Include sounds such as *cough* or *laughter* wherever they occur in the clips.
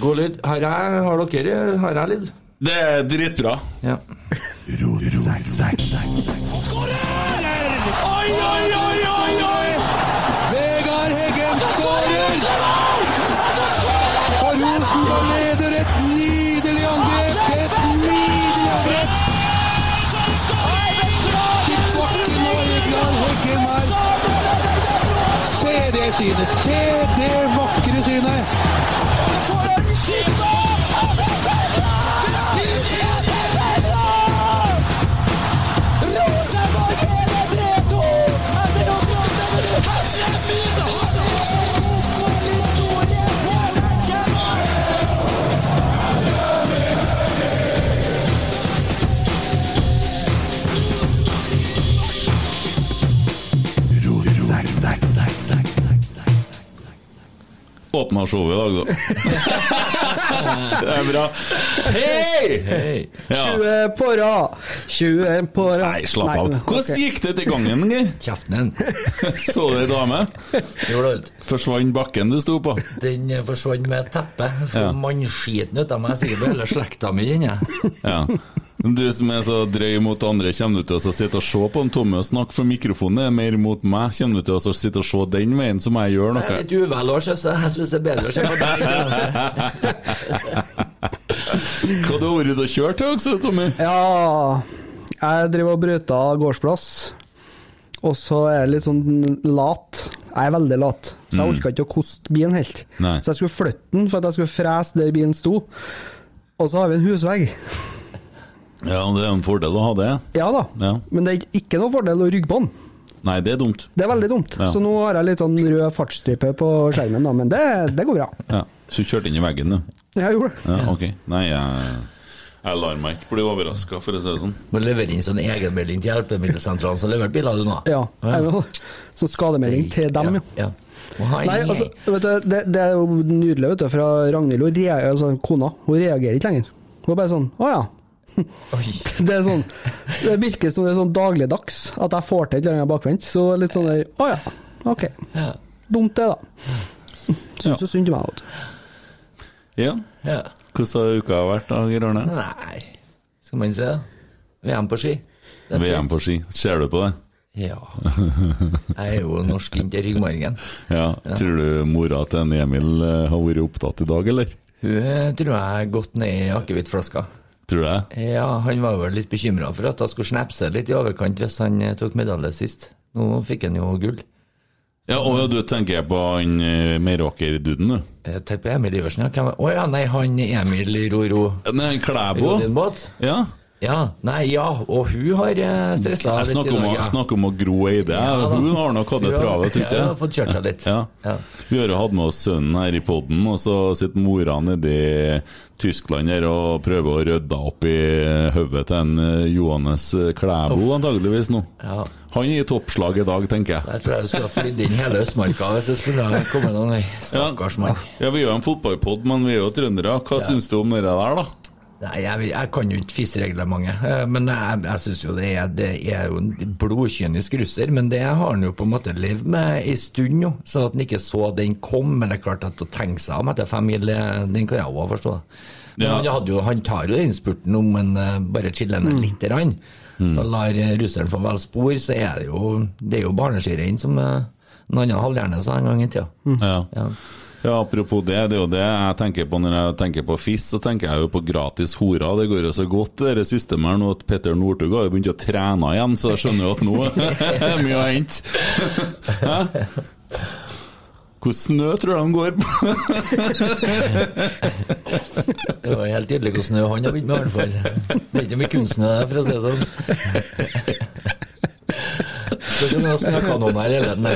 God lyd. Har jeg, har dere Har jeg lyd? Det er dritbra. Ja. Oi, oi, oi, oi, oi! Vegard Heggen skårer! Og Rosenborg leder et nydelig angrep! Et nydelig angrep! Til nå, Vegard Heggen her. Se det synet! Se det vakre synet! Åpna showet i dag, da. *laughs* det er bra. Hei! Hey. Ja. 20 på rad! 20 på rad. Nei, slapp av. Hvordan gikk det til gangen, Geir? Kjeften din. *laughs* Så du ei dame? Gjorde det. Forsvant bakken du sto på? Den eh, forsvant med et teppe. Så Ja. mannskiten ut av meg, sikkert hele slekta mi, kjenner jeg. Ja. Du som er så drøy mot andre, kommer du til å sitte og se på en Tommy og snakke, for mikrofonen er mer mot meg. Kommer du til å sitte og se den veien, så må jeg gjøre Jeg er litt uvel òg, så jeg syns det er bedre å se på deg. *laughs* Hva du har vært ute og kjørt til også, Tommy? Ja, jeg driver og bryter gårdsplass. Og så er jeg litt sånn lat. Jeg er veldig lat, så jeg orka ikke å koste bilen helt. Nei. Så jeg skulle flytte den for at jeg skulle frese der bilen sto. Og så har vi en husvegg. Ja, det er en fordel å ha det. Ja da, Ja. men det er ikke noen fordel å rygge på den. Nei, det er dumt. Det er veldig dumt. Ja. Så nå har jeg litt sånn rød fartsstripe på skjermen, da, men det, det går bra. Ja. Så du kjørte inn i veggen, du? Jeg gjorde det. Ja, ok. Nei, jeg, jeg lar meg ikke bli overraska, for å si det sånn. Må levere inn sånn egenmelding til hjelpemiddelsentralen som leverte biler, du nå. Ja, ja. sånn skademelding til dem, ja. ja. Nei, altså, vet du, det, det er jo nydelig vet du, fra Ragnhild. Altså, kona hun reagerer ikke lenger. Hun er bare sånn Å ja. *laughs* Det er sånn Det virker som det er sånn dagligdags at jeg får til et eller annet bakvendt. Så litt sånn der Å ja. Ok. Ja. Dumt det, da. Syns Ja. så synd på meg. vet. Ja. ja. Hvordan har uka vært, da, Geir Arne? Nei, skal man se. VM på ski. VM på ski. Ser du på det? Ja. Jeg er jo norsk inntil ryggmargen. Ja. Tror du mora til en Emil eh, har vært opptatt i dag, eller? Hun tror jeg har gått ned i akevittflaska. Tror du det? Ja, han var vel litt bekymra for at han skulle snapse litt i overkant hvis han eh, tok medalje sist. Nå fikk han jo gull. Ja, og ja, du tenker på han eh, Meråker-duden, du? Jeg tenker på Emil Iversen, ja. Å ja, nei, han Emil Roro Nei, Klæbo? Ja. Ja, nei, ja, og hun har stressa Jeg litt i dag, Jeg snakker om å gro Eide. Ja. Hun har nok hatt det travelt, jeg. tror Ja, hun har fått kjørt seg litt. Ja. Ja. Vi har jo hatt med oss sønnen her i poden, og så sitter mora nedi Tyskland her og prøver å rydde opp i hodet til en eh, Johannes Klæbo, antageligvis nå. Ja. Han er i toppslag i dag, tenker jeg. Jeg tror jeg skulle ha flydd inn hele Østmarka hvis det skulle ha kommet noen stakkars mann. Ja, Vi er jo en fotballpod, men vi er jo trøndere. Hva syns du om det der, da? Nei, jeg, jeg kan jo ikke FIS-reglementet, eh, men jeg, jeg syns jo det er, det er jo en blodkynisk russer. Men det har han jo på en måte levd med en stund nå, så at han ikke så den kom. Men det er klart at å tenke seg om etter fem mil, det- den kan jeg òg forstå. Men Ja. han, hadde jo, han tar jo den spurten om en eh, bare chiller ned litt. Rann, Og lar eh, russeren få vel spor, så er det jo, det er jo barneskirenn som eh, en annen halvhjerne sa en gang i tida. Ja. Ja. Ja, Apropos det, det er jo det jeg tenker på når jeg tenker på FIS, så tenker jeg jo på gratis horer. Det går jo så godt det systemet her nå at Petter Northug har jo begynt å trene igjen, så jeg skjønner jo at nå *laughs* er mye å hente. Hæ? Hvor snø tror du de går på? Det var helt tydelig hvor snø han har begynt med, i hvert fall. Det er ikke mye kunstsnø der, for å si det sånn. Skal ikke noe snøkanon her hele tiden.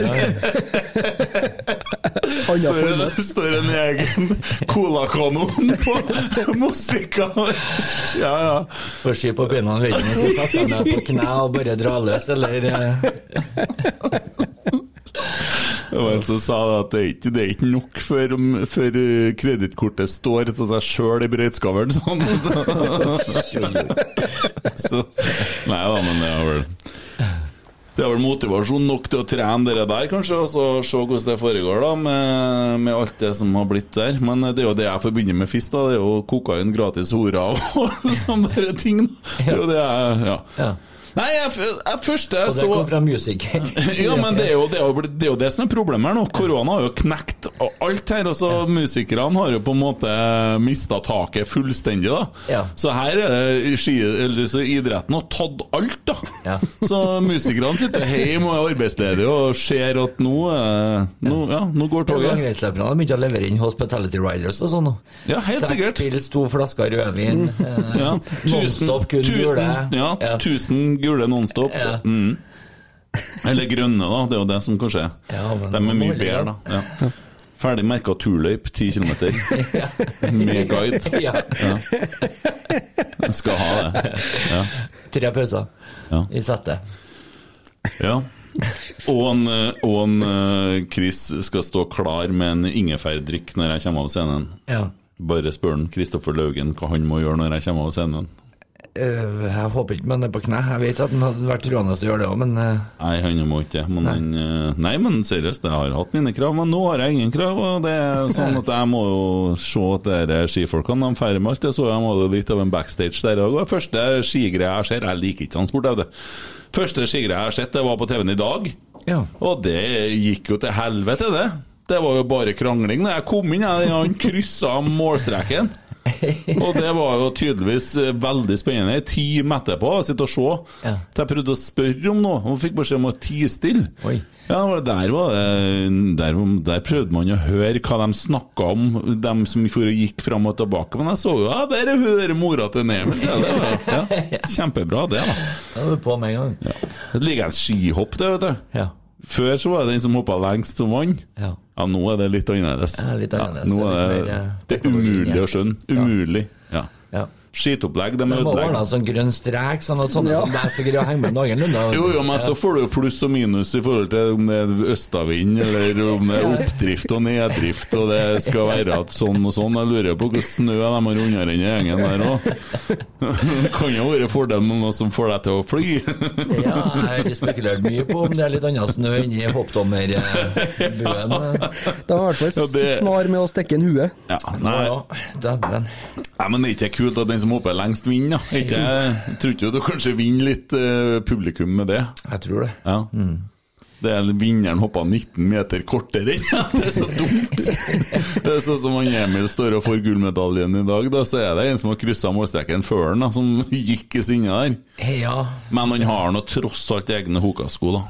Andre Står en, egen colakanon på *laughs* Mosvika. Ja, ja. Får sky på beina, vet ikke om jeg ned på kne og bare dra løs, eller eh, Det var en som sa det at det er ikke, det er ikke nok før, før eh, kredittkortet står til seg sjøl i brøytskavlen. Sånn. *laughs* Så, nei da, men det er vel Det er vel motivasjon nok til å trene dere der, kanskje, og så se hvordan det foregår da med, med alt det som har blitt der. Men det er jo det jeg forbinder med FIS, da. Det er jo kokain, gratis horer og *laughs* sånne ting. Det er jo det jeg Ja. Ja. Nei, jeg, jeg første jeg Og det kom fra musiker. *laughs* ja, men det er, jo, det, er jo, det er jo det som er problemet her nå. Korona har jo knekt alt her. og så Musikerne har jo på en måte mista taket fullstendig. da Ja. Så her er det ski, eller, så idretten har tatt alt, da. Ja. Så musikerne sitter hjemme og er arbeidsledige og ser at nå, eh, nå, ja, nå går toget. Langrennsløperne har begynt å levere inn Hospitality Riders og sånn. Ja, helt Seks sikkert. pils, to flasker rødvin. eh, Ja, Nonstop, kun tusen, gule. ja, Ja. Gule nonstop. Ja. Mm. Eller grønne, da. Det er jo det som kanskje er. Ja, De er mye bedre, da. Ja. Ferdig merka turløyp, ti kilometer. *laughs* Med guide. *laughs* Ja. Ja. Skal ha det. Ja. Tre pauser Ja. i settet. ja. Og en, og en eh, Chris skal stå klar med en ingefærdrikk når jeg kommer av scenen. Ja. Bare spør han Kristoffer Laugen hva han må gjøre når jeg kommer av scenen. Eh, jeg håper ikke man er på kne. Jeg vet at han hadde vært troende til å gjøre det òg, men eh, Nei, han må ikke det. Men han eh, Nei, men seriøst, jeg har hatt mine krav, men nå har jeg ingen krav. Og det er sånn at jeg må jo se at dere skifolkene de feirer med alt. Jeg så jeg hadde litt av en backstage der òg. Første skigreia jeg ser Jeg liker ikke transport, sport, jeg, vet. Første skigreia jeg har sett, det var på TV-en i dag. ja. Og det gikk jo til helvete, det. Det var jo bare krangling. Når jeg kom inn, jeg, han kryssa målstreken. *laughs* Og det var jo tydeligvis eh, veldig spennende. En time etterpå, sitte og se. Ja. Så jeg prøvde å spørre om noe, og fikk beskjed om å tie stille. Ja, der, var det, der, der prøvde man å høre hva de snakka om, de som gikk fram og tilbake. Men jeg så jo ja, der er hun der mora til var, ja, *laughs* kjempebra, det. da Da var du på med en gang. ja. Det ligger et skihopp, det, vet du. Ja. Før så var det den som hoppa lengst som vant. Ja. Ja, nå er det litt annerledes. Ja, litt annerledes. nå er det, eh, det er umulig å skjønne. Umulig. Ja. ja. Skitopplegg, de må ordne ødelegger. sånn grønn strek, sånn at sånne Ja. som deg så greier å henge med noenlunde. Jo, jo, men så får du jo pluss og minus i forhold til om det er østavind, eller om det er oppdrift og neddrift, og det skal være at sånn og sånn. Jeg lurer på hvor snø de har under den gjengen der òg. Det kan jo være fordel med noe som får deg til å fly. Ja, jeg har spekulert mye på om det er litt annen snø inni hoppdommerbuen. Det var i hvert fall snar med å stikke inn huet. Ja, nei. Ja, dæven. Nei, men det er ikke kult at den som hopper lengst, vinner. da. Ikke, jeg tror ikke du kanskje vinner litt uh, publikum med det. Jeg tror det. Ja. Det er Vinneren hoppa 19 meter kortere Det er så dumt! Det er sånn som han Emil står og får gullmedaljen i dag, da, så er det en som har kryssa målstreken før han, da, som gikk i sinne der. Ja, Men han har nå tross alt egne hokasko, da.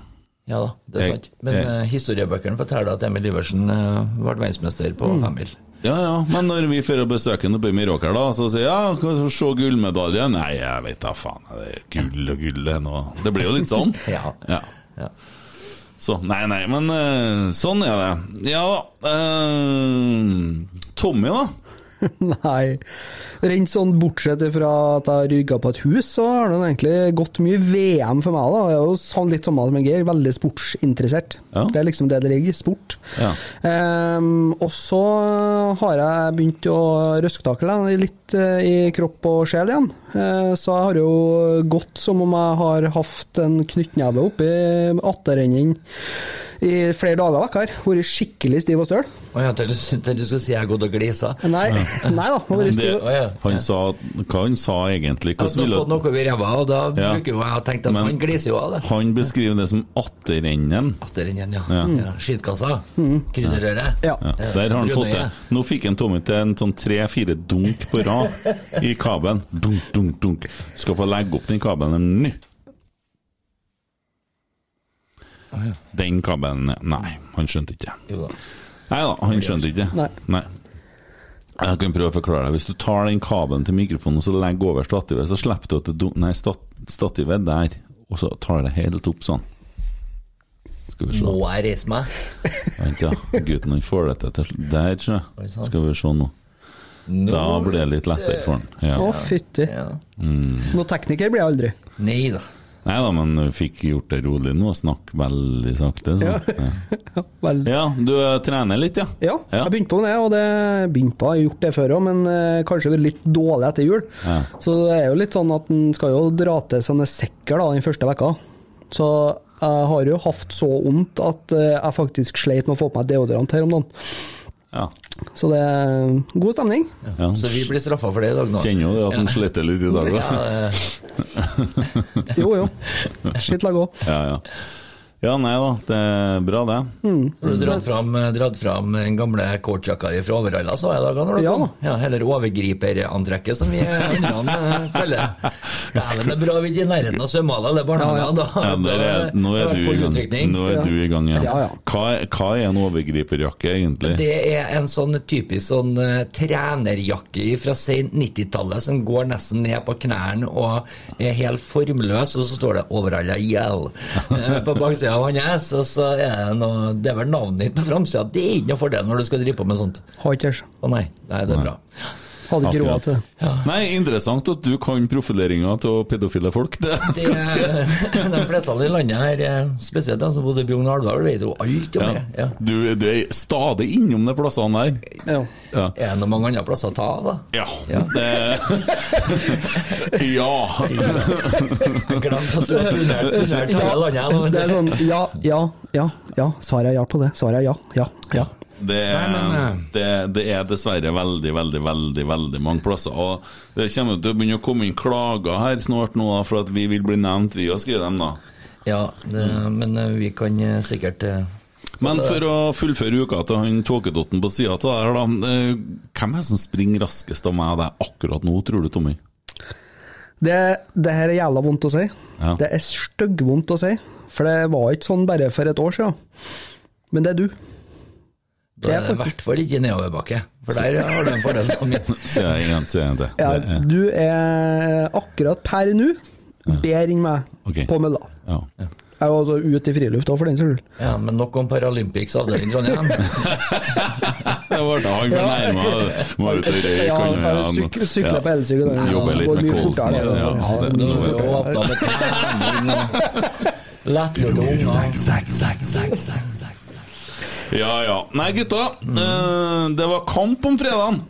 ja da, det er sant. Men eh, historiebøkene forteller at Emil Iversen uh, ble verdensmester på femmil. Ja, ja, men når vi får besøkende ham oppe i Meråker, da, så sier ja, se gullmedaljen? Nei, jeg vet da faen, det er gull og gull, det er Det blir jo litt sånn. *laughs* Ja. ja. Ja. Så, nei, nei, men eh, sånn er det. Ja da. eh, Tommy, da? *laughs* Nei. Rent sånn bortsett fra at jeg har rygga på et hus, så har det egentlig gått mye VM for meg. da. Jeg er jo sånn litt sånn som Geir, veldig sportsinteressert. Ja. Det er liksom det det ligger, sport. Ja. Um, og så har jeg begynt å røsktakle litt eh, i kropp og sjel igjen. Eh, så jeg har jo gått som om jeg har hatt en knyttneve oppi atterenden i flere dager vekk her. Vært skikkelig stiv og støl. Og ja, du du skulle si jeg har gått og glisa. Nei, *laughs* nei da. Har Det. Å, ja. han sa, hva han sa egentlig? Jeg Hvordan du har fått noe over ræva, og da Ja. bruker jo jeg å tenke at Men- han gliser jo av det. Han beskriver det som atterenden. Atterenden, ja. Ja. ja. Skitkassa. Krydderrøret. Ja. Ja, der har han fått det. Nå fikk han Tommy til en sånn tre-fire dunk på rad i kabelen. Dunk, dunk, dunk. Skal få legge opp den kabelen nå. Den kabelen Nei, han skjønte ikke. Jo da. Nei da, han skjønte ikke. Nei. Jeg kan prøve å forklare deg. Hvis du tar den kabelen til mikrofonen og så legger over stativet, så slipper du at det dun- Nei, stat stativet der, og så tar det helt opp sånn. Skal vi se. Må jeg reise meg? *laughs* Vent, ja. Gutten han får dette til Der, ikke Oi. Skal vi se nå. Da blir det litt lettere for han. Å, Ja. fytti. Ja. Noe tekniker blir jeg aldri. Nei da. Nei da, men fikk gjort det rolig nå, og snakk veldig sakte. Så. *laughs* Ja. Vel. ja, du eh, trener litt, ja? Ja, Ja. jeg begynte på det, og det begynte på, jeg har gjort det før òg, men eh, kanskje vært litt dårlig etter jul. Ja. Så det er jo litt sånn at en skal jo dra til sånne sekker da, den første vekka. Så Jeg har jo hatt så vondt at eh, jeg faktisk sleit med å få på meg deodorant her om dagen. Ja. Så det er god stemning. ja. Så vi blir straffa for det i dag nå. Kjenner jo det at han sletter litt i dag, da. Ja, eh, Jo, jo. Skitt lag òg. Ja, ja. Ja, nei da, det er bra, det. Har du dratt fram, dratt fram den gamle coachjakka di fra Overhalla så i dag? Ja da. ja Eller overgriperantrekket, som vi andre eh, *laughs* kaller det. Dæven, det er bra vi ikke er i nærheten av svømmehallen eller barnehagen, Da, Ja, er, nå er du i gang. Nå er du i gang igjen. Ja, ja. Hva, hva er en overgriperjakke, egentlig? Det er en sånn typisk sånn eh, trenerjakke fra sent 90-tallet som går nesten ned på knærne og er helt formløs, og så står det 'Overhalla eh, på baksida av hans. Og så er det noe Det er vel navnet ditt på framsida. Det er ikke noe fordel når du skal drive på med sånt. Har ikke Å nei. Nei, det er bra. Hadde ikke råd til det. Nei, interessant at du kan profileringa til pedofile folk. Det. Det er, *laughs* de fleste i landet her, eh, spesielt de som bodde i Bjugn og Alvdal, vet jo alt om Ja. det. Ja. Du, du er stadig innom de plassene der. Ja. Ja. Er det noen mange andre plasser å ta av, da? Ja. Ja. *laughs* Ja. *laughs* Glemt at du har turnert hele landet. Er sånn ja, ja, ja, ja. Svaret er ja på det. Svaret er ja, ja, ja. Det er, Nei, men, eh, det, det er dessverre veldig, veldig, veldig veldig mange plasser. Og det kommer til å begynne å komme inn klager her snart nå, da, for at vi vil bli nevnt, vi og skrive dem, da. Ja, det, men eh, vi kan eh, sikkert Men for å fullføre uka til han tåkedotten på sida av der, da. Hvem er det som springer raskest av meg og deg akkurat nå, tror du, Tommy? Det, det her er jævla vondt å si. Ja. Det er styggvondt å si. For det var ikke sånn bare for et år siden. Men det er du. Da er det i hvert fall ikke nedoverbakke, for der har du en fordel. Sier *laughs* jeg igjen, sier jeg det. Ja, du er akkurat per nå bedre enn meg okay. på mølla. ja. Jeg er jo altså ute i friluft òg, for den saks skyld. Ja, men nok om Paralympics avdeling Trondheim. *laughs* Det var da han fornærma. Må ut og røyke. Ja, han, jeg ja, syk- på elsykkel, ja, da. Jobber litt med Kolsen. Ja, ja. ja, det- Nå er vi nå- jo åpna med trening og lettlurte unger. Ja ja. Nei, gutta. Mm. det var kamp om fredagen.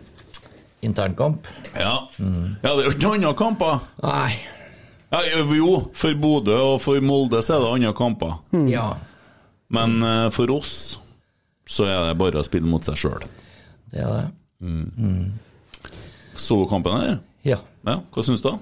Internkamp? Ja. ja, det er jo ikke noen andre kamper. Nei. Ja, jo, for Bodø og for Molde så er det andre kamper. Ja, Men eh, for oss så er det bare å spille mot seg sjøl. det er det. Så du kampen her? Ja. Ja, hva syns du?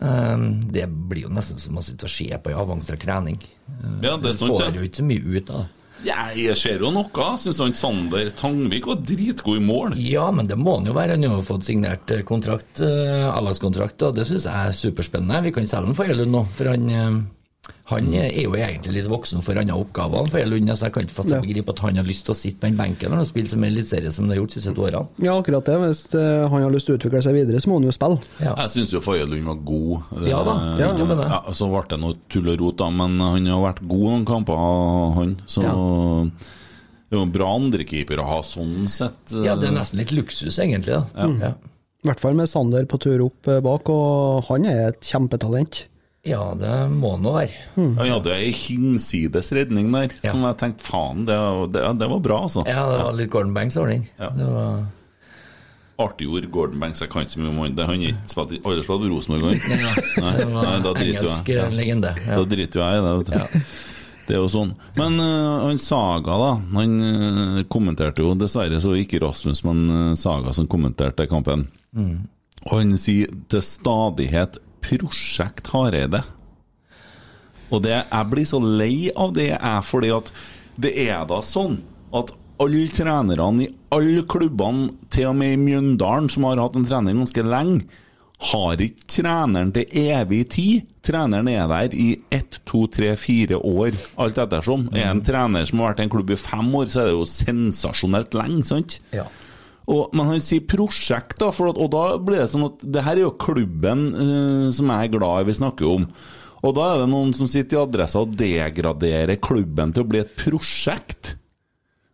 Um, det blir jo nesten som å sitte og se på ei avansert trening. Uh, Ja, det er du sant, får jo ikke så mye ut av det. Ja, jeg ser jo noe. Syns han Sander Tangvik var dritgod i mål. Ja, men det må han jo være. Han har fått signert eh, kontrakt, eh, A-lagskontrakt, og det syns jeg er superspennende. Vi kan selge han for Lund nå, for han, eh, han er jo egentlig litt voksen for andre oppgaver enn for Lund, så jeg kan ikke fatte Ja. begripe at han har lyst til å sitte på den benken når han spiller som eliteserie som han har gjort de siste årene. Ja, akkurat det. Hvis eh, han har lyst til å utvikle seg videre, så må han jo spille. Ja. Jeg syns jo Faye Lund var god. Det- Ja da, ja, ikke det. Ja, så ble det noe tull og rot, da, men han har vært god noen kamper, han. Så det er jo en bra andrekeeper å ha sånn sett. ja, det er nesten litt luksus, egentlig. da. Ja. I hvert fall med Sander på tur opp eh, bak, og han er et kjempetalent. Ja, det må nå være. Han hadde ei hinsides redning der, Ja. som jeg tenkte faen, det, det, det var bra, altså. Ja, det var litt Gordon Banks over den. Ja. Det var... Artig ord, Gordon Banks. Jeg kan ikke så mye om han. Det- Han har ikke spilt i- aldri spilt i Rosenborg, han. Nei, nei, *laughs* da driter jo jeg. eh, legende. Ja. Da driter jo jeg i det. Vet du. Det er jo sånn. Men uh, han Saga, da. Han uh, kommenterte jo Dessverre så ikke Rasmus, men uh, Saga som kommenterte kampen. Og han sier til stadighet 'Prosjekt Hareide'. Og det, jeg blir så lei av det, jeg, fordi at det er da sånn at alle trenerne i alle klubbene, til og med i Mjøndalen, som har hatt en trener ganske lenge, har ikke treneren til evig tid. Treneren er der i ett, to, tre, fire år, alt ettersom. Er en trener som har vært i en klubb i fem år, så er det jo sensasjonelt lenge, sant? Ja. Og, men han sier prosjekt, da, for at, og da blir det sånn at det her er jo klubben uh, som jeg er glad i vi snakker om. Og da er det noen som sitter i adressa og degraderer klubben til å bli et prosjekt.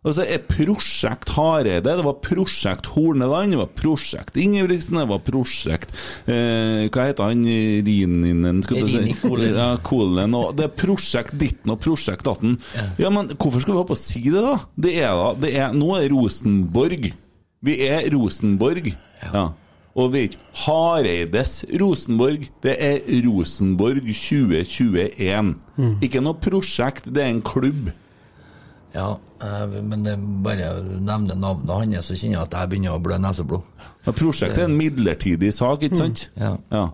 Altså, er prosjekt Hareide, det var prosjekt Horneland, det var prosjekt Ingebrigtsen, det var prosjekt eh, Hva heter han? Rininen? si? Ja, Kolen. Og det er prosjekt ditten og prosjekt datten. Ja, men hvorfor skal vi ha på å si det, da? Det er da det er, Nå er Rosenborg. Vi er Rosenborg. Ja. Og vi er ikke Hareides Rosenborg, det er Rosenborg 2021. Ikke noe prosjekt, det er en klubb. Ja, eh, men det er bare å nevne navnet hans, så kjenner jeg at jeg begynner å blø neseblod. Men prosjektet er en midlertidig sak, ikke sant? Ja. Ja.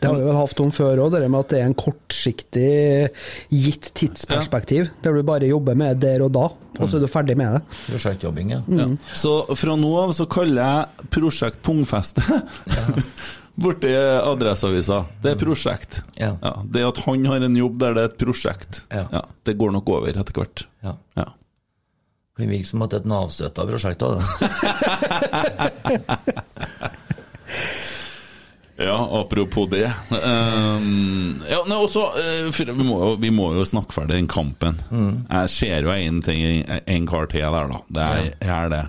Det har vi vel hatt om før òg, det med at det er en kortsiktig gitt tidsperspektiv. Der du bare jobber med det der og da, og så er du ferdig med det. Prosjektjobbing, ja. Ja. Så fra nå av så kaller jeg prosjekt Pungfeste *laughs* borti Adresseavisa. Det er prosjekt. Ja. Det at han har en jobb der det er et prosjekt, Ja. det går nok over etter hvert. ja. Ja. Kan virke som at det er et Nav-støtta prosjekt òg, det. *laughs* Ja, apropos det. Um, ja, nei, også, uh, vi, må, jo- vi må jo snakke ferdig den kampen. Jeg ser jo en ting, en kar til der, da. Det er, er det.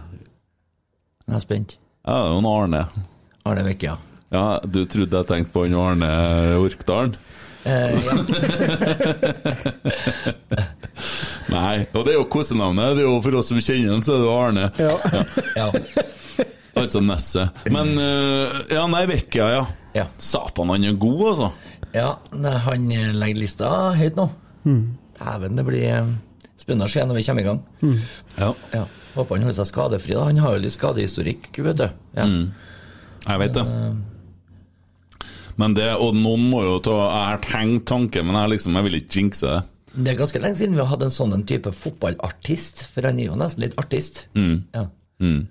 Jeg er spent. Ja, det er jo Arne. Arne Vekke, ja. Ja, du trodde jeg tenkte på en Arne Orkdalen? Eh, ja. *laughs* Nei, og det er jo kosenavnet. Det er jo For oss som kjenner han, så er det jo Arne. ja. Altså Nesset. Men uh, Ja, nei, Vekkia, ja. Ja. Satan, han er god, altså. ja han eh, legger lista høyt nå. Dæven, det blir eh, spennende å se når vi kommer i gang. Ja. Ja. Håper han holder seg skadefri. da Han har jo litt skadehistorikk, vet du. Ja. Jeg vet det. Men det, og noen må jo ta Jeg har tenkt tanken, men jeg liksom, jeg vil ikke jinxe det. Det er ganske lenge siden vi har hatt en sånn type fotballartist, for han er jo nesten litt artist. Ja. Mm.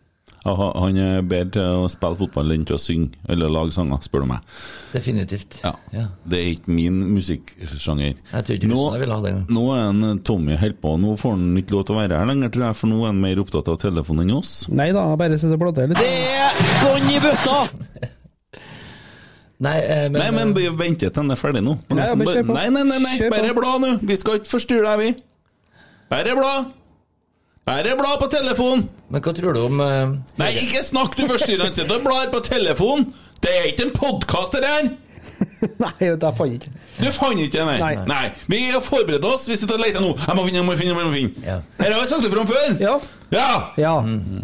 Ja, Han er bedre til å spille fotball enn til å synge eller lage sanger, spør du meg. Definitivt. Ja. Ja. Det er ikke min musikksjanger. Jeg tror ikke Nå, jeg vil ha det nå er en Tommy helt på, nå får han ikke lov til å være her lenger, tror jeg, for nå er han mer opptatt av telefonen enn oss. Nei da, jeg bare sitter og bladrer litt. Det er bånn i bøtta! Nei, eh, men, Nei, men vi venter til han er ferdig nå. Nei, nei, nei, nei. Bare bla nå. Vi skal ikke forstyrre deg, vi. Bare bla. Bare blad på telefon! men hva tror du om uh, Nei, ikke snakk, du forstyrrer. Han sitter og blar på telefon! Det er ikke en podkast, det her. *laughs* Nei, jeg fant ikke. Du fant ikke nei. nei. Nei. Vi har forberedt oss. Vi sitter og leter nå. Jeg må finne, jeg må finne, jeg må finne. Ja. Her har vi sagt det fram før. Ja. Ja! Ja. Mm.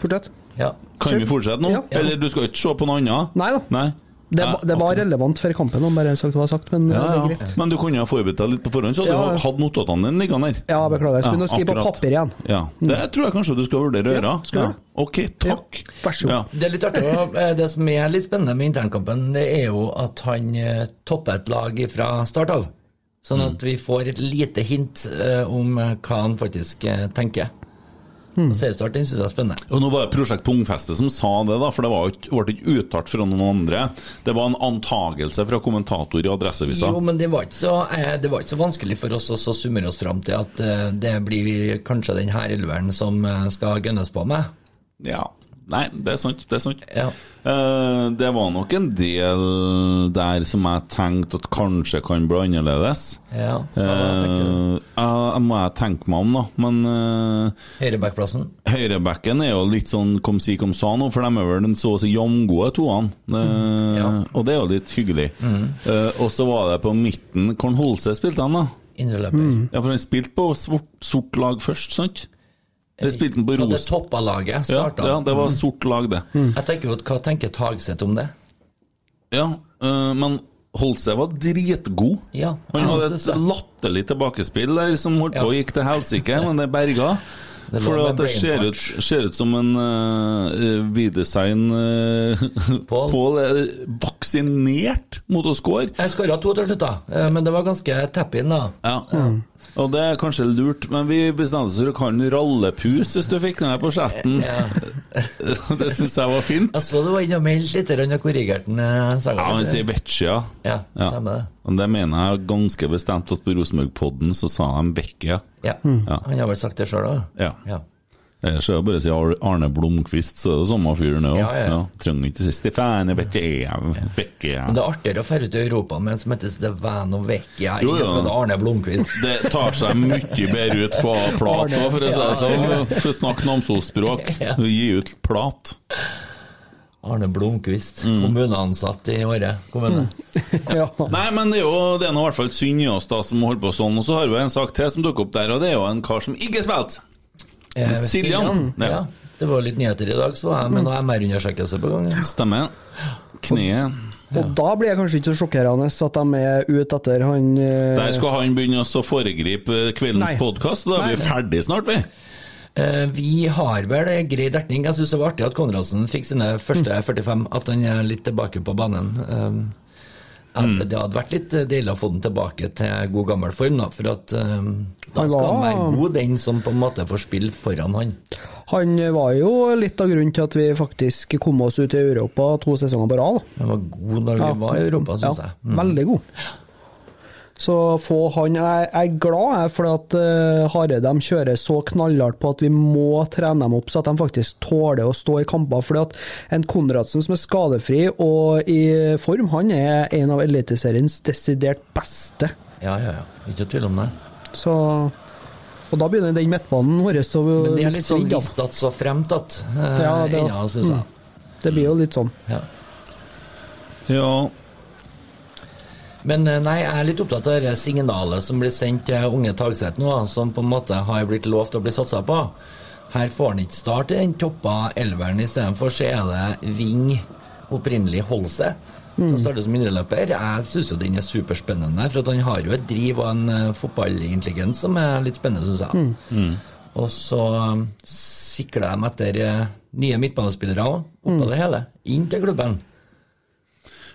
Fortsett. Ja. Kan vi fortsette nå? Ja. Eller du skal ikke se på noe annet? Nei da. Nei. Det, Ja, var- det var relevant for kampen, om bare sagt hva jeg sagt, men Ja, det er ja. greit. Men du kunne ha forberedt deg litt på forhånd, så Ja. du hadde notatene dine liggende der. Ja, beklager. Jeg skulle Ja, skrive på papir igjen. Ja, Det tror jeg kanskje du skal vurdere å gjøre. Ja, skal du? Ok, takk. Ja, vær så god. Ja. Det er litt artig. eh, Det som er litt spennende med internkampen, det er jo at han eh, topper et lag fra start av. Sånn at vi får et lite hint eh, om hva han faktisk tenker. Og Seriestart den syns jeg er spennende. Og nå var det Prosjekt Pungfeste som sa det, da, for det var ikke, ble ikke uttalt fra noen andre. Det var en antagelse fra kommentator i Adresseavisa. Jo, men det var ikke så, eh, det var ikke så vanskelig for oss å summere oss fram til at eh, det blir kanskje den her elveren som eh, skal gønnes på med. Ja. Nei, det er sant. Det er sant. Ja. Eh, det var nok en del der som jeg tenkte at kanskje kan bli annerledes. Ja, hva? Eh, ja, må jeg tenke meg om, da. Men uh, Høyrebackplassen? høyrebacken er jo litt sånn kom si kom sa nå, for de er vel den så å si jamgode toene. Mm, Ja. Og det er jo litt hyggelig. Eh, og så var det på midten Hvordan Holse spilte han, da? Indreløper. Ja, for han spilte på sort, sort lag først, sant? Eller spilte han på Rosen. det toppa laget. Ja, Starta. ja, det var sort lag, det. Jeg tenker Hva tenker Tagseth om det? Ja, øh, men Holse var dritgod. Ja, Han hadde et latterlig tilbakespill der som holdt på Ja. og gikk til helsike, men det berga. *laughs* Det For at det ser ut, ser ut som en uh, Videsign uh, *laughs* Pål. Pål er vaksinert mot å score. Jeg skåra to til slutt, da, Eh, men det var ganske tap-in, da. Ja, Og det er kanskje lurt, men vi bestemte oss for å kalle den Rallepus hvis du fikk den her på chatten. *laughs* det syns jeg var fint. Jeg så du var inne og meldte litt og korrigerte den. eh, sangen. Ja, han sier Vecchia. Ja, stemmer det. Det mener jeg ganske bestemt at på Rosenborg-podden så sa de Vecchia. Ja, Ja. Han har vel sagt det sjøl òg? Ja. Ja. Ellers er det bare å si Arne Blomkvist, så er det samme fyren òg. Ja, ja, ja. Trenger ikke si Stefane Vecchia. Vecchia. Men det er artigere å dra ut i Europa med en som heter Stefano Vecchia, enn som heter Arne Blomkvist. *laughs* Det tar seg mye bedre ut på plata, for å si det sånn. Skal snakke Namsos-språk. *laughs* Ja. Gi ut plat. Arne Blomkvist, Mm. kommuneansatt i Åre kommune. *laughs* Ja. Nei, men det er jo det er noe, i hvert fall synd i oss da som holder på sånn. Og så har vi en sak til som dukker opp der, og det er jo en kar som ikke spilte. Eh, Siljan. Ja. Ja. Det var litt nyheter i dag, så var jeg med noe MR-undersøkelse på gang. ja. Stemmer. Kneet. Og da blir det kanskje ikke så sjokkerende at de er ute etter han eh, Der skal han begynne å foregripe kveldens Nei. podkast, og da er vi ferdig snart, vi. Eh, Vi har vel grei dekning. Jeg syns det var artig at Konradsen fikk sine første 45, at han er litt tilbake på banen. Eh, At Det hadde vært litt deilig å få den tilbake til god gammel form, da. For at eh, da skal han være god, den som på en måte får spille foran han. Han var jo litt av grunnen til at vi faktisk kom oss ut i Europa to sesonger på rad. Han var god da vi var i Europa, syns ja, jeg. Mm. Veldig god. Så få han Jeg jeg er glad jeg, for at uh, Hareide kjører så knallhardt på at vi må trene dem opp så at de faktisk tåler å stå i kamper. Fordi at en Konradsen som er skadefri og i form, han er en av Eliteseriens desidert beste. Ja, ja, ja. Ikke tvil om det. Så Og da begynner den midtbanen vår å Men det er litt sånn svinge, da. visst at så fremt at eh, Ja, det- ennå, syns jeg. Det blir jo litt sånn. Ja. Ja. Men eh, nei, jeg er litt opptatt av det signalet som blir sendt til unge Tagset nå, som på en måte har blitt lovt å bli satsa på. Her får han ikke start i den toppa elveren, istedenfor så er det Ving opprinnelig Holse. Som starter som indreløper. Jeg syns jo den er superspennende, for at han har jo et driv og en uh, fotballintelligens som er litt spennende, syns jeg. Og så um, sikler de etter eh, nye midtbanespillere òg, oppå det hele. Inn til klubben.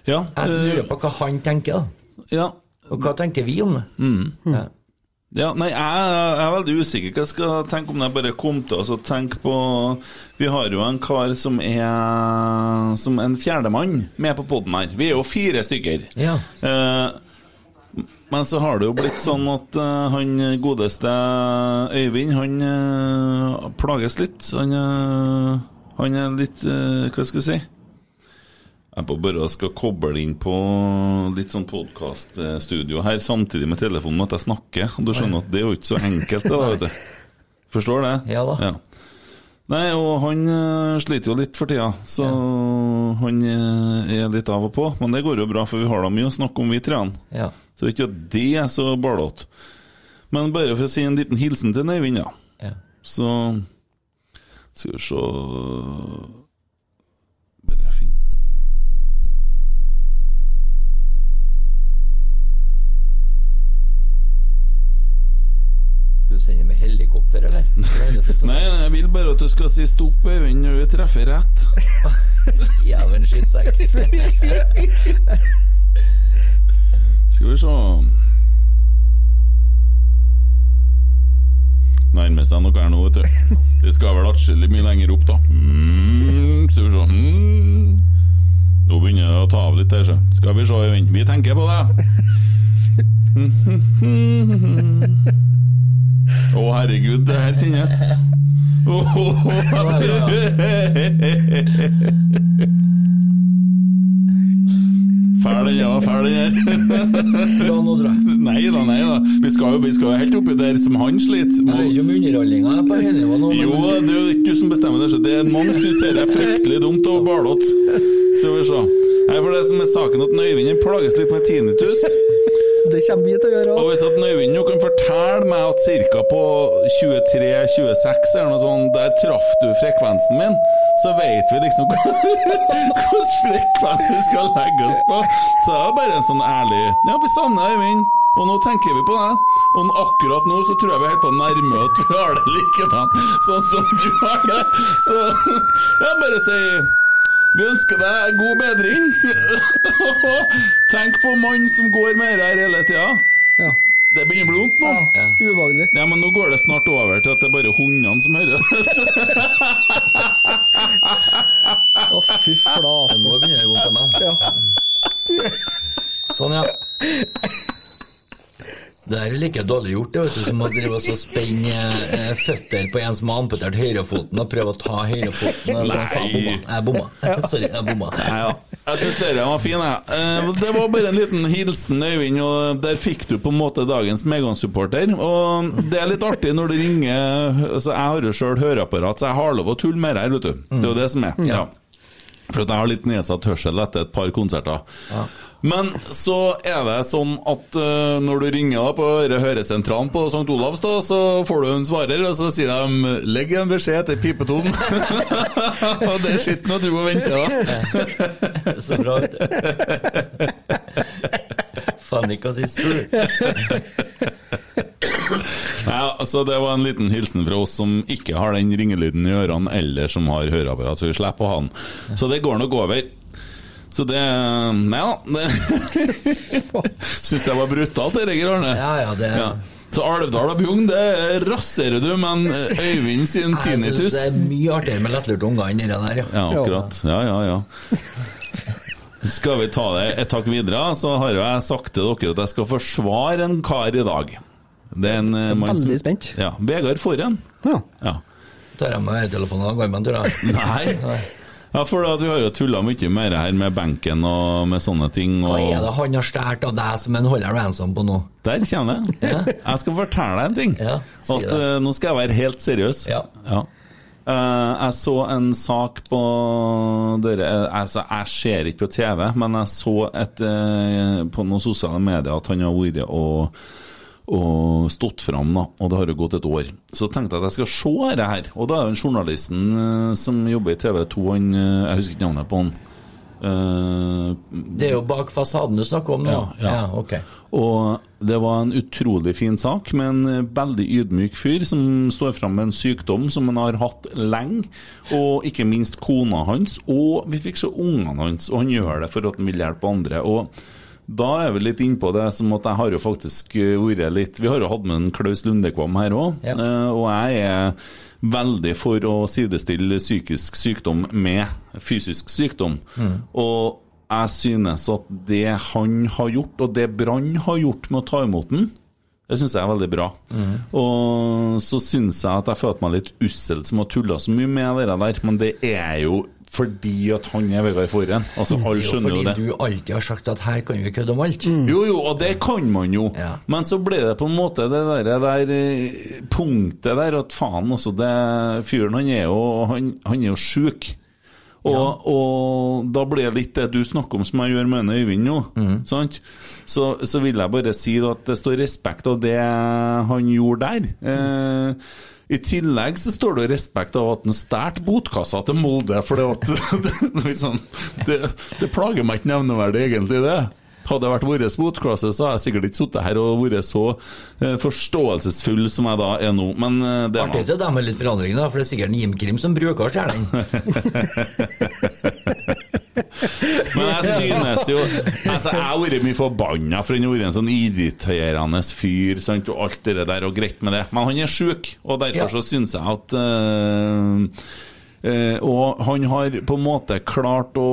Ja, Jeg eh, lurer på hva han tenker, da. ja. Og hva tenker vi om det? Ja. Ja, nei, jeg, jeg er veldig usikker hva jeg skal tenke om det. Jeg bare kom til å tenke på Vi har jo en kar som er Som en fjerdemann med på poden her. Vi er jo fire stykker. Ja. Eh, men så har det jo blitt sånn at eh, han godeste Øyvind, han eh, plages litt. Han, eh, han er litt eh, Hva skal jeg si? Jeg på bare skal koble inn på litt sånn podkaststudio her samtidig med telefonen med at jeg snakker. Du skjønner at det er jo ikke så enkelt, det da, vet du. Forstår det? Ja da. Nei, og han eh, sliter jo litt for tida, så han eh, er litt av og på. Men det går jo bra, for vi har da mye å snakke om, vi treene. Ja. Så det er ikke det er så ballete. Men bare for å si en liten hilsen til Neivind, ja. ja. Så Skal vi se helikopter, eller? *laughs* Nei, nei, jeg vil bare at du skal si stopp, Øyvind, når du treffer rett. *laughs* jævlen skittsekk. *laughs* Skal vi se Nærmer seg noe her nå, vet du. Det skal vel atskillig mye lenger opp, da. Mm, skal vi se mm. Nå begynner det å ta av litt her, så. Skal vi se, Øyvind. Vi tenker på det. Å, herregud, det her kjennes. Fæl den, ja. Fæl den her. Bra nå, jeg. Nei da, nei da. Vi skal jo, vi skal jo helt oppi der som han sliter. Jeg vet jo om underholdninga er på høynivå nå, Jo, det er jo ikke du som bestemmer det. så Det er mange som syns det er fryktelig dumt og barlått. Skal vi se. Nei, for det som er saken at Øyvind plages litt med tinnitus. *laughs* Det kommer vi til å gjøre Og òg. hvis at Øyvind nå kan fortelle meg at ca. på 23-26 eller noe sånt, der traff du frekvensen min, så vet vi liksom *laughs* hvilken frekvens vi skal legge oss på. Så det er bare en sånn ærlig Ja, vi savner Øyvind. Og nå tenker vi på deg. Og akkurat nå så tror jeg vi er helt på å nærme at vi har det likedan, sånn som du har det. Så *laughs* ja, bare si vi ønsker deg god bedring. *laughs* Tenk på mannen som går med det her hele tida. Ja. Det begynner å bli vondt nå. Ja. Ubehagelig. Ja, men nå går det snart over til at det er bare hundene som hører det. *laughs* Å, fy flate. nå begynner det vondt av meg. Ja. Sånn, ja. Det er like dårlig gjort det, vet du, som å drive og så spenne eh, føtter på en som har amputert høyrefoten, og prøve å ta høyrefoten. Nei! faen, bomma. Jeg bomma. *laughs* Sorry, jeg bomma. Nei, ja. Jeg syns dere var fine. jeg. Eh, Det var bare en liten hilsen, Øyvind, og der fikk du på en måte dagens Megan-supporter. Og det er litt artig når du ringer altså Jeg har jo sjøl høreapparat, så jeg har lov å tulle med her, vet du. Det er jo det som er. Ja. For at jeg har litt nedsatt hørsel etter et par konserter. Men så er det sånn at uh, når du ringer da på høre- høresentralen på St. Olavs, da, så får du en svarer, og så sier de 'legg en beskjed til pipetonen'. *laughs* og det er skitten at du må vente, da. *laughs* Så bra, vet du. Cause it's true. Ja, altså Det var en liten hilsen fra oss som ikke har den ringelyden i ørene, eller som har høreapparat, så vi slipper å ha den. Så det går nok over. Så det Nei da. *laughs* Syns det var brutalt, det, Geir Arne. Ja, ja, det Ja. Så Alvdal og Bjugn, det raserer du, men Øyvind sin Jeg synes tinnitus det er mye artigere med lettlurte unger enn det der, ja. Ja, akkurat. Ja, ja, ja. Skal vi ta det et takk videre, så har jo jeg sagt til dere at jeg skal forsvare en kar i dag. Det er en eh, mann som Veldig spent. Ja, Vegard Forhen. Ja. Ja. Tar jeg med øretelefonen og går med en tur, da. Nei. Ja, for at vi har jo tulla mye mer her med benken og med sånne ting. Hva er det han har stjålet av deg som en holder ransom på nå? der kommer det. Ja. Jeg skal fortelle deg en ting. Ja, si at eh, Nå skal jeg være helt seriøs. Ja. Eh, jeg så en sak på dere eh, altså, Jeg ser ikke på TV, men jeg så et, uh, på noen sosiale medier at han har vært og, og stått fram, da, og det har jo gått et år. Så tenkte jeg at jeg skal se dette her. Og da er jo journalisten eh, som jobber i TV 2, han, eh, jeg husker ikke navnet på han. Uh, Det er jo bak fasaden du snakker om nå? Ja, ja. ok. og det var en utrolig fin sak med en veldig ydmyk fyr som står fram med en sykdom som han har hatt lenge, og ikke minst kona hans, og vi fikk se ungene hans, og han gjør det for at han vil hjelpe andre. og da er vi litt innpå det som at jeg har jo faktisk eh, vært litt Vi har jo hatt med en Klaus Lundekvam her òg, Ja. og jeg er veldig for å sidestille psykisk sykdom med fysisk sykdom. Og jeg synes at det han har gjort, og det Brann har gjort med å ta imot den, det syns jeg er veldig bra. Og så syns jeg at jeg følte meg litt ussel som har tulla så mye med det der, men det er jo fordi at han er Vegard Forhen. Altså, alle Det er jo det. fordi du alltid har sagt at her kan vi kødde om alt. Jo, jo, og det kan man jo. Ja. Men så ble det på en måte det der, der eh, punktet der at faen det fyren han er jo Han, han er jo sjuk. Og, og da ble det litt det du snakker om som jeg gjør med Øyvind nå. Sant? Så, så vil jeg bare si at det står respekt av det han gjorde der. Eh, I tillegg så står det respekt av at han stjal botkassa til Molde. For det, *laughs* det, liksom, det, det plager meg ikke nevneverdig, egentlig, det. Hadde det vært vår motklasse, så hadde jeg sikkert ikke sittet her og vært så eh, forståelsesfull som jeg da er nå. Men eh, det er Artig at de med litt forandringer, da, for det er sikkert en Jim Krim som bruker å. *laughs* Men jeg synes jo altså, Jeg har vært mye forbanna, for han har vært en sånn irriterende fyr. Sant? Og alt det der, og greit med det. Men han er sjuk, og derfor Ja. så syns jeg at eh, eh, Og han har på en måte klart å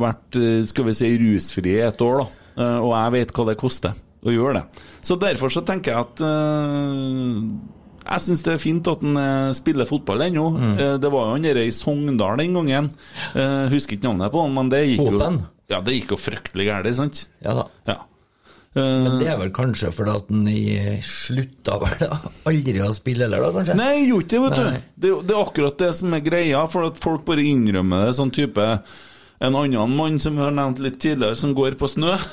vært eh, skal vi si, rusfri i et år, da. Eh, og jeg vet hva det koster å gjøre det. Så derfor så tenker jeg at eh, jeg syns det er fint at han eh, spiller fotball ennå. Eh, Det var jo han der i Sogndal den gangen. Eh, Husker ikke navnet på han, men det gikk jo Ja, det gikk jo fryktelig galt, sant? Ja da. Ja. Eh, Men det er vel kanskje fordi at han slutta vel aldri å spille heller, da, kanskje? Nei, jeg gjorde ikke det, vet du. Det, er akkurat det som er greia, for at folk bare innrømmer det. Sånn type En annen mann som vi har nevnt litt tidligere, som går på snø. *laughs*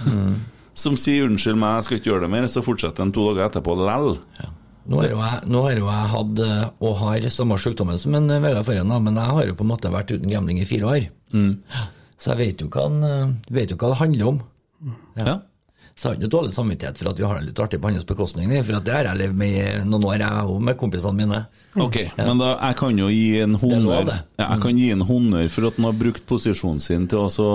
Som sier 'unnskyld meg, jeg skal ikke gjøre det mer', så fortsetter han to dager etterpå lell. Nå har jo jeg, nå har jo jeg hatt, eh, og har, samme sykdommen som en eh, Vegard Forhen, men jeg har jo på en måte vært uten gambling i fire år. Så jeg vet jo hva, han, vet jo hva det handler om. Ja. Så jeg har ikke dårlig samvittighet for at vi har det litt artig på hans bekostning, for at det har jeg levd med i noen år, jeg òg, med kompisene mine. Ok, men da, jeg kan jo gi en honnør ja, Jeg kan gi en honnør for at han har brukt posisjonen sin til å så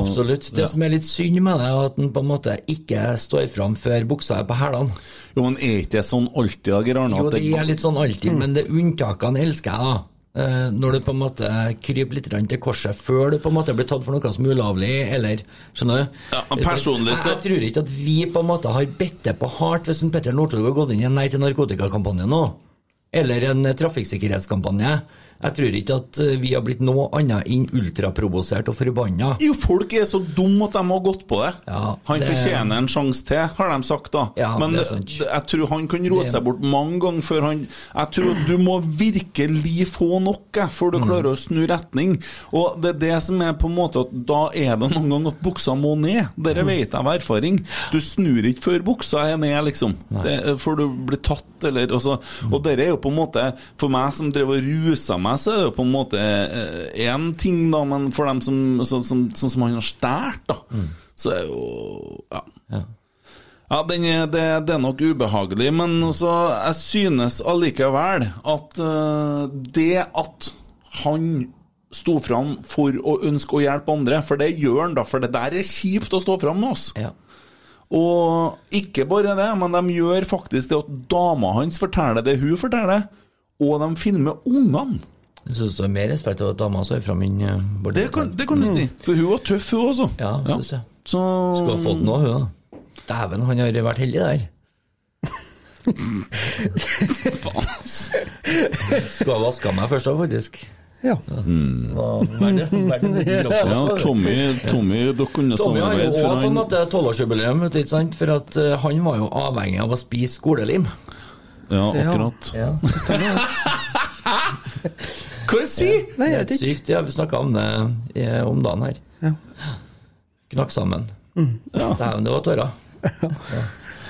Absolutt. Det som er litt synd med det, er at han på en måte ikke står fram før buksa er på hælene. Jo, men er ikke det sånn alltid, da, Geir Arne? Jo, det er litt sånn alltid, men det unntakene elsker jeg, da. Eh, Når du på en måte kryper litt til korset før du på en måte blir tatt for noe som er ulovlig, eller Skjønner du? Ja, personlig så- Jeg, jeg tror ikke at vi på en måte har bedt det på hardt hvis en Petter Northug har gått inn i en Nei til narkotikakampanje nå. Eller en eh, trafikksikkerhetskampanje. Jeg tror ikke at eh, vi har blitt noe annet enn ultraprovosert og forbanna. Jo, folk er så dumme at de har gått på det. Ja, han det- fortjener en sjanse til, har de sagt da. Ja, Men jeg tror han kan rote Det- seg bort mange ganger før han Jeg tror du må virkelig få noe før du Mm. klarer å snu retning. Og det er det som er på en måte at da er det noen ganger at buksa må ned. Dere Mm. vet jeg av erfaring. Du snur ikke før buksa er ned, liksom. Det, før du blir tatt, eller altså, Mm. Og dere er jo på en måte For meg som drev og rusa meg, så er det jo på en måte én ting, da, men for dem som så, som, sånn som han har stjålet, da, så er jo Ja. Ja. Ja, den er, det, det er nok ubehagelig, men også, jeg synes allikevel at uh, det at han sto fram for å ønske å hjelpe andre, for det gjør han da, for det der er kjipt å stå fram med oss. Ja. Og ikke bare det, men de gjør faktisk det at dama hans forteller det hun forteller, og de filmer ungene. Jeg syns det er mer respekt av at dama står fram enn eh, Bård Det kan, det kan du si, for hun var tøff, hun også. Ja, synes jeg. Så Skulle ha fått noe, hun da. Dæven, han har vært heldig der. Skulle ha vaska meg først da, faktisk. Ja. Verden- verden- Ja, Tommy, Tommy dere kunne Tommy har jo samarbeide, for også på en han måte tolvårsjubileum, ikke sant? for at eh, han var jo avhengig av å spise skolelim. Ja, akkurat. Ja. Hva sier Nei, jeg vet ikke. sykt. Ja, vi snakka om det eh, om dagen her. Ja. Knakk sammen. Dæven, det var tårer.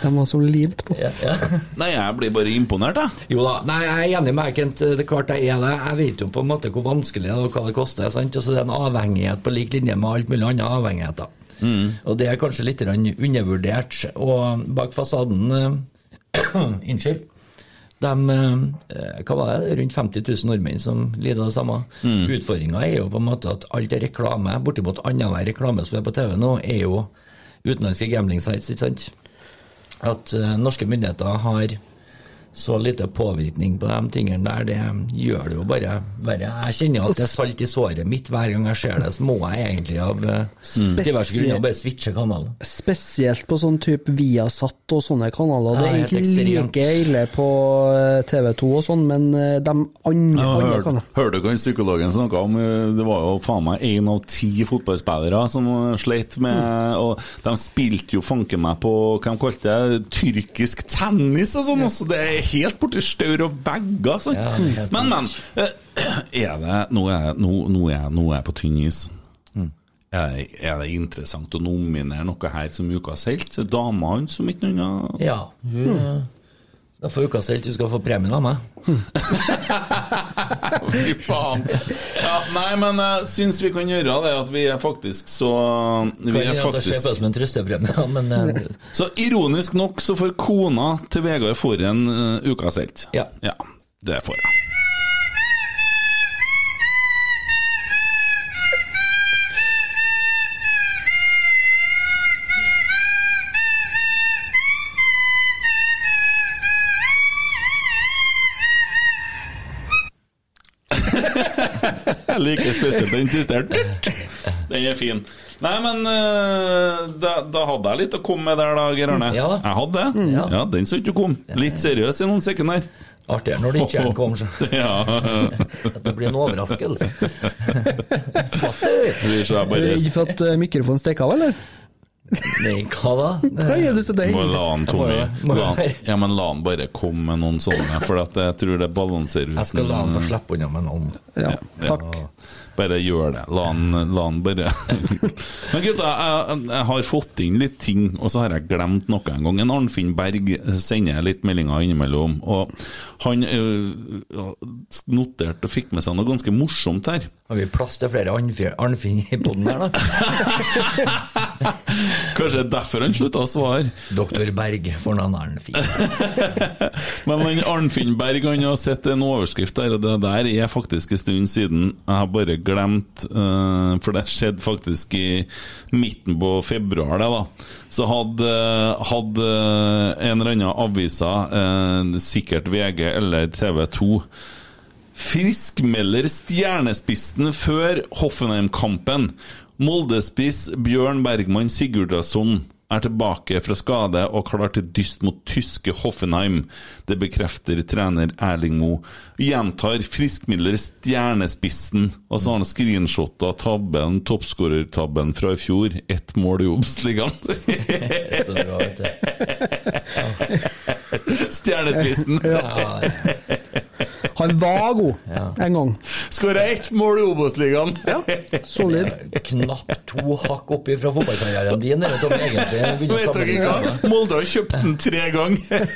De var så limt på. Ja, ja. Nei, jeg blir bare imponert, jeg. Jo da, nei, jeg er enig med Kent. Det er klart jeg er det. Jeg vet jo på en måte hvor vanskelig det er og hva det koster. sant? Og så det er en avhengighet på lik linje med alt mulig andre avhengigheter. Og det er kanskje litt undervurdert. Og bak fasaden eh, *clears throat* Unnskyld. De, eh, hva var det, rundt 50 000 nordmenn som lider av det samme. Mm. Utfordringa er jo på en måte at alt er reklame, bortimot annenhver reklame som er på TV nå, er jo utenlandske gambling sites, ikke sant? At eh, norske myndigheter har så lite påvirkning på de tingene der, det gjør det jo bare verre. Jeg kjenner at det er salt i såret mitt hver gang jeg ser det, så må jeg egentlig av eh, diverse grunner bare switche kanalen. Spesielt på sånn type Viasat og sånne kanaler. Det er ikke like ille på eh, TV2 og sånn, men eh, de andre, andre kanaler hørte du hva psykologen snakka om Det var jo faen meg én av ti fotballspillere som sleit med Og de spilte jo fanken meg på hva de kalte det, tyrkisk tennis og sånn, også! det er helt borti staur og vegger, sant? Ja, er men, men. eh, Er det Nå er nå, nå er nå er jeg på tynn is. Er, det, er det interessant å nominere noe her som ukas helt? Dama hans som ikke noe annet Ja, hun eh, skal få ukas helt, du skal få premien av meg. *laughs* Fy faen. Ja, nei, men jeg syns vi kan gjøre det, at vi er faktisk så Vi Kan er det ser som en trøstepremie, ja, men eh, *laughs* Så ironisk nok så får kona til Vegard Forren uh, uka helt. Ja. ja. Det får jeg. Jeg like spesielt den siste. *laughs* Den er fin. Nei, men eh, da, da hadde jeg litt å komme med der, da, Geir Arne. Ja da. Jeg hadde det. Ja. Ja, den så ikke du kom. Litt seriøs i noen sekunder. artigere når det ikke er en kom, så. *laughs* Ja. At *laughs* det blir en overraskelse. Skvatt, Er du redd for at eh, mikrofonen stikker av, eller? Nei, hva da? *laughs* Nei, er du så deilig? må la han Tommy Jeg må- må- la han, Ja, men la han bare komme med noen sånne, for at jeg tror det balanserer ut. Jeg skal la han få men- slippe unna med noen. Ja, Ja. takk. Bare gjør det. La han, la han bare *laughs* Men gutta, jeg, jeg har fått inn litt ting, og så har jeg glemt noe en gang. En Arnfinn Berg sender litt meldinger innimellom, og han øh, noterte og fikk med seg noe ganske morsomt her. Har vi plass til flere Arnfinn Arnfinn i poden her, da? *laughs* Kanskje det er derfor han slutta å svare. Doktor Berg for navn Arnfinn. *laughs* Men han Arnfinn Berg han har sett en overskrift der, og det der er faktisk en stund siden. Jeg har bare glemt, eh, for det skjedde faktisk i midten på februar, det da. Så hadde, hadde en eller annen aviser, eh, sikkert VG eller TV 2, friskmelder stjernespissen før Hoffenheim-kampen. Moldespiss Bjørn Bergman Sigurdasson er tilbake fra skade og klar til dyst mot tyske Hoffenheim. Det bekrefter trener Erling Moe. Gjentar friskmidler stjernespissen, og så har han screenshotta tabben, toppskårertabben fra i fjor. Ett mål i Obs-ligaen. *laughs* Stjernespissen! Ja, Han var god *laughs* en gang. Skåra ett mål i Obos-ligaen! Solid. knapt to hakk opp fra fotballkarrieren din. Vet dere hva? Molde har kjøpt den tre ganger!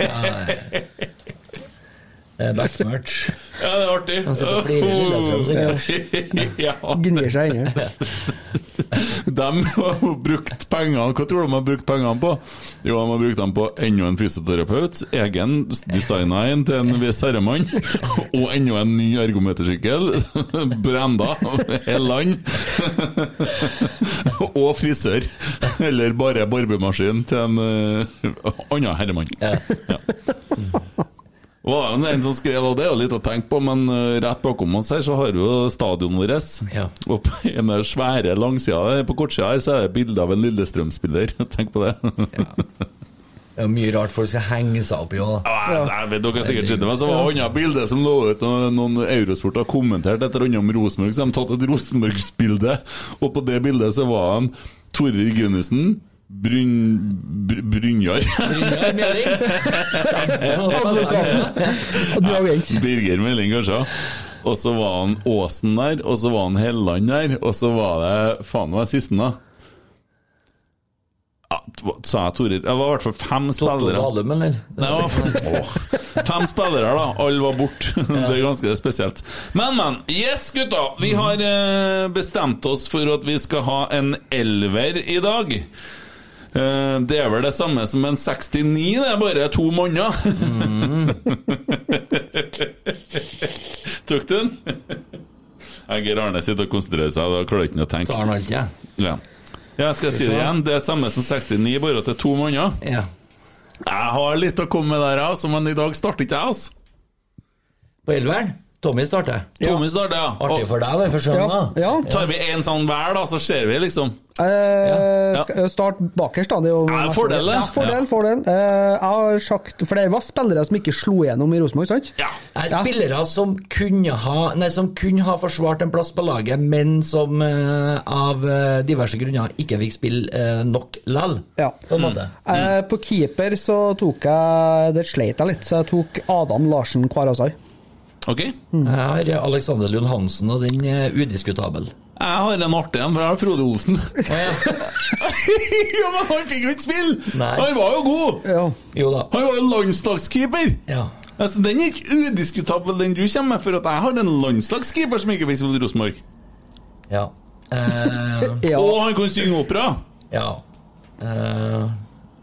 Eh, Backmerch. Ja, det er artig. Han sitter og flirer i Lillestrøm, sikkert. *laughs* ja. Gnir seg inni. *laughs* De har brukt pengene Hva tror du de har brukt pengene på? Jo, de har brukt dem på enda en fysioterapeut, egen designa en til en viss herremann, *laughs* og enda en ny ergometersykkel, brenda hele land, og frisør. Eller bare barbemaskin til en eh, annen herremann. Ja. Det var jo en som skrev, og det er jo litt å tenke på, men eh, rett bakom oss her så har vi jo stadionet vårt. Ja. Og på en av svære langsida der, på kortsida her, så er det bilde av en Lillestrøm-spiller. *laughs* Tenk på det. Det er mye rart folk skal henge seg opp i òg. Ja. Jeg vet dere sikkert det, men så var det et annet bilde som lå ut og noen Eurosport har kommentert et eller annet om Rosenborg, så de har tatt et Rosenborgsbilde, og på det bildet så var han Tore Reginussen, Bryn... Br Brynjar Og du har vent. Birger Meling, kanskje. Og så var han Åsen der, og så var han Helland der, og så var det Faen, hva er siste, da? Ja, sa jeg Torer? Det var i hvert fall fem spillere. Dalum, eller? Nei, åh, *laughs* fem spillere, da. Alle var borte. *laughs* Det er ganske spesielt. Men, men. Yes, gutta! Vi har eh, bestemt oss for at vi skal ha en elver i dag. Eh, det er vel det samme som en 69, det er bare to manner. *laughs* Tok du den? Geir Arne sitter og konsentrerer seg, da klarer ikke å tenke. Så har han alt, ja. Ja. ja, skal jeg si det igjen? Det er samme som 69, bare at det er to måneder. ja. Jeg har litt å komme med der, altså, men i dag starter ikke jeg, altså. På Elveren? Tommy starter. Tommy starter, ja. Artig for deg, det, for Ja. ja. Tar vi en sånn hver, da, så ser vi, liksom. Eh, Ja. Start bakerst, da. Det er jo Ja, fordel, det. Ja, fordel, Ja. fordel. Eh, jeg har sagt For det var spillere som ikke slo igjennom i Rosenborg, sant? Ja. Ja. Spillere som kunne ha Nei, som kunne ha forsvart en plass på laget, men som eh, av eh, diverse grunner ikke fikk spille eh, nok lell, Ja. på en måte. Eh, på keeper så tok jeg Det sleit jeg litt, så jeg tok Adam Larsen Kvarasai. Ok. Jeg har Alexander Lund Hansen, og den er udiskutabel. Jeg har en artig en, for jeg har Frode Olsen. *laughs* ja, men han fikk jo ikke spille! Nei. Han var jo god! Ja. Jo da. Han var jo landslagskeeper! Ja. Altså, Den er ikke udiskutabel, den du kommer med, for at jeg har en landslagskeeper som ikke fikk spille Rosenborg. Ja. Eh, *laughs* Ja. Og han kan synge opera! ja. Eh,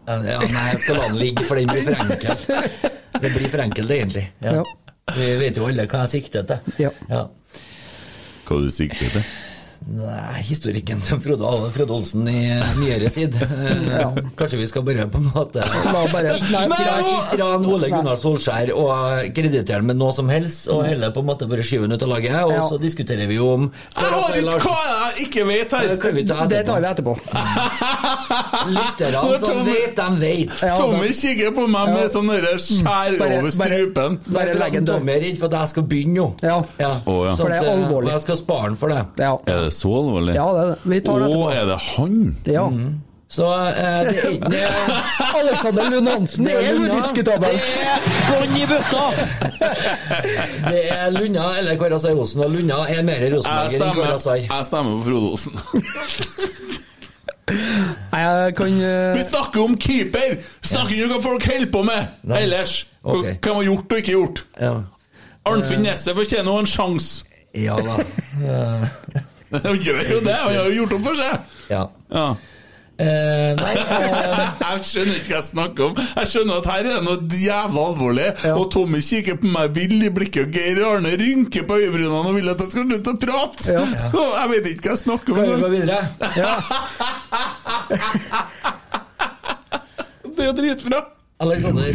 ja. Nei, jeg skal la den ligge, for den blir for enkel. Det blir for enkelt, egentlig. Ja. Vi vet jo alle hva jeg sikter til. Ja. Ja. Hva du sikter til? Historikken til Frode, Frode Olsen i nyere tid. *laughs* Eh, Kanskje vi skal bare på en måte La bare Nei, Ikke en Ole Gunnar Solskjær og kreditere han med noe som helst, og heller på en måte bare skyve ut av laget. Og Ja. så diskuterer vi jo om Jeg har ikke hva jeg ikke vet her! Det tar vi etterpå. *laughs* Lytterne som vet, de vet. Ja, Tommy kikker på meg med sånn derre skjær Bare- over bare- strupen. Bare legg en. Tommy er redd for at jeg skal begynne nå. Ja. Sånn For det er eh, alvorlig. Og jeg skal spare den for det. Ja. Er det så alvorlig? ja, det er det. Vi tar det Å, er det han? Ja. Så eh, det er ikke Alexander Lund Hansen Det er *laughs* udiskutabel! Lund, er. Bånn i bøtta! *laughs* Det er Lunna eller Kvarasai Osen, og Lunna er mer Jeg Rosenborger enn Kvarasai. jeg stemmer på Frode Olsen. *laughs* Nei, Jeg kan uh... Vi snakker om keeper! Snakker ikke om hva folk holder på med Nei. ellers. Okay. Ok. hva de har gjort og ikke gjort. Ja, Arnfinn Nesset fortjener jo en sjanse. ja da. *laughs* Han gjør jo det, han har jo gjort opp for seg. Ja. Ja. Eh, nei *laughs* eh, Jeg skjønner ikke hva jeg snakker om. Jeg skjønner at her er det noe jævla alvorlig. Og Tommy kikker på meg vill i blikket, og Geir Arne rynker på øyebrynene og vil at jeg skal slutte å prate. Ja. *laughs* Og Jeg vet ikke hva jeg snakker om. Kan vi gå videre? videre? Det er jo dritbra. Alexander eh,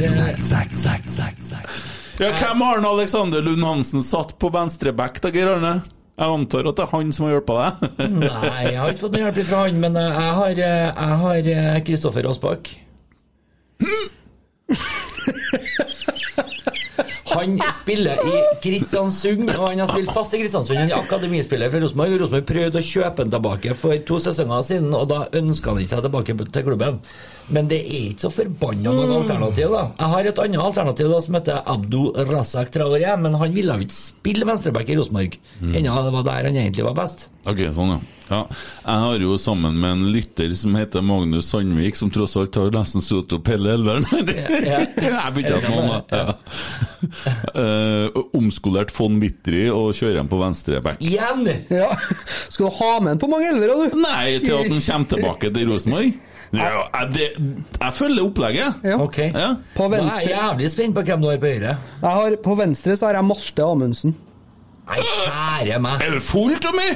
Ja, hvem har han Alexander Lund Hansen satt på venstreback, da, Geir Arne? Jeg antar at det er han som har hjulpet deg? *laughs* Nei, jeg har ikke fått noe hjelp fra han, men eh, jeg har eh, jeg har eh, Kristoffer Aasbakk. Han spiller i Kristiansund, og han har spilt fast i Kristiansund. Han er akademispiller fra Rosenborg. Rosenborg prøvde å kjøpe han tilbake for to sesonger siden, og da ønska han ikke seg tilbake til klubben. Men det er ikke så forbanna mange alternativ, da. Jeg har et annet alternativ da, som heter Abdu Razak Traoré, men han ville jo ikke spille venstreback i Rosenborg. Ennå det var der han egentlig var best. Ok, sånn ja. ja. Jeg har jo sammen med en lytter som heter Magnus Sandvik, som tross alt har nesten stått opp hele elveren. ja. *laughs* Jeg begynte ut noen, da. Ja. uh, *laughs* omskolert von Wittry og kjører ham på venstre back. Igjen! Ja. Skal du ha med han på mange elvere, du? Nei, til at han kommer tilbake til Rosenborg. Ja, det, jeg følger opplegget. Ja. Ok. Ja. På Da er jeg jævlig spent på hvem du har på høyre. jeg har, på venstre så har jeg Marte Amundsen. Nei, kjære meg. Er du full, Tommy?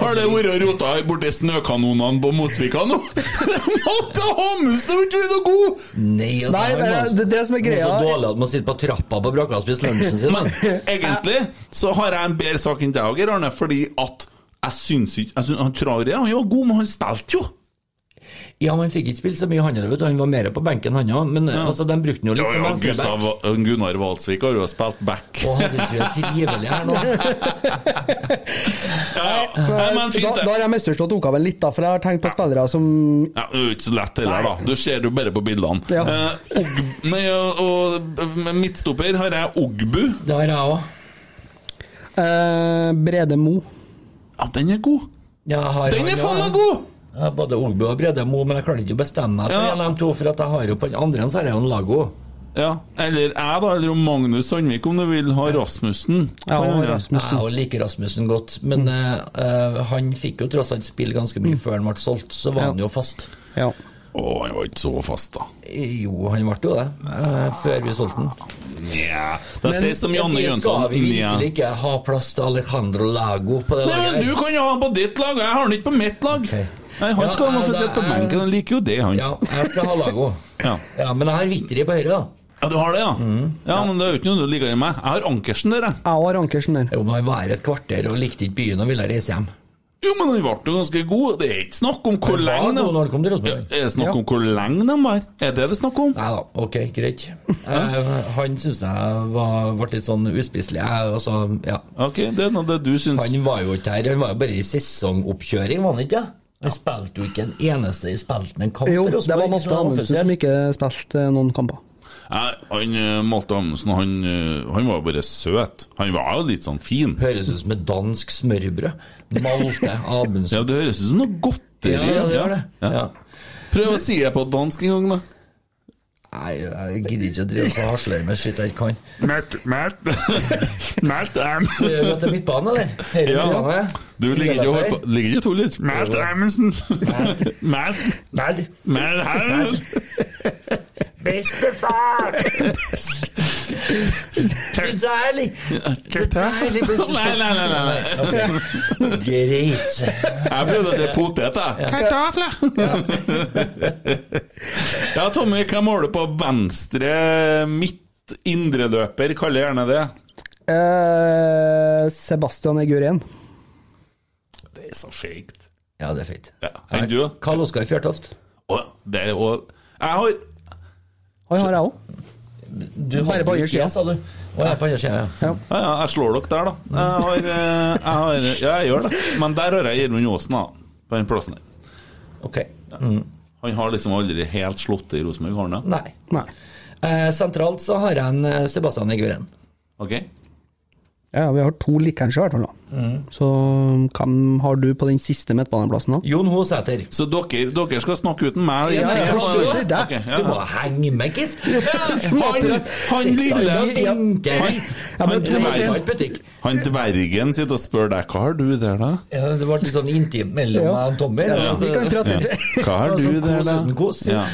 Har det vært rota borti snøkanonene på Mosvika nå? *laughs* Matte Amundsen er ikke noe god! Nei, altså, Nei, men var- det- det som er greia- Så dårlig at man sitter på trappa på brakka og spiser lunsjen sin. Men *laughs* egentlig så har jeg en bedre sak enn deg, Geir Arne, fordi at jeg syns ikke jeg syns, Han var god, men han stelte jo. Ja, men han fikk ikke spilt så mye, han heller. Han var mer på benken, han òg. Men altså, de brukte han jo litt Ja, som ja, venstreback. Gustav, Gunnar Valsvik har jo spilt back. Å, hadde tror jeg er trivelig her nå? *laughs* Ja, ja. men fint da det. har jeg misforstått oppgaven litt, da, for jeg har tenkt på spillere som Ja, det er jo ikke så lett heller, da. Du ser jo bare på bildene. Ja. Eh, Og, nei, og, og midtstopper har jeg Ogbu. Det har jeg òg. eh, Brede Mo. Ja, den er god. Ja, har Den er faen meg god! Jeg både Olbø og Brede Mo, men jeg klarte ikke å bestemme meg for Ja. en av de to, for at jeg har jo på den andre så har jeg jo en Lago. Ja, Eller jeg, da. Eller om Magnus Sandvik, om du vil ha Rasmussen. Ja, og. Rasmussen. Jeg liker Rasmussen godt, men mm. uh, han fikk jo tross alt spille ganske mye før han ble solgt, så var Ja. han jo fast. Ja. Å, han var ikke så fast, da. Jo, han ble jo det, eh, før vi solgte han. Nja Det sies som Janne vi Jønsson. skal vi virkelig ikke ha plass til Alejandro Lago på det Nei, men laget? Du kan jo ha han på ditt lag, jeg har han ikke på mitt lag. Ok. Nei, Han Ja, skal nå få sitte på benken, han liker jo det, han. Ja, jeg skal ha Lago. Ja. Ja, men jeg har Vitteri på høyre, da. Ja, du har det, ja? Mm. Ja, men det er jo ikke noe du liker enn meg. Jeg har Ankersen der, jeg. Jeg har Ankersen der. Jo, men han var her et kvarter og likte ikke byen og ville reise hjem. Jo, men han ble jo ganske god. Det er ikke snakk om hvor lenge de Ja. Er det snakk om hvor lenge de var? Er det det snakk om? Nei da, ok, greit. Eh, han syns jeg var, ble litt sånn uspiselig. Altså, ja. Ok, det er noe det du syns. Han var jo ikke her, han var jo bare i sesongoppkjøring, var han ikke? Han spilte jo ikke en eneste i spilten en kamp Jo, for det var Malte sånn Amundsen som ikke spilte noen kamper. Han eh, Malte Amundsen, han, eh, han var jo bare søt. Han var jo litt sånn fin. Høres ut som et dansk smørbrød. Malte *laughs* Amundsen. Ja, Det høres ut som noe godteri. Ja, ja, det gjør det. Ja. Ja. Prøv å si det på dansk en gang, da. Nei, jeg gidder ikke å drive og hasle med shit jeg ikke kan. Mert, mert, *laughs* mert am. Du går til midtbanen, eller? Høyre Ja. midtbane? Du ligger ikke og Ligger ikke to litt? Mert Amundsen. Mert Mert. Mert Amundsen. bestefar! Så deilig! Så deilig. Nei, nei, nei. nei, nei. Greit. Jeg prøvde å si potet, jeg. Ja, Tommy, hvem har du på venstre midt indreløper? Kaller gjerne det. Eh, Sebastian Egurien. Det er så feigt. Ja, det er feigt. Ja, Enn du? Karl Oskar Fjørtoft. Å, det er òg Jeg har Han har jeg òg. Du Bare på andre sida. sa du. Å, jeg er på andre sida, ja. Ja. Ja, ja, jeg slår dere der, da. Jeg har, eh, jeg har Ja, jeg gjør det. Men der har jeg Gjermund Aasen, da. På den plassen der. Ok. Mm. Han har liksom aldri helt slått det i Rosenborg, har han det? Nei. Nei. Eh, sentralt så har jeg en eh, Sebastian Eguren. Ok? Ja, vi har to likeens i hvert fall. da. Så hvem har du på den siste midtbaneplassen? da? Jon Hosæter. Så dere, dere skal snakke uten meg? Ja, jeg, ja, Ok, det. ja. Du må henge med, Kiss! Han, han lille. Ja, Han han dvergen sitter og spør deg hva har du der, da? Ja, det ble litt sånn intimt mellom Ja. meg og Tommy. Ja, vi kan prate litt. Hva har du sånn der, da? Ja.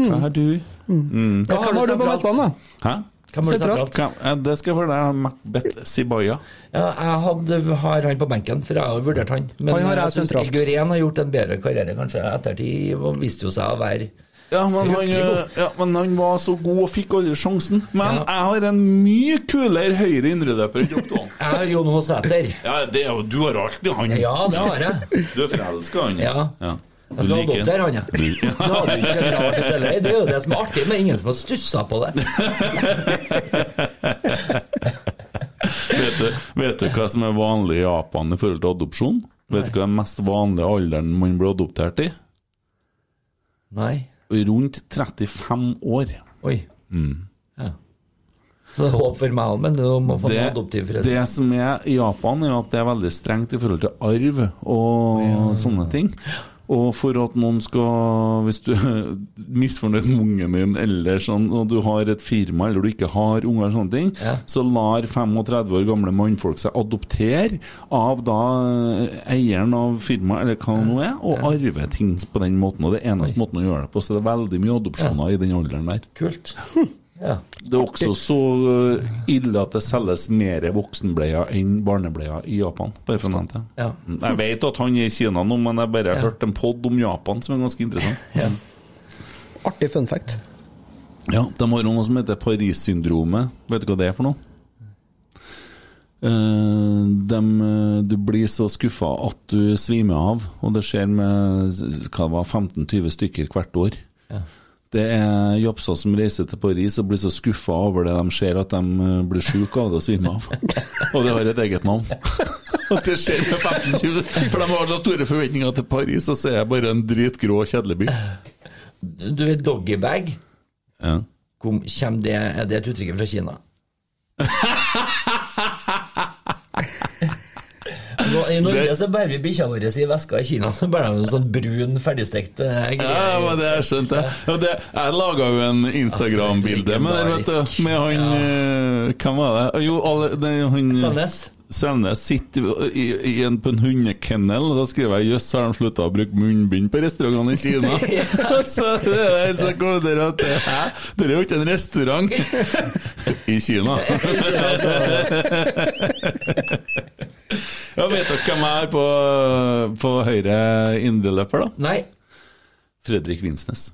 Hva har du? Hva har du på midtbanen, da? Hæ? Hvem har du Sentralt. sentralt? Det skal jeg fortelle. Macbeth Sibaya. Ja, jeg hadde, har han på benken, for jeg har vurdert han. Men Han har jeg jeg syns sentralt. Har gjort en bedre karriere, kanskje. Ettertid og viste jo seg å være Ja men, han, ja, men han var så god og fikk aldri sjansen. Men Ja. jeg har en mye kulere høyre indreløper enn Jokton. *laughs* Jeg har Jon H. Sæter. Ja, det du har alltid han. Ja, det har jeg. Du er forelska i han? Ja. ja. Jeg skal liker adoptere han, jeg. Du- hadde ikke klart det heller. Det er jo det som er artig, men ingen som har stussa på det. *laughs* Vet du, vet du hva som er vanlig i Japan i forhold til adopsjon? Vet du hva den mest vanlige alderen man blir adoptert i? Nei. Rundt 35 år. Oi. Ja. Så det er håp for meg òg, men du må få Det, adoptivforeldre. det som er i Japan, er at det er veldig strengt i forhold til arv og sånne ting. Og for at noen skal Hvis du er *laughs* misfornøyd med ungen din, eller sånn, og du har et firma, eller du ikke har unger, sånne ting, Ja. så lar 35 år gamle mannfolk seg adoptere av da eh, eieren av firmaet, eller hva det nå er, og arve ting på den måten. Og det eneste eneste måten å gjøre det på. Så det er veldig mye adopsjoner i den alderen der. Kult. *laughs* Ja. Det er også så øh, ille at det selges mer voksenbleier enn barnebleier i Japan. Bare for å nevne det. Ja. Jeg vet at han er i Kina nå, men jeg bare har Ja. hørt en pod om Japan som er ganske interessant. *laughs* Ja. Artig fun fact. Ja, De har noe som heter Paris-syndromet. Vet du hva det er for noe? Uh, dem, eh, du blir så skuffa at du svimer av, og det skjer med hva det var, 15-20 stykker hvert år. Ja. Det er japser som reiser til Paris og blir så skuffa over det de ser at de eh, blir syke av det og svimer av. Og det har et eget navn. *laughs* Og det skjer med 15-20, for de har så store forventninger til Paris, og så er det bare en dritgrå, kjedelig by. Du vet doggybag? Ja. Kom, det, er det et uttrykk fra Kina? *laughs* I Norge Det- så bærer vi bikkja vår i veska, i Kina så bærer de en sånn brun, ferdigstekt eh, greie. Ja, men det har skjønte jeg. Ja, det, jeg laga jo en Instagram-bilde med det, vet du. Med han ja. Hvem var det? Jo, alle, det, han Selnes. Selnes sitter i, i en, på en hundekennel, og da skriver jeg 'jøss, har de slutta å bruke munnbind på restaurantene i Kina'? *laughs* *laughs* så det er en som kommer at det, Hæ? Det er jo ikke en restaurant *laughs* i Kina. ja, vet dere hvem jeg er på, på høyre indreløper, da? Nei, Fredrik Vinsnes.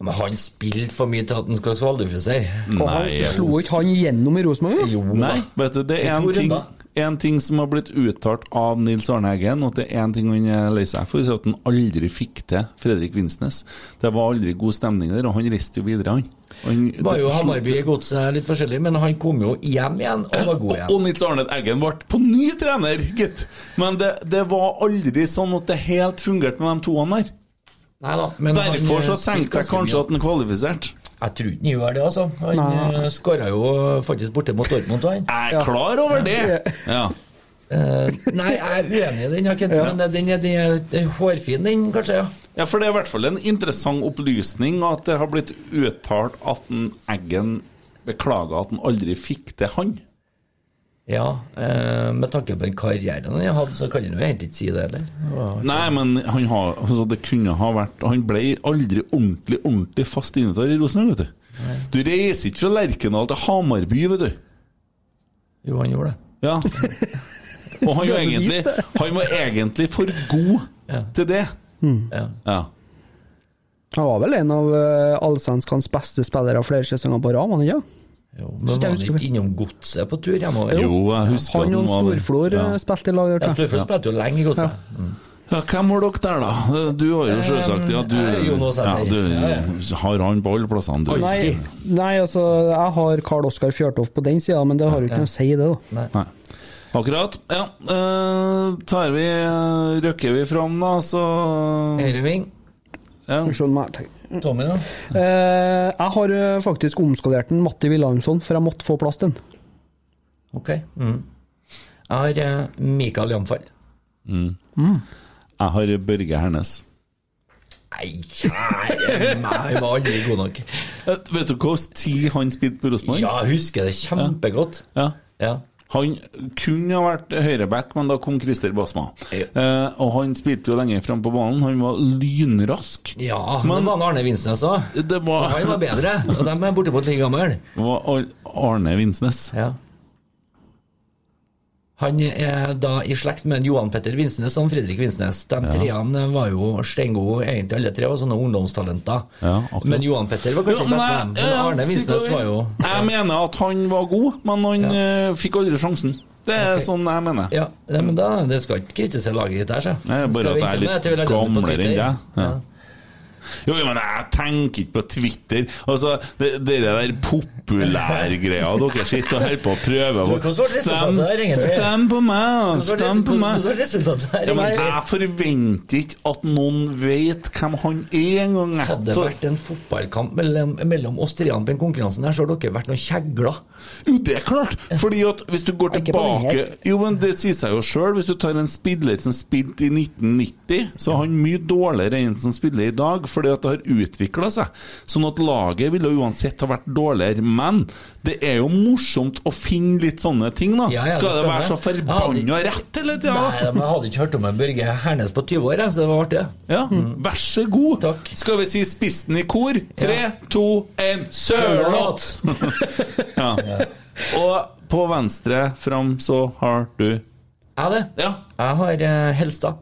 men han spilte for mye til at han skal kvalifisere. Og han slo ikke han gjennom i Rosenborg? da? Jo Nei, vet du, det er en ting, runder. En ting som har blitt uttalt av Nils Arne Eggen, og det er en ting han er lei seg for, så at han aldri fikk til Fredrik Vinsnes. Det var aldri god stemning der, og han reiste jo videre, han. han Var jo Hamarby i godset litt forskjellig, men han kom jo hjem igjen og var god igjen. Og Nils Arne Eggen ble på ny trener, gitt. Men det, det var aldri sånn at det helt fungerte med de toene der. Neida, men han, Derfor så eh, tenkte jeg kanskje at han kvalifiserte. Jeg tror ikke han gjør det, altså. Han uh, skåra jo faktisk borte mot Dortmund. Han. Jeg er klar over det! Ja. Uh, nei, jeg er uenig i den, ja, Kent, men den er, den er, den er hårfin, den, kanskje. ja. Ja, for det er i hvert fall en interessant opplysning at det har blitt uttalt at en Eggen beklager at han aldri fikk til han. Ja, eh, med tanke på den karrieren han hadde, så kan han jo egentlig ikke si det heller. Nei, men han har, altså det kunne ha vært Han ble aldri ordentlig ordentlig fast innetar i Rosenborg, vet du. Du reiser ikke fra Lerkendal til Hamarby, vet du. Jo, han gjorde det. Ja. *laughs* Og han var egentlig, han var egentlig for god Ja. til det. Ja. Ja. Han var vel en av uh, allsvenskans beste spillere flere sesonger på rad, var han ikke? Jo, men var han ikke innom godset på tur hjemover? Jo, jeg husker Han og var. Storflor Ja. eh, spilte i lag Ja, Storflor spilte jo lenge i godset. Mm. Ja, hvem har dere der, da? Du har jo selvsagt Ja, du, Eh, ja, du har han på alle plassene, du. Nei, nei, altså, jeg har Karl Oskar Fjørtoft på den sida, men det har jo ikke noe å si, det, da. Nei. Akkurat. Ja, uh, tar vi uh, Røkker vi fram, da, så Høyreving. ja. Tommy, da? Eh, jeg har eh, faktisk omskalert den Matti Wilhelmsson, for jeg måtte få plass til den. Ok. Mm. Jeg har eh, Mikael Jamfall. Jeg har Børge Hernes. Nei, kjære meg, han var aldri god nok. Vet du hva tid han spilte på Rosenborg? Ja, jeg husker det kjempegodt. Ja. Ja. Han kunne ha vært høyreback, men da kom Christer Basma. Ja. Eh, og han spilte jo lenger fram på banen. Han var lynrask. Ja, Men- det var Arne Vinsnes òg. Han var bedre, og de er bortimot like gamle. var Arne Vinsnes. Ja. Han er da i slekt med Johan Petter Vinsnes og Fredrik Vinsnes. De treene var jo steingode, egentlig alle tre var sånne ungdomstalenter. Ja. Men Johan Petter var kanskje Jo, best dem. Men Arne Vinsnes var jo Jeg mener at han var god, men han ja. fikk aldri sjansen. Det er okay. sånn jeg mener. Ja, men da det skal ikke kritisere laget ditt her, så. Bare at jeg er litt gamlere enn deg. Jo, men jeg tenker ikke på Twitter. Altså, det, det der populærgreia dere sitter og holder på å prøve der, egentlig? stem på meg! Stem på meg! Ja, men jeg forventer ikke at noen vet hvem han er engang. Hadde det vært en fotballkamp mellom, mellom oss tre på den konkurransen her, så har dere vært noen kjegler. Jo, det er klart! Fordi at hvis du går på tilbake. Jo, men det sier seg jo sjøl. Hvis du tar en spiller som spilte i 1990, så er han mye dårligere enn en som spiller i dag, fordi at det har utvikla seg. Sånn at laget ville uansett ha vært dårligere. Men det er jo morsomt å finne litt sånne ting, da. Ja, ja, Skal det det være så forbanna rett hele tida? Nei, men jeg hadde ikke hørt om en Børge Hernes på 20 år, så det var artig. Ja, vær så god. Takk. Skal vi si spissen i kor? Tre, to, én Sørloth! *laughs* ja. Og på venstre fram så har du Jeg det. Ja. Jeg har eh, Helstad.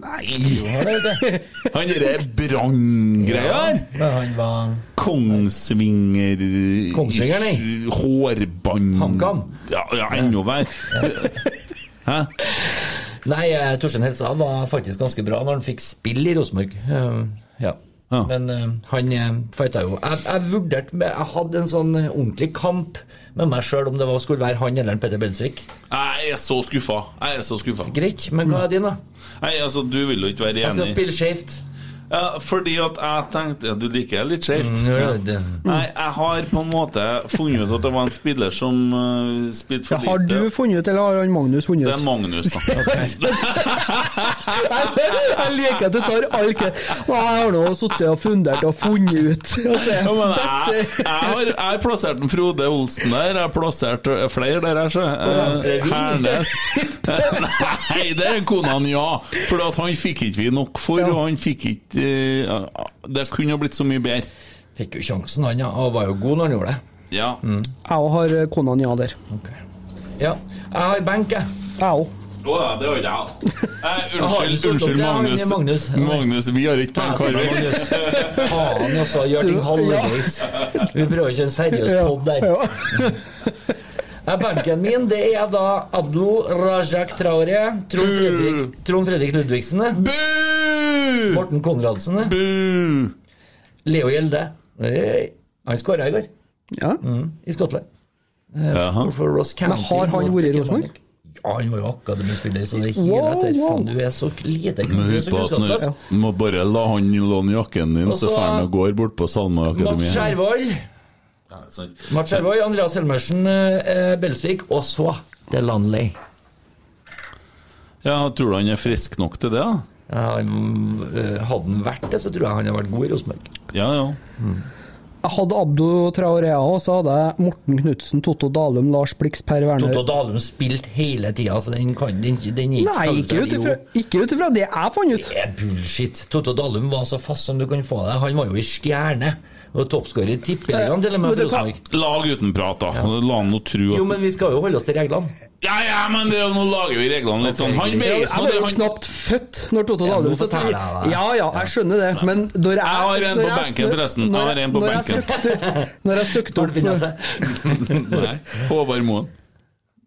Nei. *laughs* Han derre branngreia her! Han var Kongsvinger Kongsvinger, nei. Hårbånd HamKam. Ja, ja enda verre. *laughs* Hæ? Nei, eh, Torstein Helsa var faktisk ganske bra når han fikk spille i Rosenborg. Eh, ja. Ja. Men uh, han uh, fighta jo jeg, jeg vurderte Jeg hadde en sånn eh, ordentlig kamp med meg sjøl om det var, skulle være han eller Petter Bensvik. Jeg er så skuffa. Jeg er så skuffa. Greit, men hva er din, da? Nei, altså, du vil jo ikke være Jeg skal spille skjevt. Ja, fordi at jeg tenkte ja, Du liker det litt skjevt. Mm, Ja. Nei, jeg har på en måte funnet ut at det var en spiller som uh, spilte for Ja, har du funnet ut, eller har han Magnus funnet ut? Det er? Magnus, da. *laughs* *laughs* Jeg liker at du tar kred. Og Jeg har nå sittet og fundert og funnet ut. *laughs* Men jeg, jeg jeg, har, jeg har plassert en Frode Olsen der. Jeg har plassert flere der, jeg, ser. Eh. Hernes. Nei, det er konene, ja. For at han fikk ikke vi nok for, og han fikk ikke eh, Det kunne ha blitt så mye bedre. Fikk jo sjansen, han, ja. Og var jo god når han gjorde det. Ja. òg har kona ja der. Ja. Jeg har benk, jeg. Jeg òg. Å ja, det var ikke jeg. Eh, har unnskyld, Magnus. Magnus. Magnus, vi har ikke benk, penger. Magnus. Faen altså. gjør ting halvveis. Vi prøver ikke en seriøs pod der. *laughs* Benken min det er da Abdo Rajak Traore, Trond Fredrik, Trond Fredrik Ludvigsen, Bu! Morten Konradsen, Bu! Leo Gjelde. Han skåra i går, ja. mm, i Skottland. Uh, For, for Ross County. Men har han vært i. Rosenborg? Ja, han var jo akademispiller, så det er Wow, helt etter. wow. Faen, du er så lite Men du husk på at når, du må bare la han låne jakken din, Også, så drar han og går bort på Salma akademi. Mats Akademiet. Ja. Mats Andreas Helmersen, eh, Belsvik, og så Delanley. Ja, tror du han er frisk nok til det? da? Ja, eh, hadde han vært det, så tror jeg han hadde vært god i Rosenborg. Ja, ja. Jeg hadde Abdo Traorea òg, så hadde jeg Morten Knutsen, Totto Dalum, Lars Blix, Per Werner. Totto Dalum spilte hele tida, så den kan den, den er Nei, ikke ut ifra- ikke ut ifra det jeg fant ut. Det er bullshit. Totto Dalum var så fast som du kan få det. Han var jo i stjerne. Og toppskårer i Tippeligaen til og med Rosenborg. Lag uten prat, da. La han nå tro at Jo, men vi skal jo holde oss til reglene. Ja, ja, men det, nå lager vi reglene litt sånn. Han vet Jeg det jo han knapt født når Totto så forteller jeg deg. Ja ja, jeg skjønner det, men når jeg Jeg har en på benken, forresten. Jeg har en på benken. Når jeg søkte opp. *laughs* Nei, Håvard Moen.